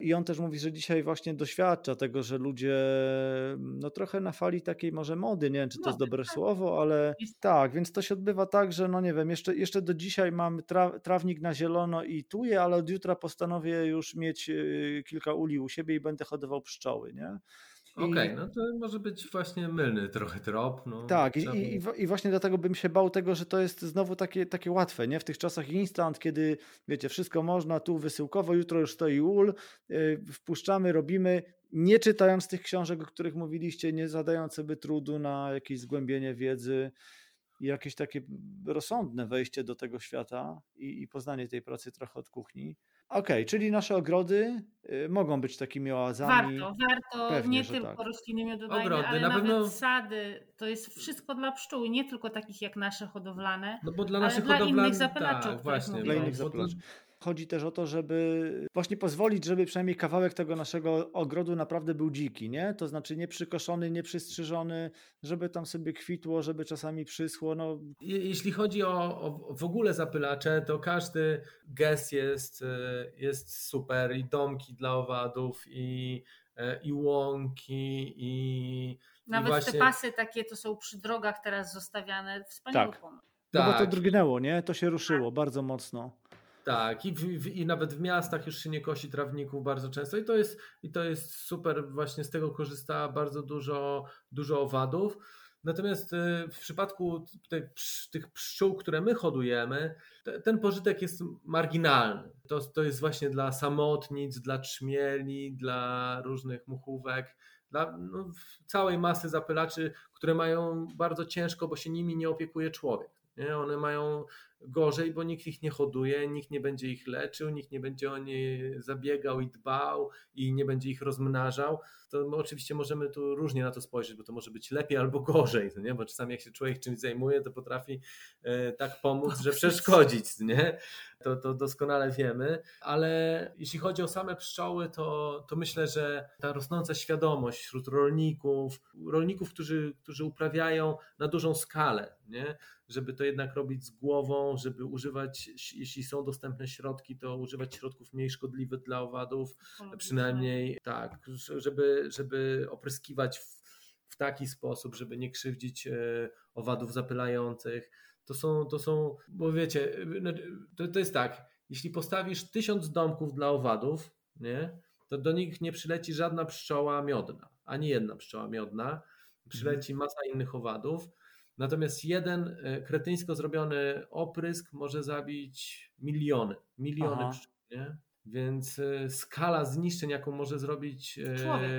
I on też mówi, że dzisiaj właśnie doświadcza tego, że ludzie no trochę na fali takiej może mody, nie wiem czy to jest dobre tak. słowo, ale tak, więc to się odbywa tak, że no nie wiem, jeszcze, jeszcze do dzisiaj mam tra, trawnik na zielono i tuję, ale od jutra postanowię już mieć y, kilka uli u siebie i będę hodował pszczoły, nie? Okej, okay, no to może być właśnie mylny trochę trop. No, tak, i, i, i, właśnie dlatego bym się bał tego, że to jest znowu takie, takie łatwe, nie? W tych czasach instant, kiedy wiecie, wszystko można, tu wysyłkowo, jutro już stoi ul, yy, wpuszczamy, robimy, nie czytając tych książek, o których mówiliście, nie zadając sobie trudu na jakieś zgłębienie wiedzy i jakieś takie rozsądne wejście do tego świata i, i poznanie tej pracy trochę od kuchni. Okej, okay, czyli nasze ogrody y, mogą być takimi oazami. Warto, warto Pewnie, nie tylko tak. rośliny miododajne, ogrody, ale na nawet pewno... sady. To jest wszystko dla pszczół, nie tylko takich jak nasze hodowlane, no bo dla naszych ale dla innych zapylaczów. Tak, właśnie, dla innych zapylaczy. Chodzi też o to, żeby właśnie pozwolić, żeby przynajmniej kawałek tego naszego ogrodu naprawdę był dziki, nie? To znaczy nie przykoszony, nie przystrzyżony, żeby tam sobie kwitło, żeby czasami przyschło. No. Jeśli chodzi o, o w ogóle zapylacze, to każdy gest jest, e, jest super i domki dla owadów i, e, i łąki i nawet i właśnie... te pasy takie to są przy drogach teraz zostawiane. Wspaniały tak. pomysł. No tak. bo to tak. drgnęło, nie? To się ruszyło bardzo mocno. Tak, i, w, i nawet w miastach już się nie kosi trawników bardzo często i to jest, i to jest super, właśnie z tego korzysta bardzo dużo, dużo owadów. Natomiast y, w przypadku tych, pszczół, które my hodujemy, ten pożytek jest marginalny. To, to jest właśnie dla samotnic, dla trzmieli, dla różnych muchówek, dla no, całej masy zapylaczy, które mają bardzo ciężko, bo się nimi nie opiekuje człowiek. Nie? One mają gorzej, bo nikt ich nie hoduje, nikt nie będzie ich leczył, nikt nie będzie o nie zabiegał i dbał i nie będzie ich rozmnażał. To my oczywiście możemy tu różnie na to spojrzeć, bo to może być lepiej albo gorzej, nie? bo czasami jak się człowiek czymś zajmuje, to potrafi e, tak pomóc, że przeszkodzić. Nie? To, to doskonale wiemy, ale jeśli chodzi o same pszczoły, to, to myślę, że ta rosnąca świadomość wśród rolników, rolników, którzy, którzy uprawiają na dużą skalę, nie? żeby to jednak robić z głową, żeby używać, jeśli są dostępne środki, to używać środków mniej szkodliwych dla owadów, przynajmniej tak, żeby, żeby opryskiwać w, w taki sposób, żeby nie krzywdzić e, owadów zapylających. To są, to są bo wiecie, no, to, to jest tak, jeśli postawisz tysiąc domków dla owadów, nie, to do nich nie przyleci żadna pszczoła miodna, ani jedna pszczoła miodna, przyleci mhm. masa innych owadów, Natomiast jeden e, kretyńsko zrobiony oprysk może zabić miliony, miliony pszczół, nie? Więc e, skala zniszczeń, jaką może zrobić e, Człowiek.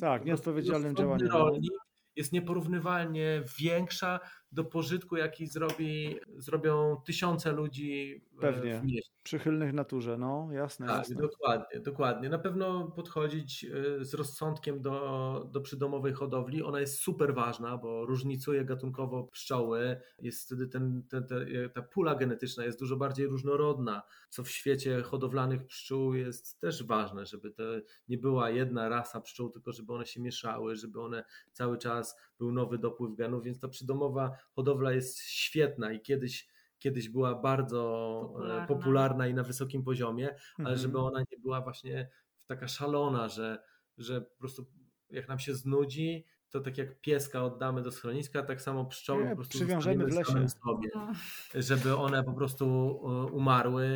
tak, nieodpowiedzialnym działaniem. Rolnik, jest nieporównywalnie większa do pożytku, jaki zrobi, zrobią tysiące ludzi e, Pewnie. w mieście. Przychylnych naturze, no jasne. Tak, jasne. dokładnie, dokładnie. Na pewno podchodzić e, z rozsądkiem do, do przydomowej hodowli. Ona jest super ważna, bo różnicuje gatunkowo pszczoły. Jest wtedy ten, ten, ten, ta pula genetyczna jest dużo bardziej różnorodna, co w świecie hodowlanych pszczół jest też ważne, żeby to nie była jedna rasa pszczół, tylko żeby one się mieszały, żeby one cały czas był nowy dopływ genów, więc ta przydomowa hodowla jest świetna i kiedyś, kiedyś była bardzo e, popularna. popularna i na wysokim poziomie, ale mhm. żeby ona nie była właśnie taka szalona, że, że po prostu jak nam się znudzi, to tak jak pieska oddamy do schroniska, tak samo pszczoły nie, po prostu przywiążemy w lesie sobie, no. żeby one po prostu e, umarły.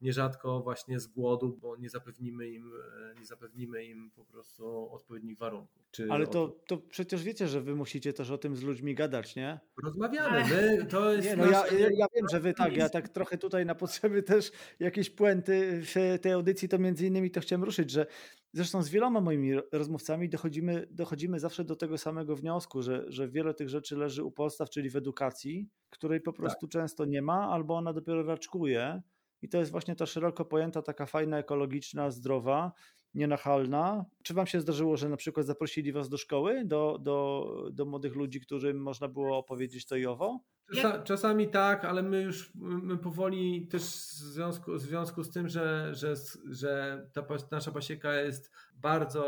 Nierzadko właśnie z głodu, bo nie zapewnimy im, nie zapewnimy im po prostu odpowiednich warunków. Czy Ale to, to przecież wiecie, że wy musicie też o tym z ludźmi gadać, nie? Rozmawiamy, my, to jest... Nie, no ja, ja, ja, wiem, że wy tak, ja tak trochę tutaj na potrzeby też jakieś puenty w tej audycji, to między innymi to chciałem ruszyć, że Zresztą z wieloma moimi rozmówcami dochodzimy, dochodzimy zawsze do tego samego wniosku, że, że wiele tych rzeczy leży u podstaw, czyli w edukacji, której po prostu tak. często nie ma, albo ona dopiero raczkuje. I to jest właśnie ta szeroko pojęta, taka fajna, ekologiczna, zdrowa, nienachalna. Czy wam się zdarzyło, że na przykład zaprosili was do szkoły, do, do, do młodych ludzi, którym można było opowiedzieć to i owo? Czasami tak, ale my już my powoli też w związku, w związku z tym, że, że, że ta nasza pasieka jest bardzo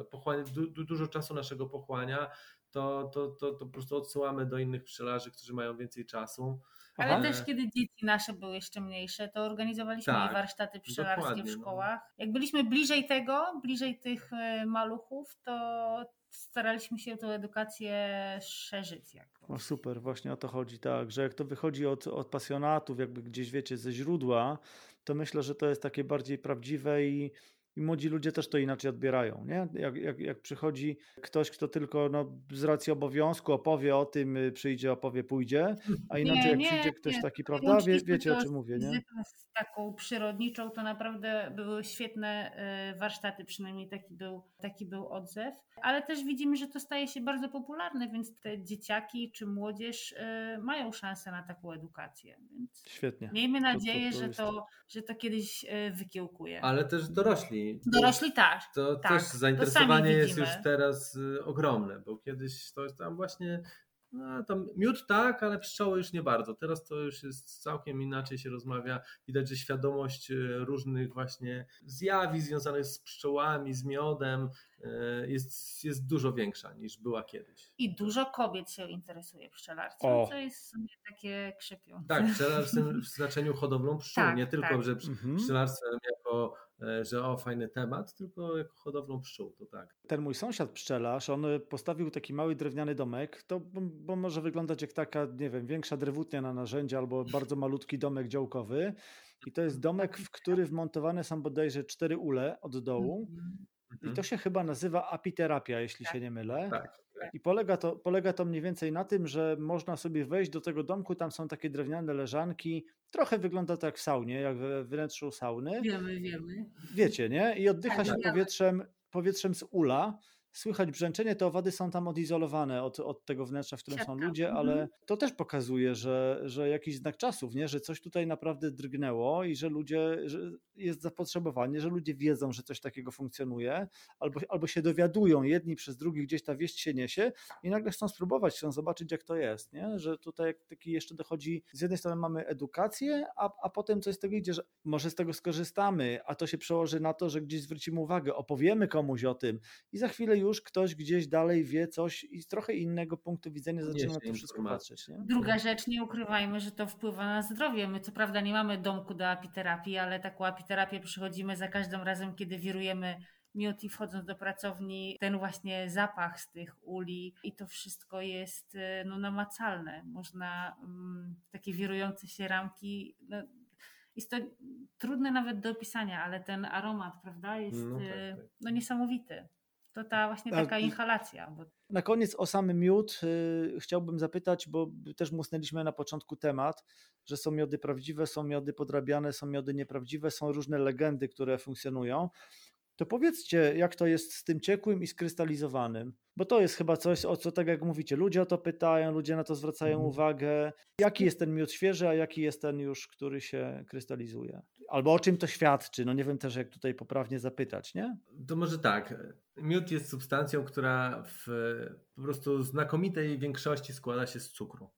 e, pochłania, du, dużo czasu naszego pochłania, to, to, to, to po prostu odsyłamy do innych pszczelarzy, którzy mają więcej czasu. Ale Aha. też kiedy dzieci nasze były jeszcze mniejsze, to organizowaliśmy tak, warsztaty pszczelarskie w no. szkołach. Jak byliśmy bliżej tego, bliżej tych e, maluchów, to staraliśmy się tę edukację szerzyć. Jakoś. O super, właśnie o to chodzi, tak, że jak to wychodzi od, od pasjonatów, jakby gdzieś wiecie, ze źródła, to myślę, że to jest takie bardziej prawdziwe i i młodzi ludzie też to inaczej odbierają. Nie? Jak, jak, jak przychodzi ktoś, kto tylko no, z racji obowiązku opowie o tym, y, przyjdzie, opowie, pójdzie, a inaczej nie, jak nie, przyjdzie ktoś nie. taki, prawda? Wie, wiecie o czym mówię, nie? Z taką przyrodniczą to naprawdę były świetne y, warsztaty, przynajmniej taki był, taki był odzew. Ale też widzimy, że to staje się bardzo popularne, więc te dzieciaki czy młodzież y, mają szansę na taką edukację. Więc Świetnie. Miejmy nadzieję, to, to, to że, to, że to kiedyś wykiełkuje. Ale też dorośli dorośli. tak. To tak, też zainteresowanie jest już teraz y, ogromne, bo kiedyś to jest tam właśnie no, tam miód tak, ale pszczoły już nie bardzo. Teraz to już jest całkiem inaczej się rozmawia. Widać, że świadomość y, różnych właśnie zjawisk związanych z pszczołami, z miodem y, jest, jest dużo większa niż była kiedyś. I dużo kobiet się interesuje pszczelarstwem, co jest sobie takie krzepiące. Tak, pszczelarstwem w znaczeniu hodowlą pszczół, tak, nie tylko, tak. że mhm. pszczelarstwem jako E, że o, fajny temat, tylko jako hodowlą pszczół, to tak. Ten mój sąsiad pszczelarz, on postawił taki mały drewniany domek, to bo może wyglądać jak taka, nie wiem, większa drewutnia na narzędzia albo bardzo malutki domek działkowy. I to jest domek, w który wmontowane są bodajże cztery ule od dołu. Mhm. I to się chyba nazywa apiterapia, jeśli tak. się nie mylę. Tak. I polega to, polega to mniej więcej na tym, że można sobie wejść do tego domku, tam są takie drewniane leżanki, trochę wygląda to jak w saunie, jak we wnętrzu sauny. Wiemy, wiemy. Wiecie, nie? I oddycha tak, się powietrzem, powietrzem z ula słychać brzęczenie, te owady są tam odizolowane od, od tego wnętrza, w którym Siatka. są ludzie, mhm. ale to też pokazuje, że, że jakiś znak czasów, nie? że coś tutaj naprawdę drgnęło i że ludzie, że jest zapotrzebowanie, że ludzie wiedzą, że coś takiego funkcjonuje, albo, albo się dowiadują jedni przez drugich, gdzieś ta wieść się niesie i nagle chcą spróbować, chcą zobaczyć, jak to jest. Nie? Że tutaj taki jeszcze dochodzi, z jednej strony mamy edukację, a, a potem coś z tego idzie, że może z tego skorzystamy, a to się przełoży na to, że gdzieś zwrócimy uwagę, opowiemy komuś o tym i za chwilę już ktoś gdzieś dalej wie coś i z trochę innego punktu widzenia zaczyna na to wszystko patrzeć. Nie? Druga rzecz, nie ukrywajmy, że to wpływa na zdrowie. My co prawda nie mamy domku do apiterapii, ale taką apiterapię przychodzimy za każdym razem, kiedy wirujemy miód i wchodząc do pracowni, ten właśnie zapach z tych uli i to wszystko jest e, no, namacalne. Można um, takie wirujące się ramki, no, jest to trudne nawet do opisania, ale ten aromat, prawda, jest no, tak, e, tak. no niesamowity. To ta właśnie taka inhalacja. Bo... Na koniec o samym miód y, chciałbym zapytać, bo też musnęliśmy na początku temat, że są miody prawdziwe, są miody podrabiane, są miody nieprawdziwe, są różne legendy, które funkcjonują. To powiedzcie, jak to jest z tym ciekłym i skrystalizowanym? Bo to jest chyba coś, o co tak jak mówicie, ludzie o to pytają, ludzie na to zwracają mhm. uwagę. Jaki jest ten miód świeży, a jaki jest ten już, który się krystalizuje? Albo o czym to świadczy? No nie wiem też, jak tutaj poprawnie zapytać, nie? To może tak. Miód jest substancją, która w po prostu znakomitej większości składa się z cukru.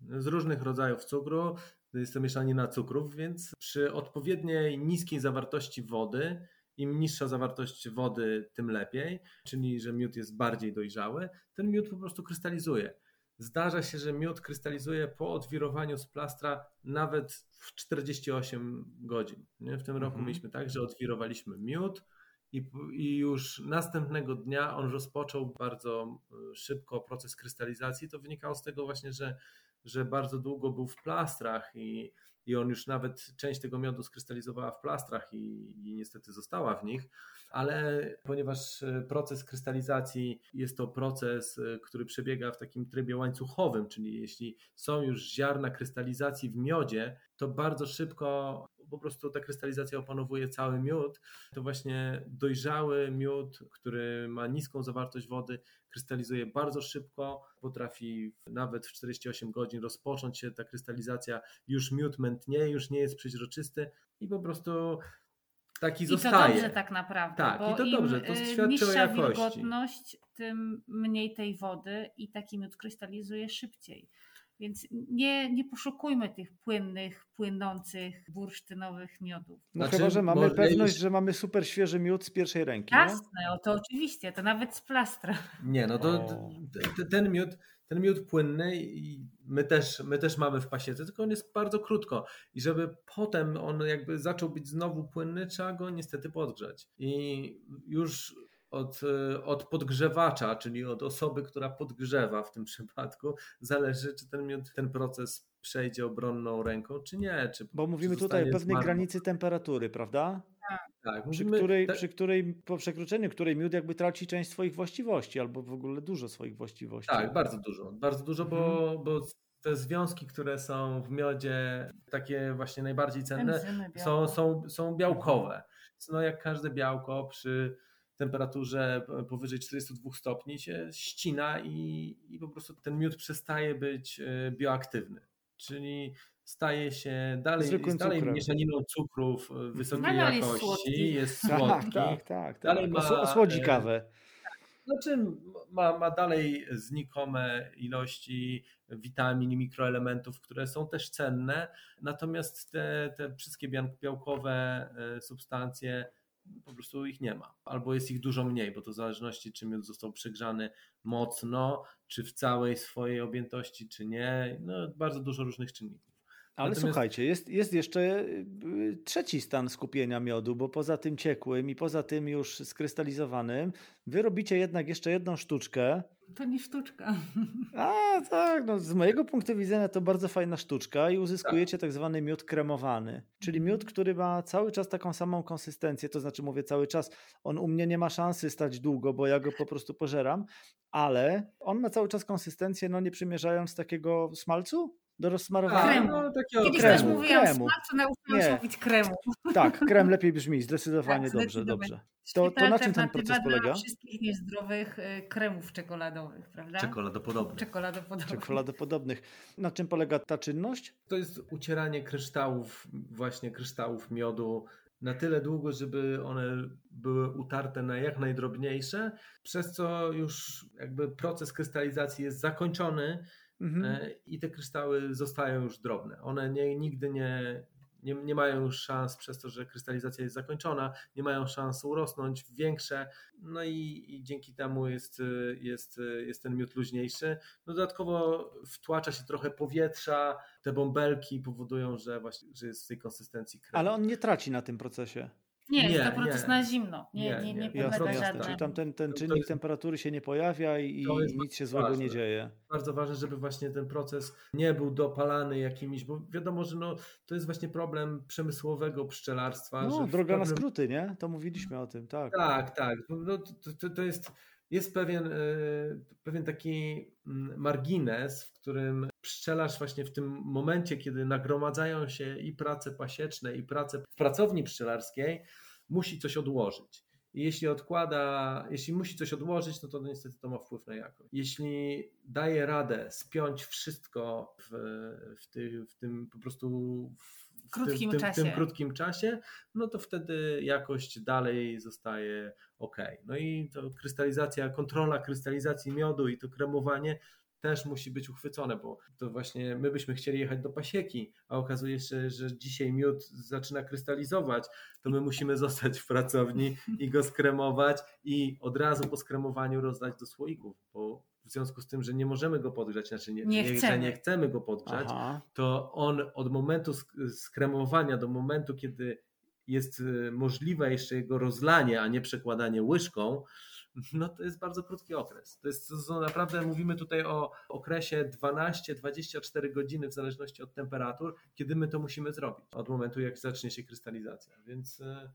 Z różnych rodzajów cukru. Jest to mieszanina cukrów, więc przy odpowiedniej niskiej zawartości wody im niższa zawartość wody, tym lepiej, czyli że miód jest bardziej dojrzały, ten miód po prostu krystalizuje. Zdarza się, że miód krystalizuje po odwirowaniu z plastra nawet w 48 godzin. Nie? W tym roku mhm. mieliśmy tak, że odwirowaliśmy miód i, i już następnego dnia on rozpoczął bardzo e, szybko proces krystalizacji. To wynikało z tego właśnie, że, że bardzo długo był w plastrach i, i on już nawet część tego miodu skrystalizowała w plastrach i, i niestety została w nich, ale ponieważ e, proces krystalizacji jest to proces, e, który przebiega w takim trybie łańcuchowym, czyli jeśli są już ziarna krystalizacji w miodzie, to bardzo szybko po prostu ta krystalizacja opanowuje cały miód, to właśnie dojrzały miód, który ma niską zawartość wody, krystalizuje bardzo szybko, potrafi nawet w 48 godzin rozpocząć się ta krystalizacja, już miód mętnieje, już nie jest przeźroczysty i po prostu taki I zostaje. to dobrze tak naprawdę. Tak, bo i to dobrze, to y, świadczy o jakości. wilgotność, tym mniej tej wody i taki miód krystalizuje szybciej. Więc nie, nie poszukujmy tych płynnych, płynących, bursztynowych miodów. No Znaczy, chyba, że mamy pewność, że mamy super świeży miód z pierwszej ręki. Nie? Jasne, o to oczywiście, to nawet z plastra. Nie, no to ten miód, ten miód płynny i my też, my też mamy w pasiece, tylko on jest bardzo krótko i żeby potem on jakby zaczął być znowu płynny, trzeba go niestety podgrzać. I już od, od podgrzewacza, czyli od osoby, która podgrzewa w tym przypadku, zależy, czy ten miód, ten proces przejdzie obronną ręką, czy nie. Czy, Bo mówimy czy tutaj o pewnej granicy temperatury, prawda? Tak, Przy mówimy, której, te- przy której, po przekroczeniu której miód jakby traci część swoich właściwości, albo w ogóle dużo swoich właściwości. Tak, bardzo dużo. Bardzo dużo, bo, bo te związki, które są w miodzie, takie właśnie najbardziej cenne, są, są, są białkowe. No jak każde białko przy temperaturze powyżej 42 stopni się ścina i, i po prostu ten miód przestaje być e, bioaktywny. Czyli staje się dalej, jest dalej cukrem. mieszaniną cukrów e, wysokiej Nadal jest jakości, słodki. jest Tak, słodki. tak, tak. Dalej tak. ma, Osło- Osłodzi e, kawę. Znaczy ma, ma dalej znikome ilości witamin i mikroelementów, które są też cenne, natomiast te, te wszystkie białkowe substancje po prostu ich nie ma. Albo jest ich dużo mniej, bo to w zależności czy miód został przegrzany mocno, czy w całej swojej objętości, czy nie. No, bardzo dużo różnych czynników. Ale Natomiast- słuchajcie, jest, jest jeszcze y, trzeci stan skupienia miodu, bo poza tym ciekłym i poza tym już skrystalizowanym, wy robicie jednak jeszcze jedną sztuczkę. To nie sztuczka. A tak, no, z mojego punktu widzenia to bardzo fajna sztuczka i uzyskujecie tak zwany miód kremowany, czyli miód, który ma cały czas taką samą konsystencję, to znaczy mówię cały czas, on u mnie nie ma szansy stać długo, bo ja go po prostu pożeram, ale on ma cały czas konsystencję, no nie przymierzając takiego smalcu do rozsmarowania. Kremu. no, takiego Kiedyś kremu, też mówiłam kremu. smak, to nauczyłam mówić kremu. Tak, krem lepiej brzmi, zdecydowanie Tak, dobrze, zdecydowanie. dobrze. To, to na czym ten proces polega? Dla wszystkich niezdrowych y, kremów czekoladowych, prawda? Czekoladopodobne. Czekoladopodobnych. Czekoladopodobnych. Na czym polega ta czynność? To jest ucieranie kryształów, właśnie kryształów miodu na tyle długo, żeby one były utarte na jak najdrobniejsze, przez co już jakby proces krystalizacji jest zakończony Mhm. e, i te kryształy zostają już drobne. One nie, nigdy nie, nie, nie mają już szans przez to, że krystalizacja jest zakończona, nie mają szans urosnąć większe, no i, i dzięki temu jest, jest, jest ten miód luźniejszy. No dodatkowo wtłacza się trochę powietrza, te bąbelki powodują, że właśnie że jest w tej konsystencji krem. Ale on nie traci na tym procesie. Nie, jest Nie, to proces nie. na zimno. Nie, Nie, nie, nie, nie. nie Jasne, Jasne. Czyli tam ten, ten czynnik jest- temperatury się nie pojawia i, nic się złego nie ważne. dzieje. bardzo ważne, żeby właśnie ten proces nie był dopalany jakimiś, bo wiadomo, że no, to jest właśnie problem przemysłowego pszczelarstwa. No, droga na pewnym- skróty, nie? To mówiliśmy o tym, tak. Tak, tak. No, to, to, to jest, jest pewien, e, pewien taki mm, margines, w którym pszczelarz właśnie w tym momencie, kiedy nagromadzają się i prace pasieczne, i prace w pracowni pszczelarskiej, musi coś odłożyć. I jeśli odkłada, jeśli musi coś odłożyć, no to niestety to ma wpływ na jakość. Jeśli daje radę spiąć wszystko w, w, ty, w tym po prostu w, Krótkim tym, w tym, czasie. tym krótkim czasie, no to wtedy jakość dalej zostaje ok. No i to krystalizacja, kontrola krystalizacji miodu i to kremowanie też musi być uchwycone, bo to właśnie my byśmy chcieli jechać do pasieki, a okazuje się, że dzisiaj miód zaczyna krystalizować, to my musimy zostać w pracowni i go skremować i od razu po skremowaniu rozdać do słoików, bo w związku z tym, że nie możemy go podgrzać, znaczy nie, Nie chcemy. że nie chcemy go podgrzać, Aha. to on od momentu sk- skremowania do momentu, kiedy jest możliwe jeszcze jego rozlanie, a nie przekładanie łyżką, no to jest bardzo krótki okres. To jest to naprawdę, mówimy tutaj o okresie 12-24 godziny w zależności od temperatur, kiedy my to musimy zrobić, od momentu jak zacznie się krystalizacja. Więc e,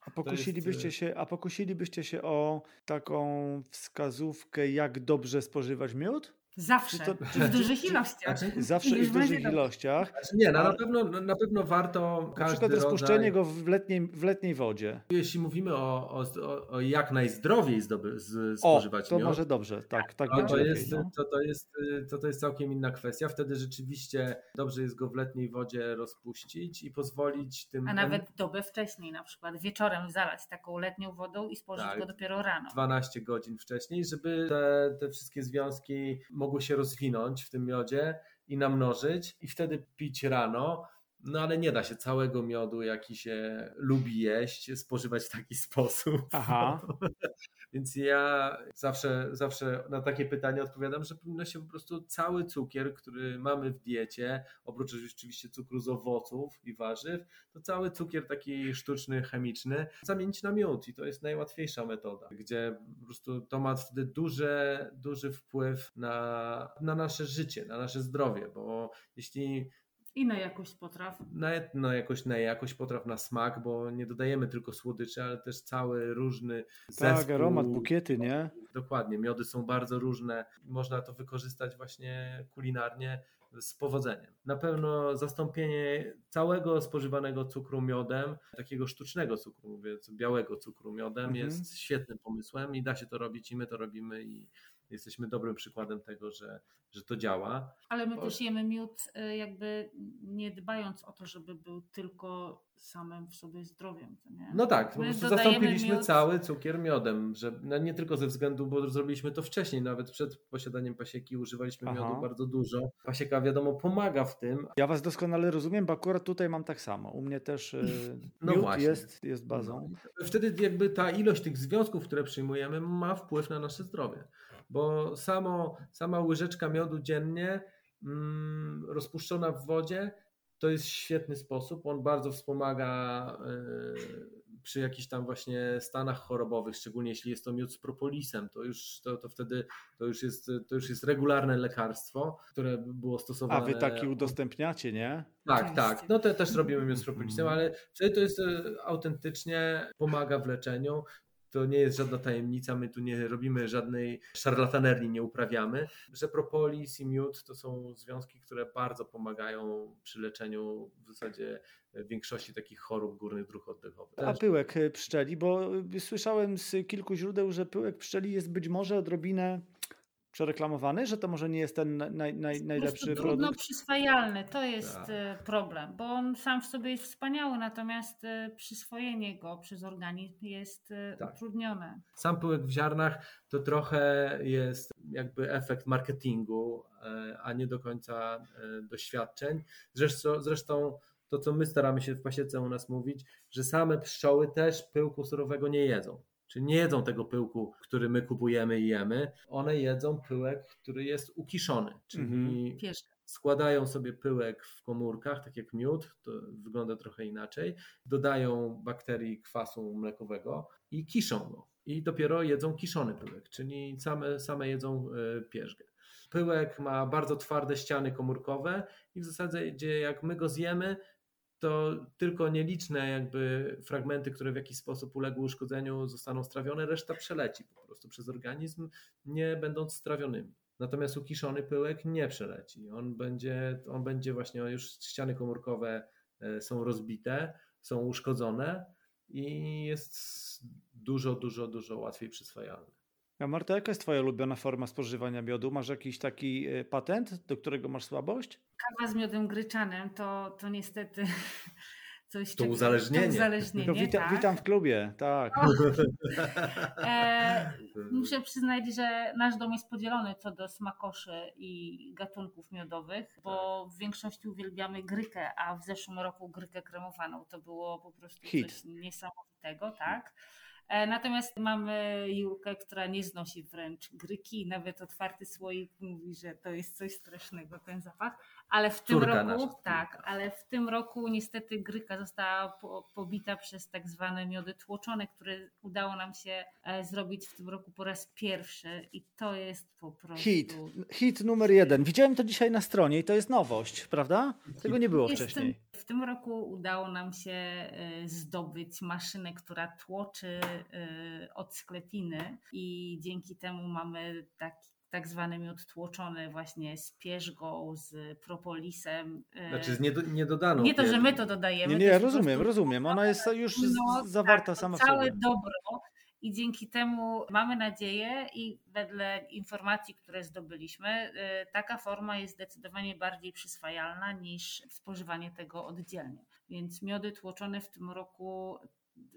a pokusilibyście, jest... się, a pokusilibyście się o taką wskazówkę, jak dobrze spożywać miód? Zawsze. To, czy w dużych ilościach. Znaczy, zawsze i w dużych ilościach. Znaczy nie, no, na, pewno, na pewno warto każdy Na przykład rozpuszczenie rodzaj... go w letniej, w letniej wodzie. Jeśli mówimy o, o, o jak najzdrowiej zdoby, z, spożywać o, to miód, może dobrze, tak. tak to, to, jest, no. to, to, jest, to, to jest całkiem inna kwestia. Wtedy rzeczywiście dobrze jest go w letniej wodzie rozpuścić i pozwolić tym... A nawet dobę wcześniej na przykład, wieczorem zalać taką letnią wodą i spożyć tak, go dopiero rano. 12 godzin wcześniej, żeby te, te wszystkie związki mogły się rozwinąć w tym miodzie i namnożyć i wtedy pić rano. No ale nie da się całego miodu, jaki się lubi jeść, spożywać w taki sposób. Aha. Więc ja zawsze, zawsze na takie pytanie odpowiadam, że powinno się po prostu cały cukier, który mamy w diecie, oprócz oczywiście cukru z owoców i warzyw, to cały cukier taki sztuczny, chemiczny zamienić na miód i to jest najłatwiejsza metoda, gdzie po prostu to ma wtedy duży, duży wpływ na, na nasze życie, na nasze zdrowie, bo jeśli i na jakość potraw. Na, na jakość, na jakość potraw, na smak, bo nie dodajemy tylko słodyczy, ale też cały różny zespół. Tak, aromat, bukiety, nie? Dokładnie, miody są bardzo różne. Można to wykorzystać właśnie kulinarnie z powodzeniem. Na pewno zastąpienie całego spożywanego cukru miodem, takiego sztucznego cukru, mówię, białego cukru miodem mhm. jest świetnym pomysłem i da się to robić i my to robimy i jesteśmy dobrym przykładem tego, że, że to działa. Ale my też jemy miód y, jakby nie dbając o to, żeby był tylko samym w sobie zdrowiem. No tak, my zastąpiliśmy miód... cały cukier miodem, że no nie tylko ze względu, bo zrobiliśmy to wcześniej, nawet przed posiadaniem pasieki używaliśmy Aha. miodu bardzo dużo. Pasieka wiadomo pomaga w tym. Ja was doskonale rozumiem, bo akurat tutaj mam tak samo. U mnie też y, no miód właśnie. jest, jest bazą. No. Wtedy jakby ta ilość tych związków, które przyjmujemy ma wpływ na nasze zdrowie bo samo, sama łyżeczka miodu dziennie mm, rozpuszczona w wodzie to jest świetny sposób. On bardzo wspomaga y, przy jakichś tam właśnie stanach chorobowych, szczególnie jeśli jest to miód z propolisem, to już, to, to wtedy to już, jest, to już jest regularne lekarstwo, które było stosowane. A wy taki udostępniacie, nie? Tak, tak. No to też robimy miód z propolisem, ale wtedy to jest y, autentycznie pomaga w leczeniu to nie jest żadna tajemnica, my tu nie robimy żadnej szarlatanerii, nie uprawiamy, że propolis i miód to są związki, które bardzo pomagają przy leczeniu w zasadzie większości takich chorób górnych dróg oddechowych. A pyłek pszczeli, bo słyszałem z kilku źródeł, że pyłek pszczeli jest być może odrobinę przereklamowany, że to może nie jest ten naj, naj, najlepszy produkt? Trudno przyswajalny, to jest tak. E, problem, bo on sam w sobie jest wspaniały, natomiast e, przyswojenie go przez organizm jest e, tak. utrudnione. Sam pyłek w ziarnach to trochę jest jakby efekt marketingu, a nie do końca doświadczeń. Zresztą, zresztą to, co my staramy się w pasiece u nas mówić, że same pszczoły też pyłku surowego nie jedzą. Czyli nie jedzą tego pyłku, który my kupujemy i jemy. One jedzą pyłek, który jest ukiszony, czyli mhm. składają sobie pyłek w komórkach, tak jak miód, to wygląda trochę inaczej. Dodają bakterii kwasu mlekowego i kiszą go. I dopiero jedzą kiszony pyłek, czyli same, same jedzą e, pierzgę. Pyłek ma bardzo twarde ściany komórkowe i w zasadzie jak my go zjemy, to tylko nieliczne jakby fragmenty, które w jakiś sposób uległy uszkodzeniu, zostaną strawione, reszta przeleci po prostu przez organizm, nie będąc strawionymi. Natomiast ukiszony pyłek nie przeleci. On będzie, on będzie właśnie, już ściany komórkowe e, są rozbite, są uszkodzone i jest dużo, dużo, dużo łatwiej przyswajalny. A Marta, jaka jest Twoja ulubiona forma spożywania miodu? Masz jakiś taki e, patent, do którego masz słabość? Kawa z miodem gryczanym to, to niestety coś To uzależnienie. To uzależnienie witam, tak. witam w klubie, tak. E, muszę przyznać, że nasz dom jest podzielony co do smakoszy i gatunków miodowych, bo tak. w większości uwielbiamy grykę, a w zeszłym roku grykę kremowaną. To było po prostu Hit. coś niesamowitego, tak. E, natomiast mamy Julkę, która nie znosi wręcz gryki, nawet otwarty słoik mówi, że to jest coś strasznego ten zapach. Ale w tym Córka roku, nasza. tak, ale w tym roku niestety gryka została po, pobita przez tak zwane miody tłoczone, które udało nam się e, zrobić w tym roku po raz pierwszy i to jest po prostu... Hit. Hit numer jeden. Widziałem to dzisiaj na stronie i to jest nowość, prawda? Tego nie było Jest wcześniej. W tym roku udało nam się e, zdobyć maszynę, która tłoczy e, od sklepiny i dzięki temu mamy taki tak zwany miód tłoczony właśnie z pierzgą, z propolisem. e, Znaczy z niedo, niedodaną. nie to, że my to dodajemy. Nie, nie, po rozumiem, prostu rozumiem. Ona jest już no, zawarta tak, sama w całe sobie. dobro i dzięki temu mamy nadzieję i wedle informacji, które zdobyliśmy, y, taka forma jest zdecydowanie bardziej przyswajalna niż spożywanie tego oddzielnie. Więc miody tłoczone w tym roku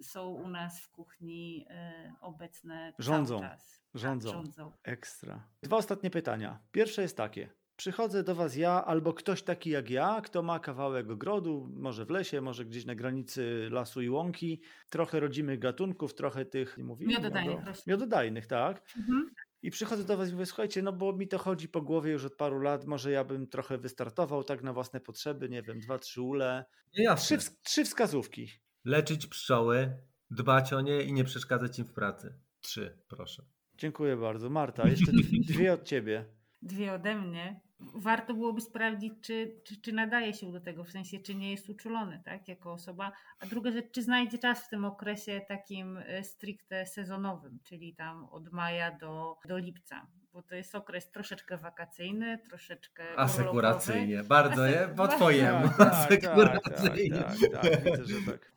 są u nas w kuchni y, obecne Rządzą. cały czas. Rządzą. Tak, rządzą. Ekstra. Dwa ostatnie pytania. Pierwsze jest takie. Przychodzę do Was ja albo ktoś taki jak ja, kto ma kawałek ogrodu, może w lesie, może gdzieś na granicy lasu i łąki, trochę rodzimych gatunków, trochę tych, mówimy, Miododajnych miodo- miododajnych, tak. Mhm. I przychodzę do Was i mówię, słuchajcie, no bo mi to chodzi po głowie już od paru lat, może ja bym trochę wystartował tak na własne potrzeby, nie wiem, dwa, trzy ule. Nie, jasne. Trzy, trzy wskazówki. Leczyć pszczoły, dbać o nie i nie przeszkadzać im w pracy. Trzy, proszę. Dziękuję bardzo. Marta, jeszcze dwie- od Ciebie. Dwie ode mnie. Warto byłoby sprawdzić, czy, czy, czy nadaje się do tego, w sensie, czy nie jest uczulony, tak, jako osoba. A druga rzecz, czy znajdzie czas w tym okresie takim e, stricte sezonowym, czyli tam od maja do, do lipca, bo to jest okres troszeczkę wakacyjny, troszeczkę urlopowy. Asekuracyjnie. Bardzo je, po twojemu. Tak, tak, tak, tak, Asekuracyjnie. tak, tak, widzę, że tak.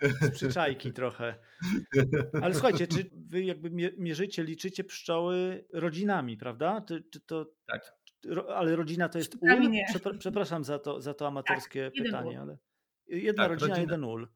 Z przyczajki trochę. Ale słuchajcie, czy wy jakby mie- mierzycie, liczycie pszczoły rodzinami, prawda? Czy, czy to, Tak. ro, ale rodzina to jest ul? Przepraszam za to, za to amatorskie jeden pytanie, ale jedna Tak, rodzina, rodzina. jeden ul.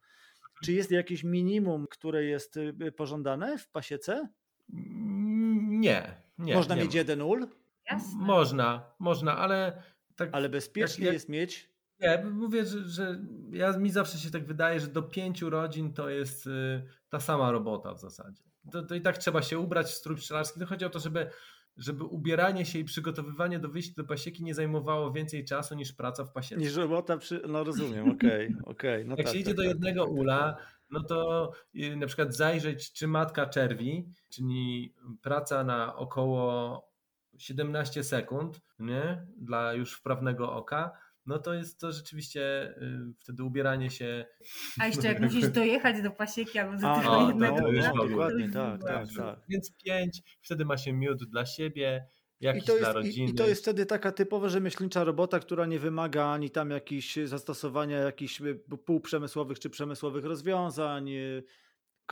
Czy jest jakieś minimum, które jest y, pożądane w pasiece? Nie, nie. Można nie mieć ma. jeden ul, Jasne. Można, można, ale tak. ale bezpiecznie jak- jest mieć Nie, mówię, że, że ja, mi zawsze się tak wydaje, że do pięciu rodzin to jest y, ta sama robota w zasadzie. To, to i tak trzeba się ubrać w strój pszczelarski. To chodzi o to, żeby, żeby ubieranie się i przygotowywanie do wyjścia do pasieki nie zajmowało więcej czasu niż praca w pasiece. niż robota przy... No rozumiem, okej, okej. No Jak tak, się idzie tak, do tak, jednego tak, tak, ula, tak. no to y, na przykład zajrzeć, czy matka czerwi, czyli praca na około 17 sekund, nie? Dla już wprawnego oka, no to jest to rzeczywiście y, wtedy ubieranie się. A jeszcze jak musisz dojechać do pasieki albo do A, tego o, jednego to już ula, w ogóle. dokładnie, tak, tak, tak. Więc pięć, wtedy ma się miód dla siebie, I jakiś to, dla jest, i, rodziny. I to jest wtedy taka typowa rzemieślnicza robota, która nie wymaga ani tam jakichś zastosowania jakichś y, półprzemysłowych czy przemysłowych rozwiązań, y,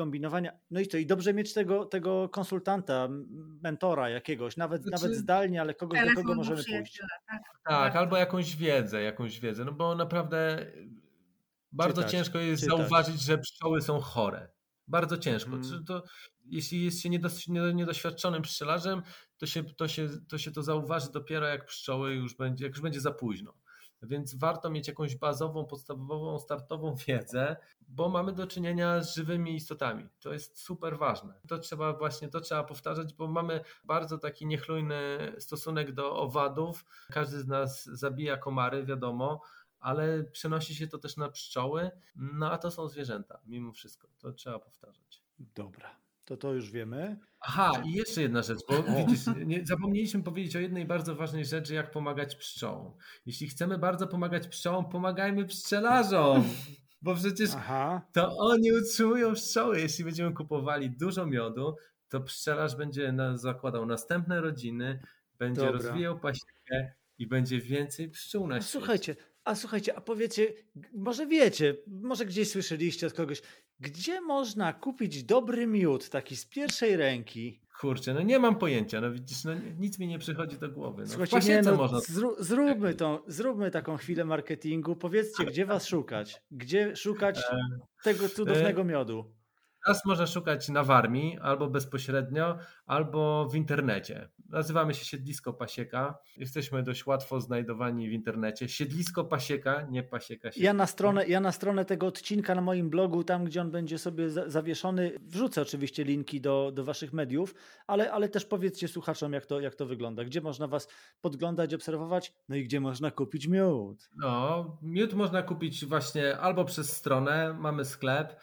kombinowania. No i to i dobrze mieć tego, tego konsultanta, mentora jakiegoś, nawet, Znaczy- nawet zdalnie, ale kogoś, do kogo możemy pójść. tak? Tak, albo jakąś wiedzę, jakąś wiedzę, no bo naprawdę bardzo Czytać, ciężko jest czytać. zauważyć, że pszczoły są chore. Bardzo ciężko. Mm. Czy To, jeśli jest się niedoświadczonym pszczelarzem, to się, to, się, to się to zauważy dopiero jak pszczoły już będzie, jak już będzie za późno. Więc warto mieć jakąś bazową, podstawową, startową wiedzę, bo mamy do czynienia z żywymi istotami. To jest super ważne. To trzeba właśnie, to trzeba powtarzać, bo mamy bardzo taki niechlujny stosunek do owadów. Każdy z nas zabija komary, wiadomo, ale przenosi się to też na pszczoły, no a to są zwierzęta, mimo wszystko. To trzeba powtarzać. Dobra, to to już wiemy. Aha, i jeszcze jedna rzecz, bo widzisz, nie, zapomnieliśmy powiedzieć o jednej bardzo ważnej rzeczy, jak pomagać pszczołom. Jeśli chcemy bardzo pomagać pszczołom, pomagajmy pszczelarzom, bo przecież Aha, to oni utrzymują pszczoły. Jeśli będziemy kupowali dużo miodu, to pszczelarz będzie zakładał następne rodziny, będzie Dobra. rozwijał pasiekę i będzie więcej pszczół na świecie. słuchajcie, a słuchajcie, a powiecie, może wiecie, może gdzieś słyszeliście od kogoś, gdzie można kupić dobry miód, taki z pierwszej ręki? Kurczę, no nie mam pojęcia, no widzisz, no nic mi nie przychodzi do głowy. No, Słuchajcie, nie, pasiece no, można zró- zróbmy, tą, zróbmy taką chwilę marketingu. Powiedzcie, gdzie was szukać? Gdzie szukać tego cudownego miodu? Nas można szukać na Warmii, albo bezpośrednio, albo w internecie. Nazywamy się Siedlisko Pasieka. Jesteśmy dość łatwo znajdowani w internecie. Siedlisko Pasieka, nie Pasieka. Siedlisko. Ja na, stronę, ja na stronę tego odcinka na moim blogu, tam gdzie on będzie sobie zawieszony, wrzucę oczywiście linki do, do waszych mediów, ale, ale też powiedzcie słuchaczom, jak to, jak to wygląda. Gdzie można was podglądać, obserwować, no i gdzie można kupić miód. No, miód można kupić właśnie albo przez stronę, mamy sklep,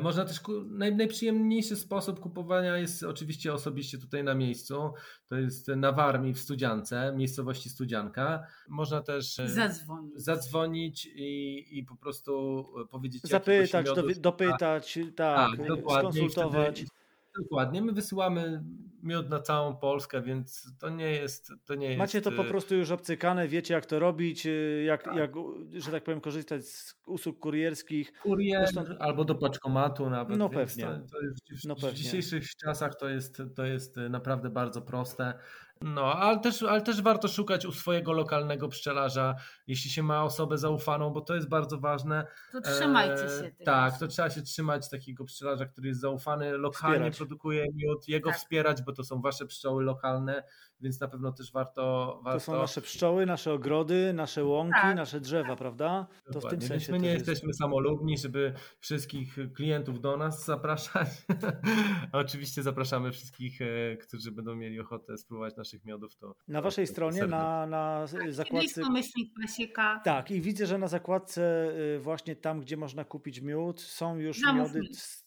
można też, naj, najprzyjemniejszy sposób kupowania jest oczywiście osobiście tutaj na miejscu. To jest na Warmii w Studziance, miejscowości Studzianka. Można też e, zadzwonić, zadzwonić i, i po prostu powiedzieć. Zapytać, dopytać, tak, tak skonsultować. Wtedy, Dokładnie, my wysyłamy miód na całą Polskę, więc to nie jest. To nie Macie jest... to po y, prostu już obcykane, wiecie jak to robić, y, jak, tak. jak że tak powiem, korzystać z usług kurierskich. Kurier Zresztą... albo do paczkomatu nawet. No pewnie. To, to w, no pewnie. w dzisiejszych czasach to jest, to jest naprawdę bardzo proste. No, ale też, ale też warto szukać u swojego lokalnego pszczelarza, jeśli się ma osobę zaufaną, bo to jest bardzo ważne. To trzymajcie się. E, tak, to trzeba się trzymać takiego pszczelarza, który jest zaufany, lokalnie wspierać. produkuje miód, jego tak. wspierać, bo to są wasze pszczoły lokalne, więc na pewno też warto. warto... To są nasze pszczoły, nasze ogrody, nasze łąki, tak. nasze drzewa, prawda? To w tym sensie. Więc my nie jesteśmy jest... samolubni, żeby wszystkich klientów do nas zapraszać. Oczywiście zapraszamy wszystkich, e, którzy będą mieli ochotę spróbować naszych miodów. To na waszej stronie, na, na tak, zakładce. Tak, i widzę, że na zakładce y, właśnie tam, gdzie można kupić miód, są już miody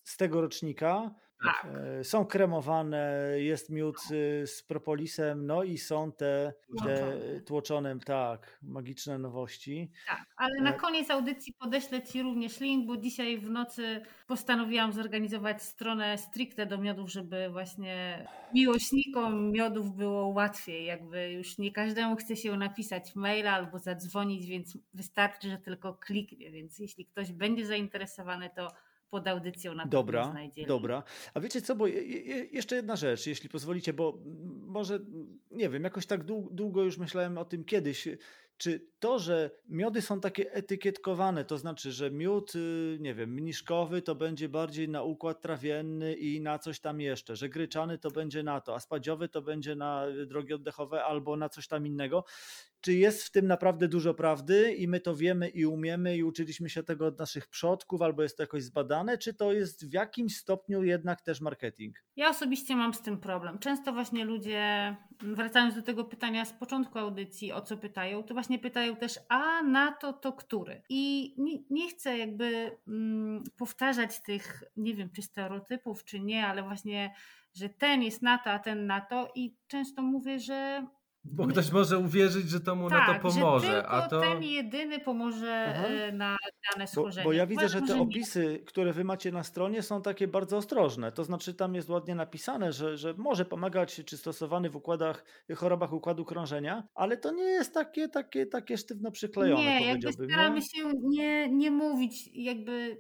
z tego rocznika. Tak. E, są kremowane, jest miód y, z propolisem, no i są te, te tłoczone, tak, magiczne nowości. Tak, ale na e, koniec audycji podeślę Ci również link, bo dzisiaj w nocy postanowiłam zorganizować stronę stricte do miodów, żeby właśnie miłośnikom miodów było łatwiej. Jakby już nie każdemu chce się napisać maila albo zadzwonić, więc wystarczy, że tylko kliknie. Więc jeśli ktoś będzie zainteresowany, to pod audycją na Dobra, dobra. A wiecie co, bo je, je, jeszcze jedna rzecz, jeśli pozwolicie, bo może, nie wiem, jakoś tak długo już myślałem o tym kiedyś. Czy to, że miody są takie etykietkowane, to znaczy, że miód, y, nie wiem, mniszkowy to będzie bardziej na układ trawienny i na coś tam jeszcze, że gryczany to będzie na to, a spadziowy to będzie na drogi oddechowe albo na coś tam innego czy jest w tym naprawdę dużo prawdy i my to wiemy i umiemy i uczyliśmy się tego od naszych przodków, albo jest to jakoś zbadane, czy to jest w jakimś stopniu jednak też marketing? Ja osobiście mam z tym problem. Często właśnie ludzie, wracając do tego pytania z początku audycji, o co pytają, to właśnie pytają też, a na to to który? I nie, nie chcę jakby mm, powtarzać tych, nie wiem, czy stereotypów, czy nie, ale właśnie, że ten jest na to, a ten na to i często mówię, że bo ktoś może uwierzyć, że to mu tak, na to tak, pomoże. Że tylko a to ten jedyny pomoże Aha. E, na dane schorzenie. Bo, bo ja widzę, że te opisy, które wy macie na stronie, są takie bardzo ostrożne. To znaczy, tam jest ładnie napisane, że, że może pomagać czy stosowany w układach, chorobach układu krążenia, ale to nie jest takie, takie, takie sztywno przyklejone. Nie, jakby staramy się nie, nie mówić, jakby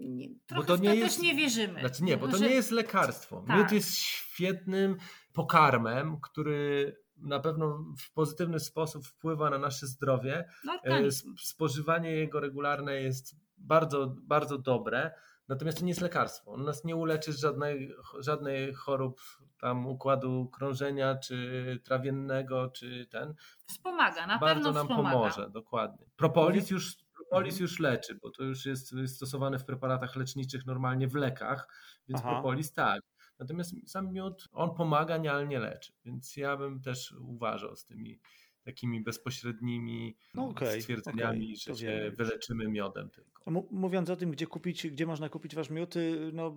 nie, trochę bo to, nie to jest, też nie wierzymy. Znaczy nie, bo to że... nie jest lekarstwo. Tak. Miód jest świetnym pokarmem, który na pewno w pozytywny sposób wpływa na nasze zdrowie. No, tak. Spożywanie jego regularne jest bardzo, bardzo dobre. Natomiast to nie jest lekarstwo. On nas nie uleczy z żadnej, żadnej chorób tam układu krążenia, czy trawiennego, czy ten. Wspomaga, na Bardzo pewno nam wspomaga. pomoże, dokładnie. Propolis już, propolis mhm. już leczy, bo to już jest stosowane w preparatach leczniczych normalnie w lekach, więc Aha. propolis tak. Natomiast sam miód, on pomaga, nie, ale nie leczy. Więc ja bym też uważał z tymi takimi bezpośrednimi no okay, stwierdzeniami, okay, że się wyleczymy miodem tylko. Mówiąc o tym, gdzie kupić, gdzie można kupić wasz miód, y, no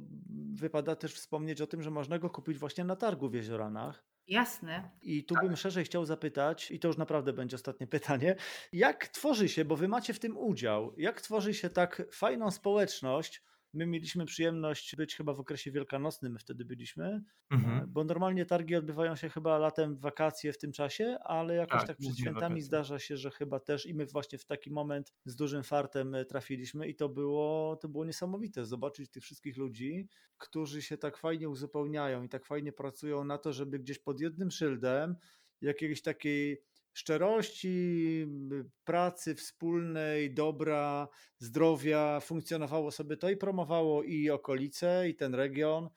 wypada też wspomnieć o tym, że można go kupić właśnie na targu w Jezioranach. Jasne. I tu tak. bym szerzej chciał zapytać, i to już naprawdę będzie ostatnie pytanie, jak tworzy się, bo wy macie w tym udział, jak tworzy się tak fajną społeczność, My mieliśmy przyjemność być chyba w okresie wielkanocnym, my wtedy byliśmy, mhm. bo normalnie targi odbywają się chyba latem, wakacje w tym czasie, ale jakoś tak, tak przed świętami zdarza się, że chyba też i my właśnie w taki moment z dużym fartem e, trafiliśmy i to było, to było niesamowite zobaczyć tych wszystkich ludzi, którzy się tak fajnie uzupełniają i tak fajnie pracują na to, żeby gdzieś pod jednym szyldem jakiejś takiej szczerości, pracy wspólnej, dobra, zdrowia, funkcjonowało sobie to i promowało i okolice, i ten region.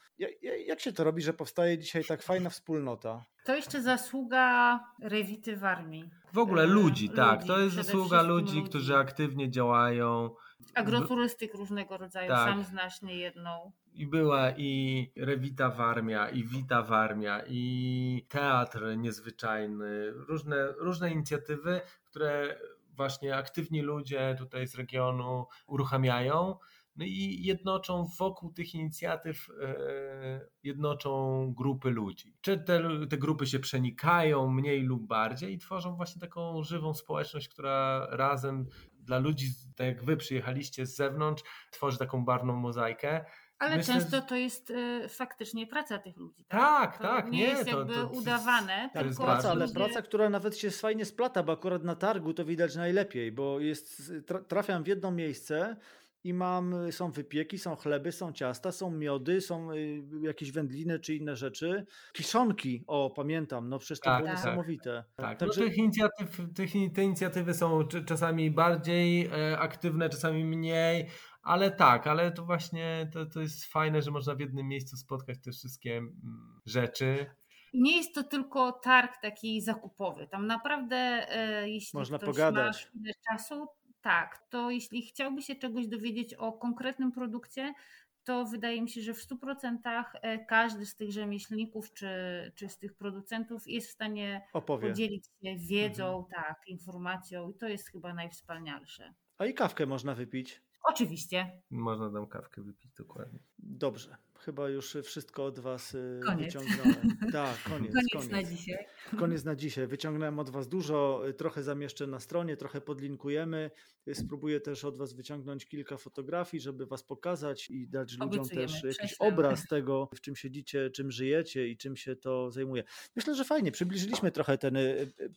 Jak się to robi, że powstaje dzisiaj tak fajna wspólnota? To jeszcze zasługa Rewity w armii. W ogóle e, ludzi, tak. to jest zasługa ludzi, ludzi, którzy aktywnie działają. Agroturystyk różnego rodzaju, tak. sam znasz nie jedną. I była i Rewita Warmia, i Wita Warmia, i teatr niezwyczajny, różne, różne inicjatywy, które właśnie aktywni ludzie tutaj z regionu uruchamiają. No i jednoczą wokół tych inicjatyw, e, jednoczą grupy ludzi. Czy te, te grupy się przenikają mniej lub bardziej i tworzą właśnie taką żywą społeczność, która razem dla ludzi, tak jak wy przyjechaliście z zewnątrz, tworzy taką barwną mozaikę. Ale Myślę, często to jest y, faktycznie praca tych ludzi. Tak, tak. To tak nie, nie jest jakby to, to, udawane. To jest praca, ale praca, która nawet się fajnie splata, bo akurat na targu to widać najlepiej, bo jest, trafiam w jedno miejsce i mam, są wypieki, są chleby, są ciasta, są miody, są y, jakieś wędliny czy inne rzeczy. Kiszonki, o pamiętam, no przecież to tak, było tak, niesamowite. Tak, Także... no tych inicjatyw, tych, te inicjatywy są czasami bardziej e, aktywne, czasami mniej, ale tak, ale to właśnie to, to jest fajne, że można w jednym miejscu spotkać te wszystkie mm, rzeczy. Nie jest to tylko targ taki zakupowy. Tam naprawdę, e, jeśli można ktoś pogadać. ma czasu, tak, to jeśli chciałby się czegoś dowiedzieć o konkretnym produkcie, to wydaje mi się, że w 100% e, każdy z tych rzemieślników czy, czy z tych producentów jest w stanie Opowie. podzielić się wiedzą, mhm. tak, informacją i to jest chyba najwspanialsze. A i kawkę można wypić. Oczywiście. Można tam kawkę wypić, dokładnie. Dobrze chyba już wszystko od Was y, koniec. wyciągnąłem. Tak, koniec, koniec, koniec. na dzisiaj. Koniec na dzisiaj. Wyciągnąłem od Was dużo, y, trochę zamieszczę na stronie, trochę podlinkujemy. Y, spróbuję też od Was wyciągnąć kilka fotografii, żeby Was pokazać i dać ludziom też jakiś obraz tego, w czym siedzicie, czym żyjecie i czym się to zajmuje. Myślę, że fajnie. Przybliżyliśmy trochę ten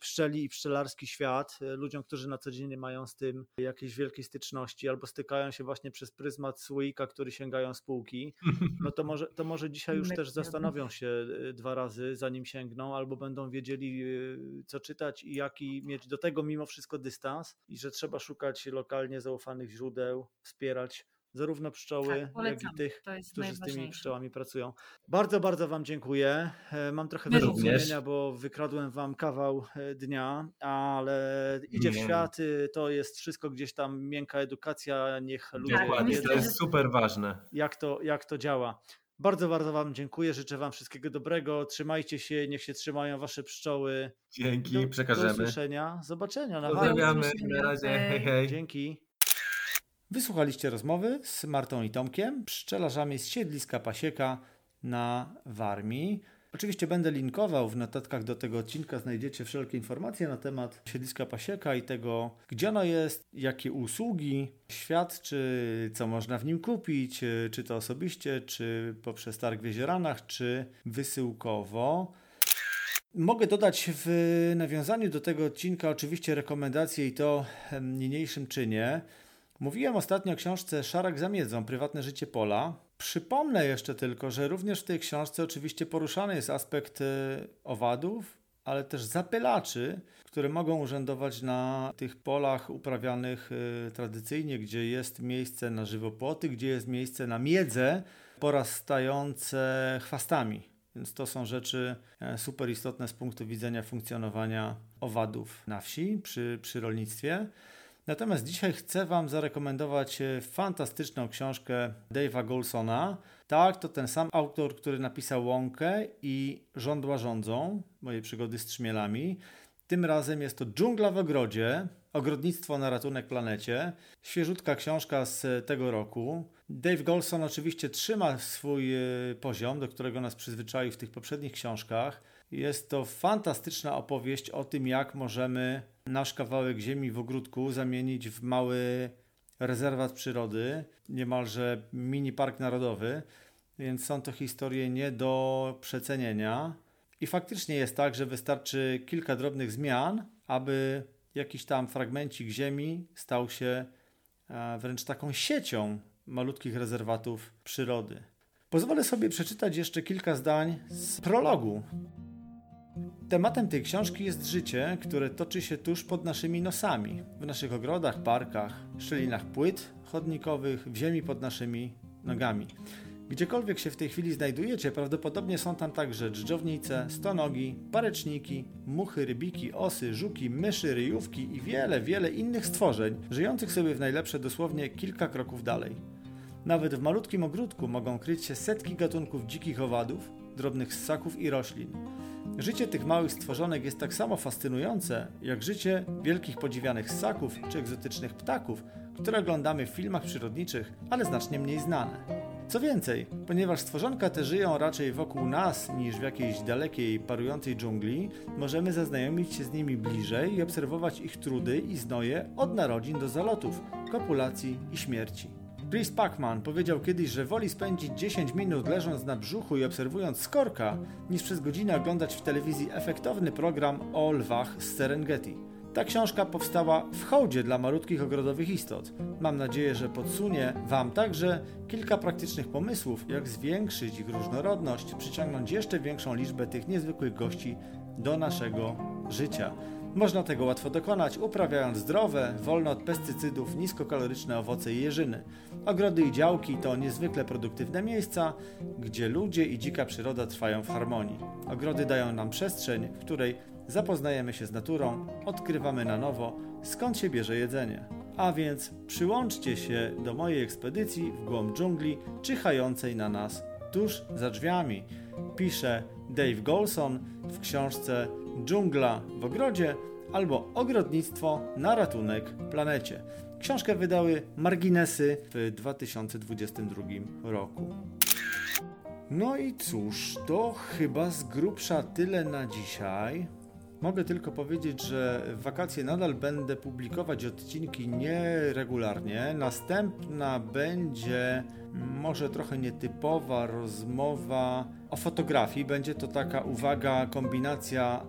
pszczeli i pszczelarski świat ludziom, którzy na co dzień mają z tym jakiejś wielkiej styczności albo stykają się właśnie przez pryzmat słoika, który sięgają spółki. No to to może, to może dzisiaj już też zastanowią się y, dwa razy, zanim sięgną, albo będą wiedzieli, y, co czytać i jaki mieć do tego mimo wszystko dystans, i że trzeba szukać lokalnie zaufanych źródeł, wspierać zarówno pszczoły, tak, jak i tych, którzy z tymi pszczołami pracują. Bardzo, bardzo Wam dziękuję. E, mam trochę wyrzutnienia, bo wykradłem Wam kawał e, dnia, ale idzie w świat, to jest wszystko gdzieś tam miękka edukacja, niech ludzie tak, wiedzą, to jest super ważne. Jak to, jak to działa. Bardzo, bardzo Wam dziękuję. Życzę Wam wszystkiego dobrego. Trzymajcie się, niech się trzymają Wasze pszczoły. Dzięki, do, przekażemy. Do usłyszenia. Zobaczenia. Pozdrawiamy. Na razie. Hej, hej. Dzięki. Wysłuchaliście rozmowy z Martą i Tomkiem, pszczelarzami z siedliska Pasieka na Warmii. Oczywiście będę linkował w notatkach do tego odcinka, znajdziecie wszelkie informacje na temat siedliska Pasieka i tego, gdzie ono jest, jakie usługi świadczy, co można w nim kupić, czy to osobiście, czy poprzez targ w Jezieranach, czy wysyłkowo. Mogę dodać w nawiązaniu do tego odcinka oczywiście rekomendacje i to niniejszym czynie. Mówiłem ostatnio o książce Szarak za miedzą, prywatne życie Pola. Przypomnę jeszcze tylko, że również w tej książce oczywiście poruszany jest aspekt e, owadów, ale też zapylaczy, które mogą urzędować na tych polach uprawianych e, tradycyjnie, gdzie jest miejsce na żywopłoty, gdzie jest miejsce na miedzę porastające chwastami. Więc to są rzeczy e, super istotne z punktu widzenia funkcjonowania owadów na wsi przy, przy rolnictwie. Natomiast dzisiaj chcę Wam zarekomendować e, fantastyczną książkę Dave'a Golsona. Tak, to ten sam autor, który napisał Łąkę i Żądła rządzą, moje przygody z trzmielami. Tym razem jest to Dżungla w ogrodzie, ogrodnictwo na ratunek planecie. Świeżutka książka z tego roku. Dave Golson oczywiście trzyma swój e, poziom, do którego nas przyzwyczaił w tych poprzednich książkach. Jest to fantastyczna opowieść o tym, jak możemy nasz kawałek ziemi w ogródku zamienić w mały rezerwat przyrody, niemalże mini park narodowy, więc są to historie nie do przecenienia. I faktycznie jest tak, że wystarczy kilka drobnych zmian, aby jakiś tam fragmencik ziemi stał się e, wręcz taką siecią malutkich rezerwatów przyrody. Pozwolę sobie przeczytać jeszcze kilka zdań z prologu Tematem tej książki jest życie, które toczy się tuż pod naszymi nosami, w naszych ogrodach, parkach, szczelinach płyt chodnikowych, w ziemi pod naszymi nogami. Gdziekolwiek się w tej chwili znajdujecie, prawdopodobnie są tam także dżdżownice, stonogi, pareczniki, muchy, rybiki, osy, żuki, myszy, ryjówki i wiele, wiele innych stworzeń, żyjących sobie w najlepsze dosłownie kilka kroków dalej. Nawet w malutkim ogródku mogą kryć się setki gatunków dzikich owadów, drobnych ssaków i roślin. Życie tych małych stworzonek jest tak samo fascynujące, jak życie wielkich podziwianych ssaków czy egzotycznych ptaków, które oglądamy w filmach przyrodniczych, ale znacznie mniej znane. Co więcej, ponieważ stworzonka te żyją raczej wokół nas niż w jakiejś dalekiej, parującej dżungli, możemy zaznajomić się z nimi bliżej i obserwować ich trudy i znoje od narodzin do zalotów, kopulacji i śmierci. Chris Pacman powiedział kiedyś, że woli spędzić 10 minut leżąc na brzuchu i obserwując skorka, niż przez godzinę oglądać w telewizji efektowny program o lwach z Serengeti. Ta książka powstała w hołdzie dla malutkich ogrodowych istot. Mam nadzieję, że podsunie Wam także kilka praktycznych pomysłów, jak zwiększyć ich różnorodność, przyciągnąć jeszcze większą liczbę tych niezwykłych gości do naszego życia. Można tego łatwo dokonać, uprawiając zdrowe, wolne od pestycydów, niskokaloryczne owoce i jeżyny. Ogrody i działki to niezwykle produktywne miejsca, gdzie ludzie i dzika przyroda trwają w harmonii. Ogrody dają nam przestrzeń, w której zapoznajemy się z naturą, odkrywamy na nowo, skąd się bierze jedzenie. A więc przyłączcie się do mojej ekspedycji w głąb dżungli, czyhającej na nas tuż za drzwiami. Pisze Dave Golson w książce Dżungla w ogrodzie albo Ogrodnictwo na ratunek planecie. Książkę wydały Marginesy w 2022 roku. No i cóż, to chyba z grubsza tyle na dzisiaj. Mogę tylko powiedzieć, że w wakacje nadal będę publikować odcinki nieregularnie. Następna będzie może trochę nietypowa rozmowa o fotografii. Będzie to taka uwaga, kombinacja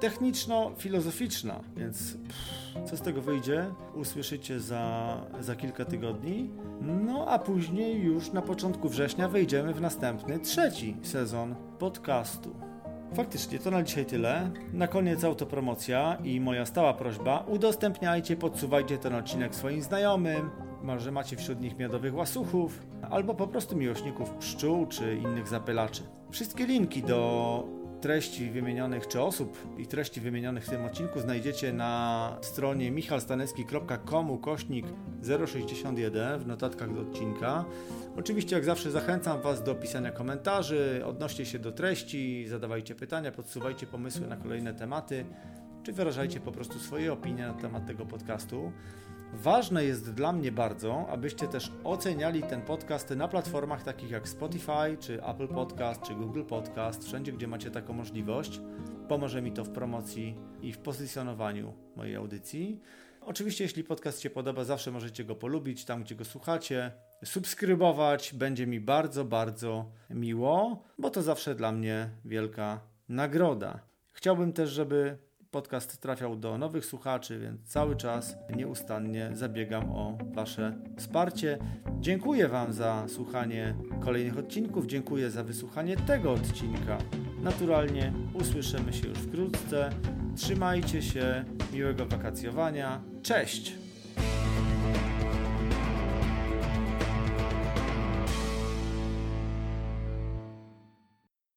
techniczno-filozoficzna, więc pff, co z tego wyjdzie, usłyszycie za, za kilka tygodni. No a później już na początku września wejdziemy w następny, trzeci sezon podcastu. Faktycznie to na dzisiaj tyle. Na koniec autopromocja i moja stała prośba: udostępniajcie, podsuwajcie ten odcinek swoim znajomym. Może macie wśród nich miodowych łasuchów, albo po prostu miłośników pszczół czy innych zapylaczy. Wszystkie linki do treści wymienionych, czy osób i treści wymienionych w tym odcinku znajdziecie na stronie michalstanecki.com ukośnik 061 w notatkach do odcinka. Oczywiście jak zawsze zachęcam Was do pisania komentarzy, odnoście się do treści, zadawajcie pytania, podsuwajcie pomysły na kolejne tematy, czy wyrażajcie po prostu swoje opinie na temat tego podcastu. Ważne jest dla mnie bardzo, abyście też oceniali ten podcast na platformach takich jak Spotify, czy Apple Podcast, czy Google Podcast, wszędzie gdzie macie taką możliwość. Pomoże mi to w promocji i w pozycjonowaniu mojej audycji. Oczywiście, jeśli podcast się podoba, zawsze możecie go polubić tam, gdzie go słuchacie, subskrybować. Będzie mi bardzo, bardzo miło, bo to zawsze dla mnie wielka nagroda. Chciałbym też, żeby podcast trafiał do nowych słuchaczy, więc cały czas nieustannie zabiegam o Wasze wsparcie. Dziękuję Wam za słuchanie kolejnych odcinków, dziękuję za wysłuchanie tego odcinka. Naturalnie usłyszymy się już wkrótce. Trzymajcie się, miłego wakacjowania. Cześć!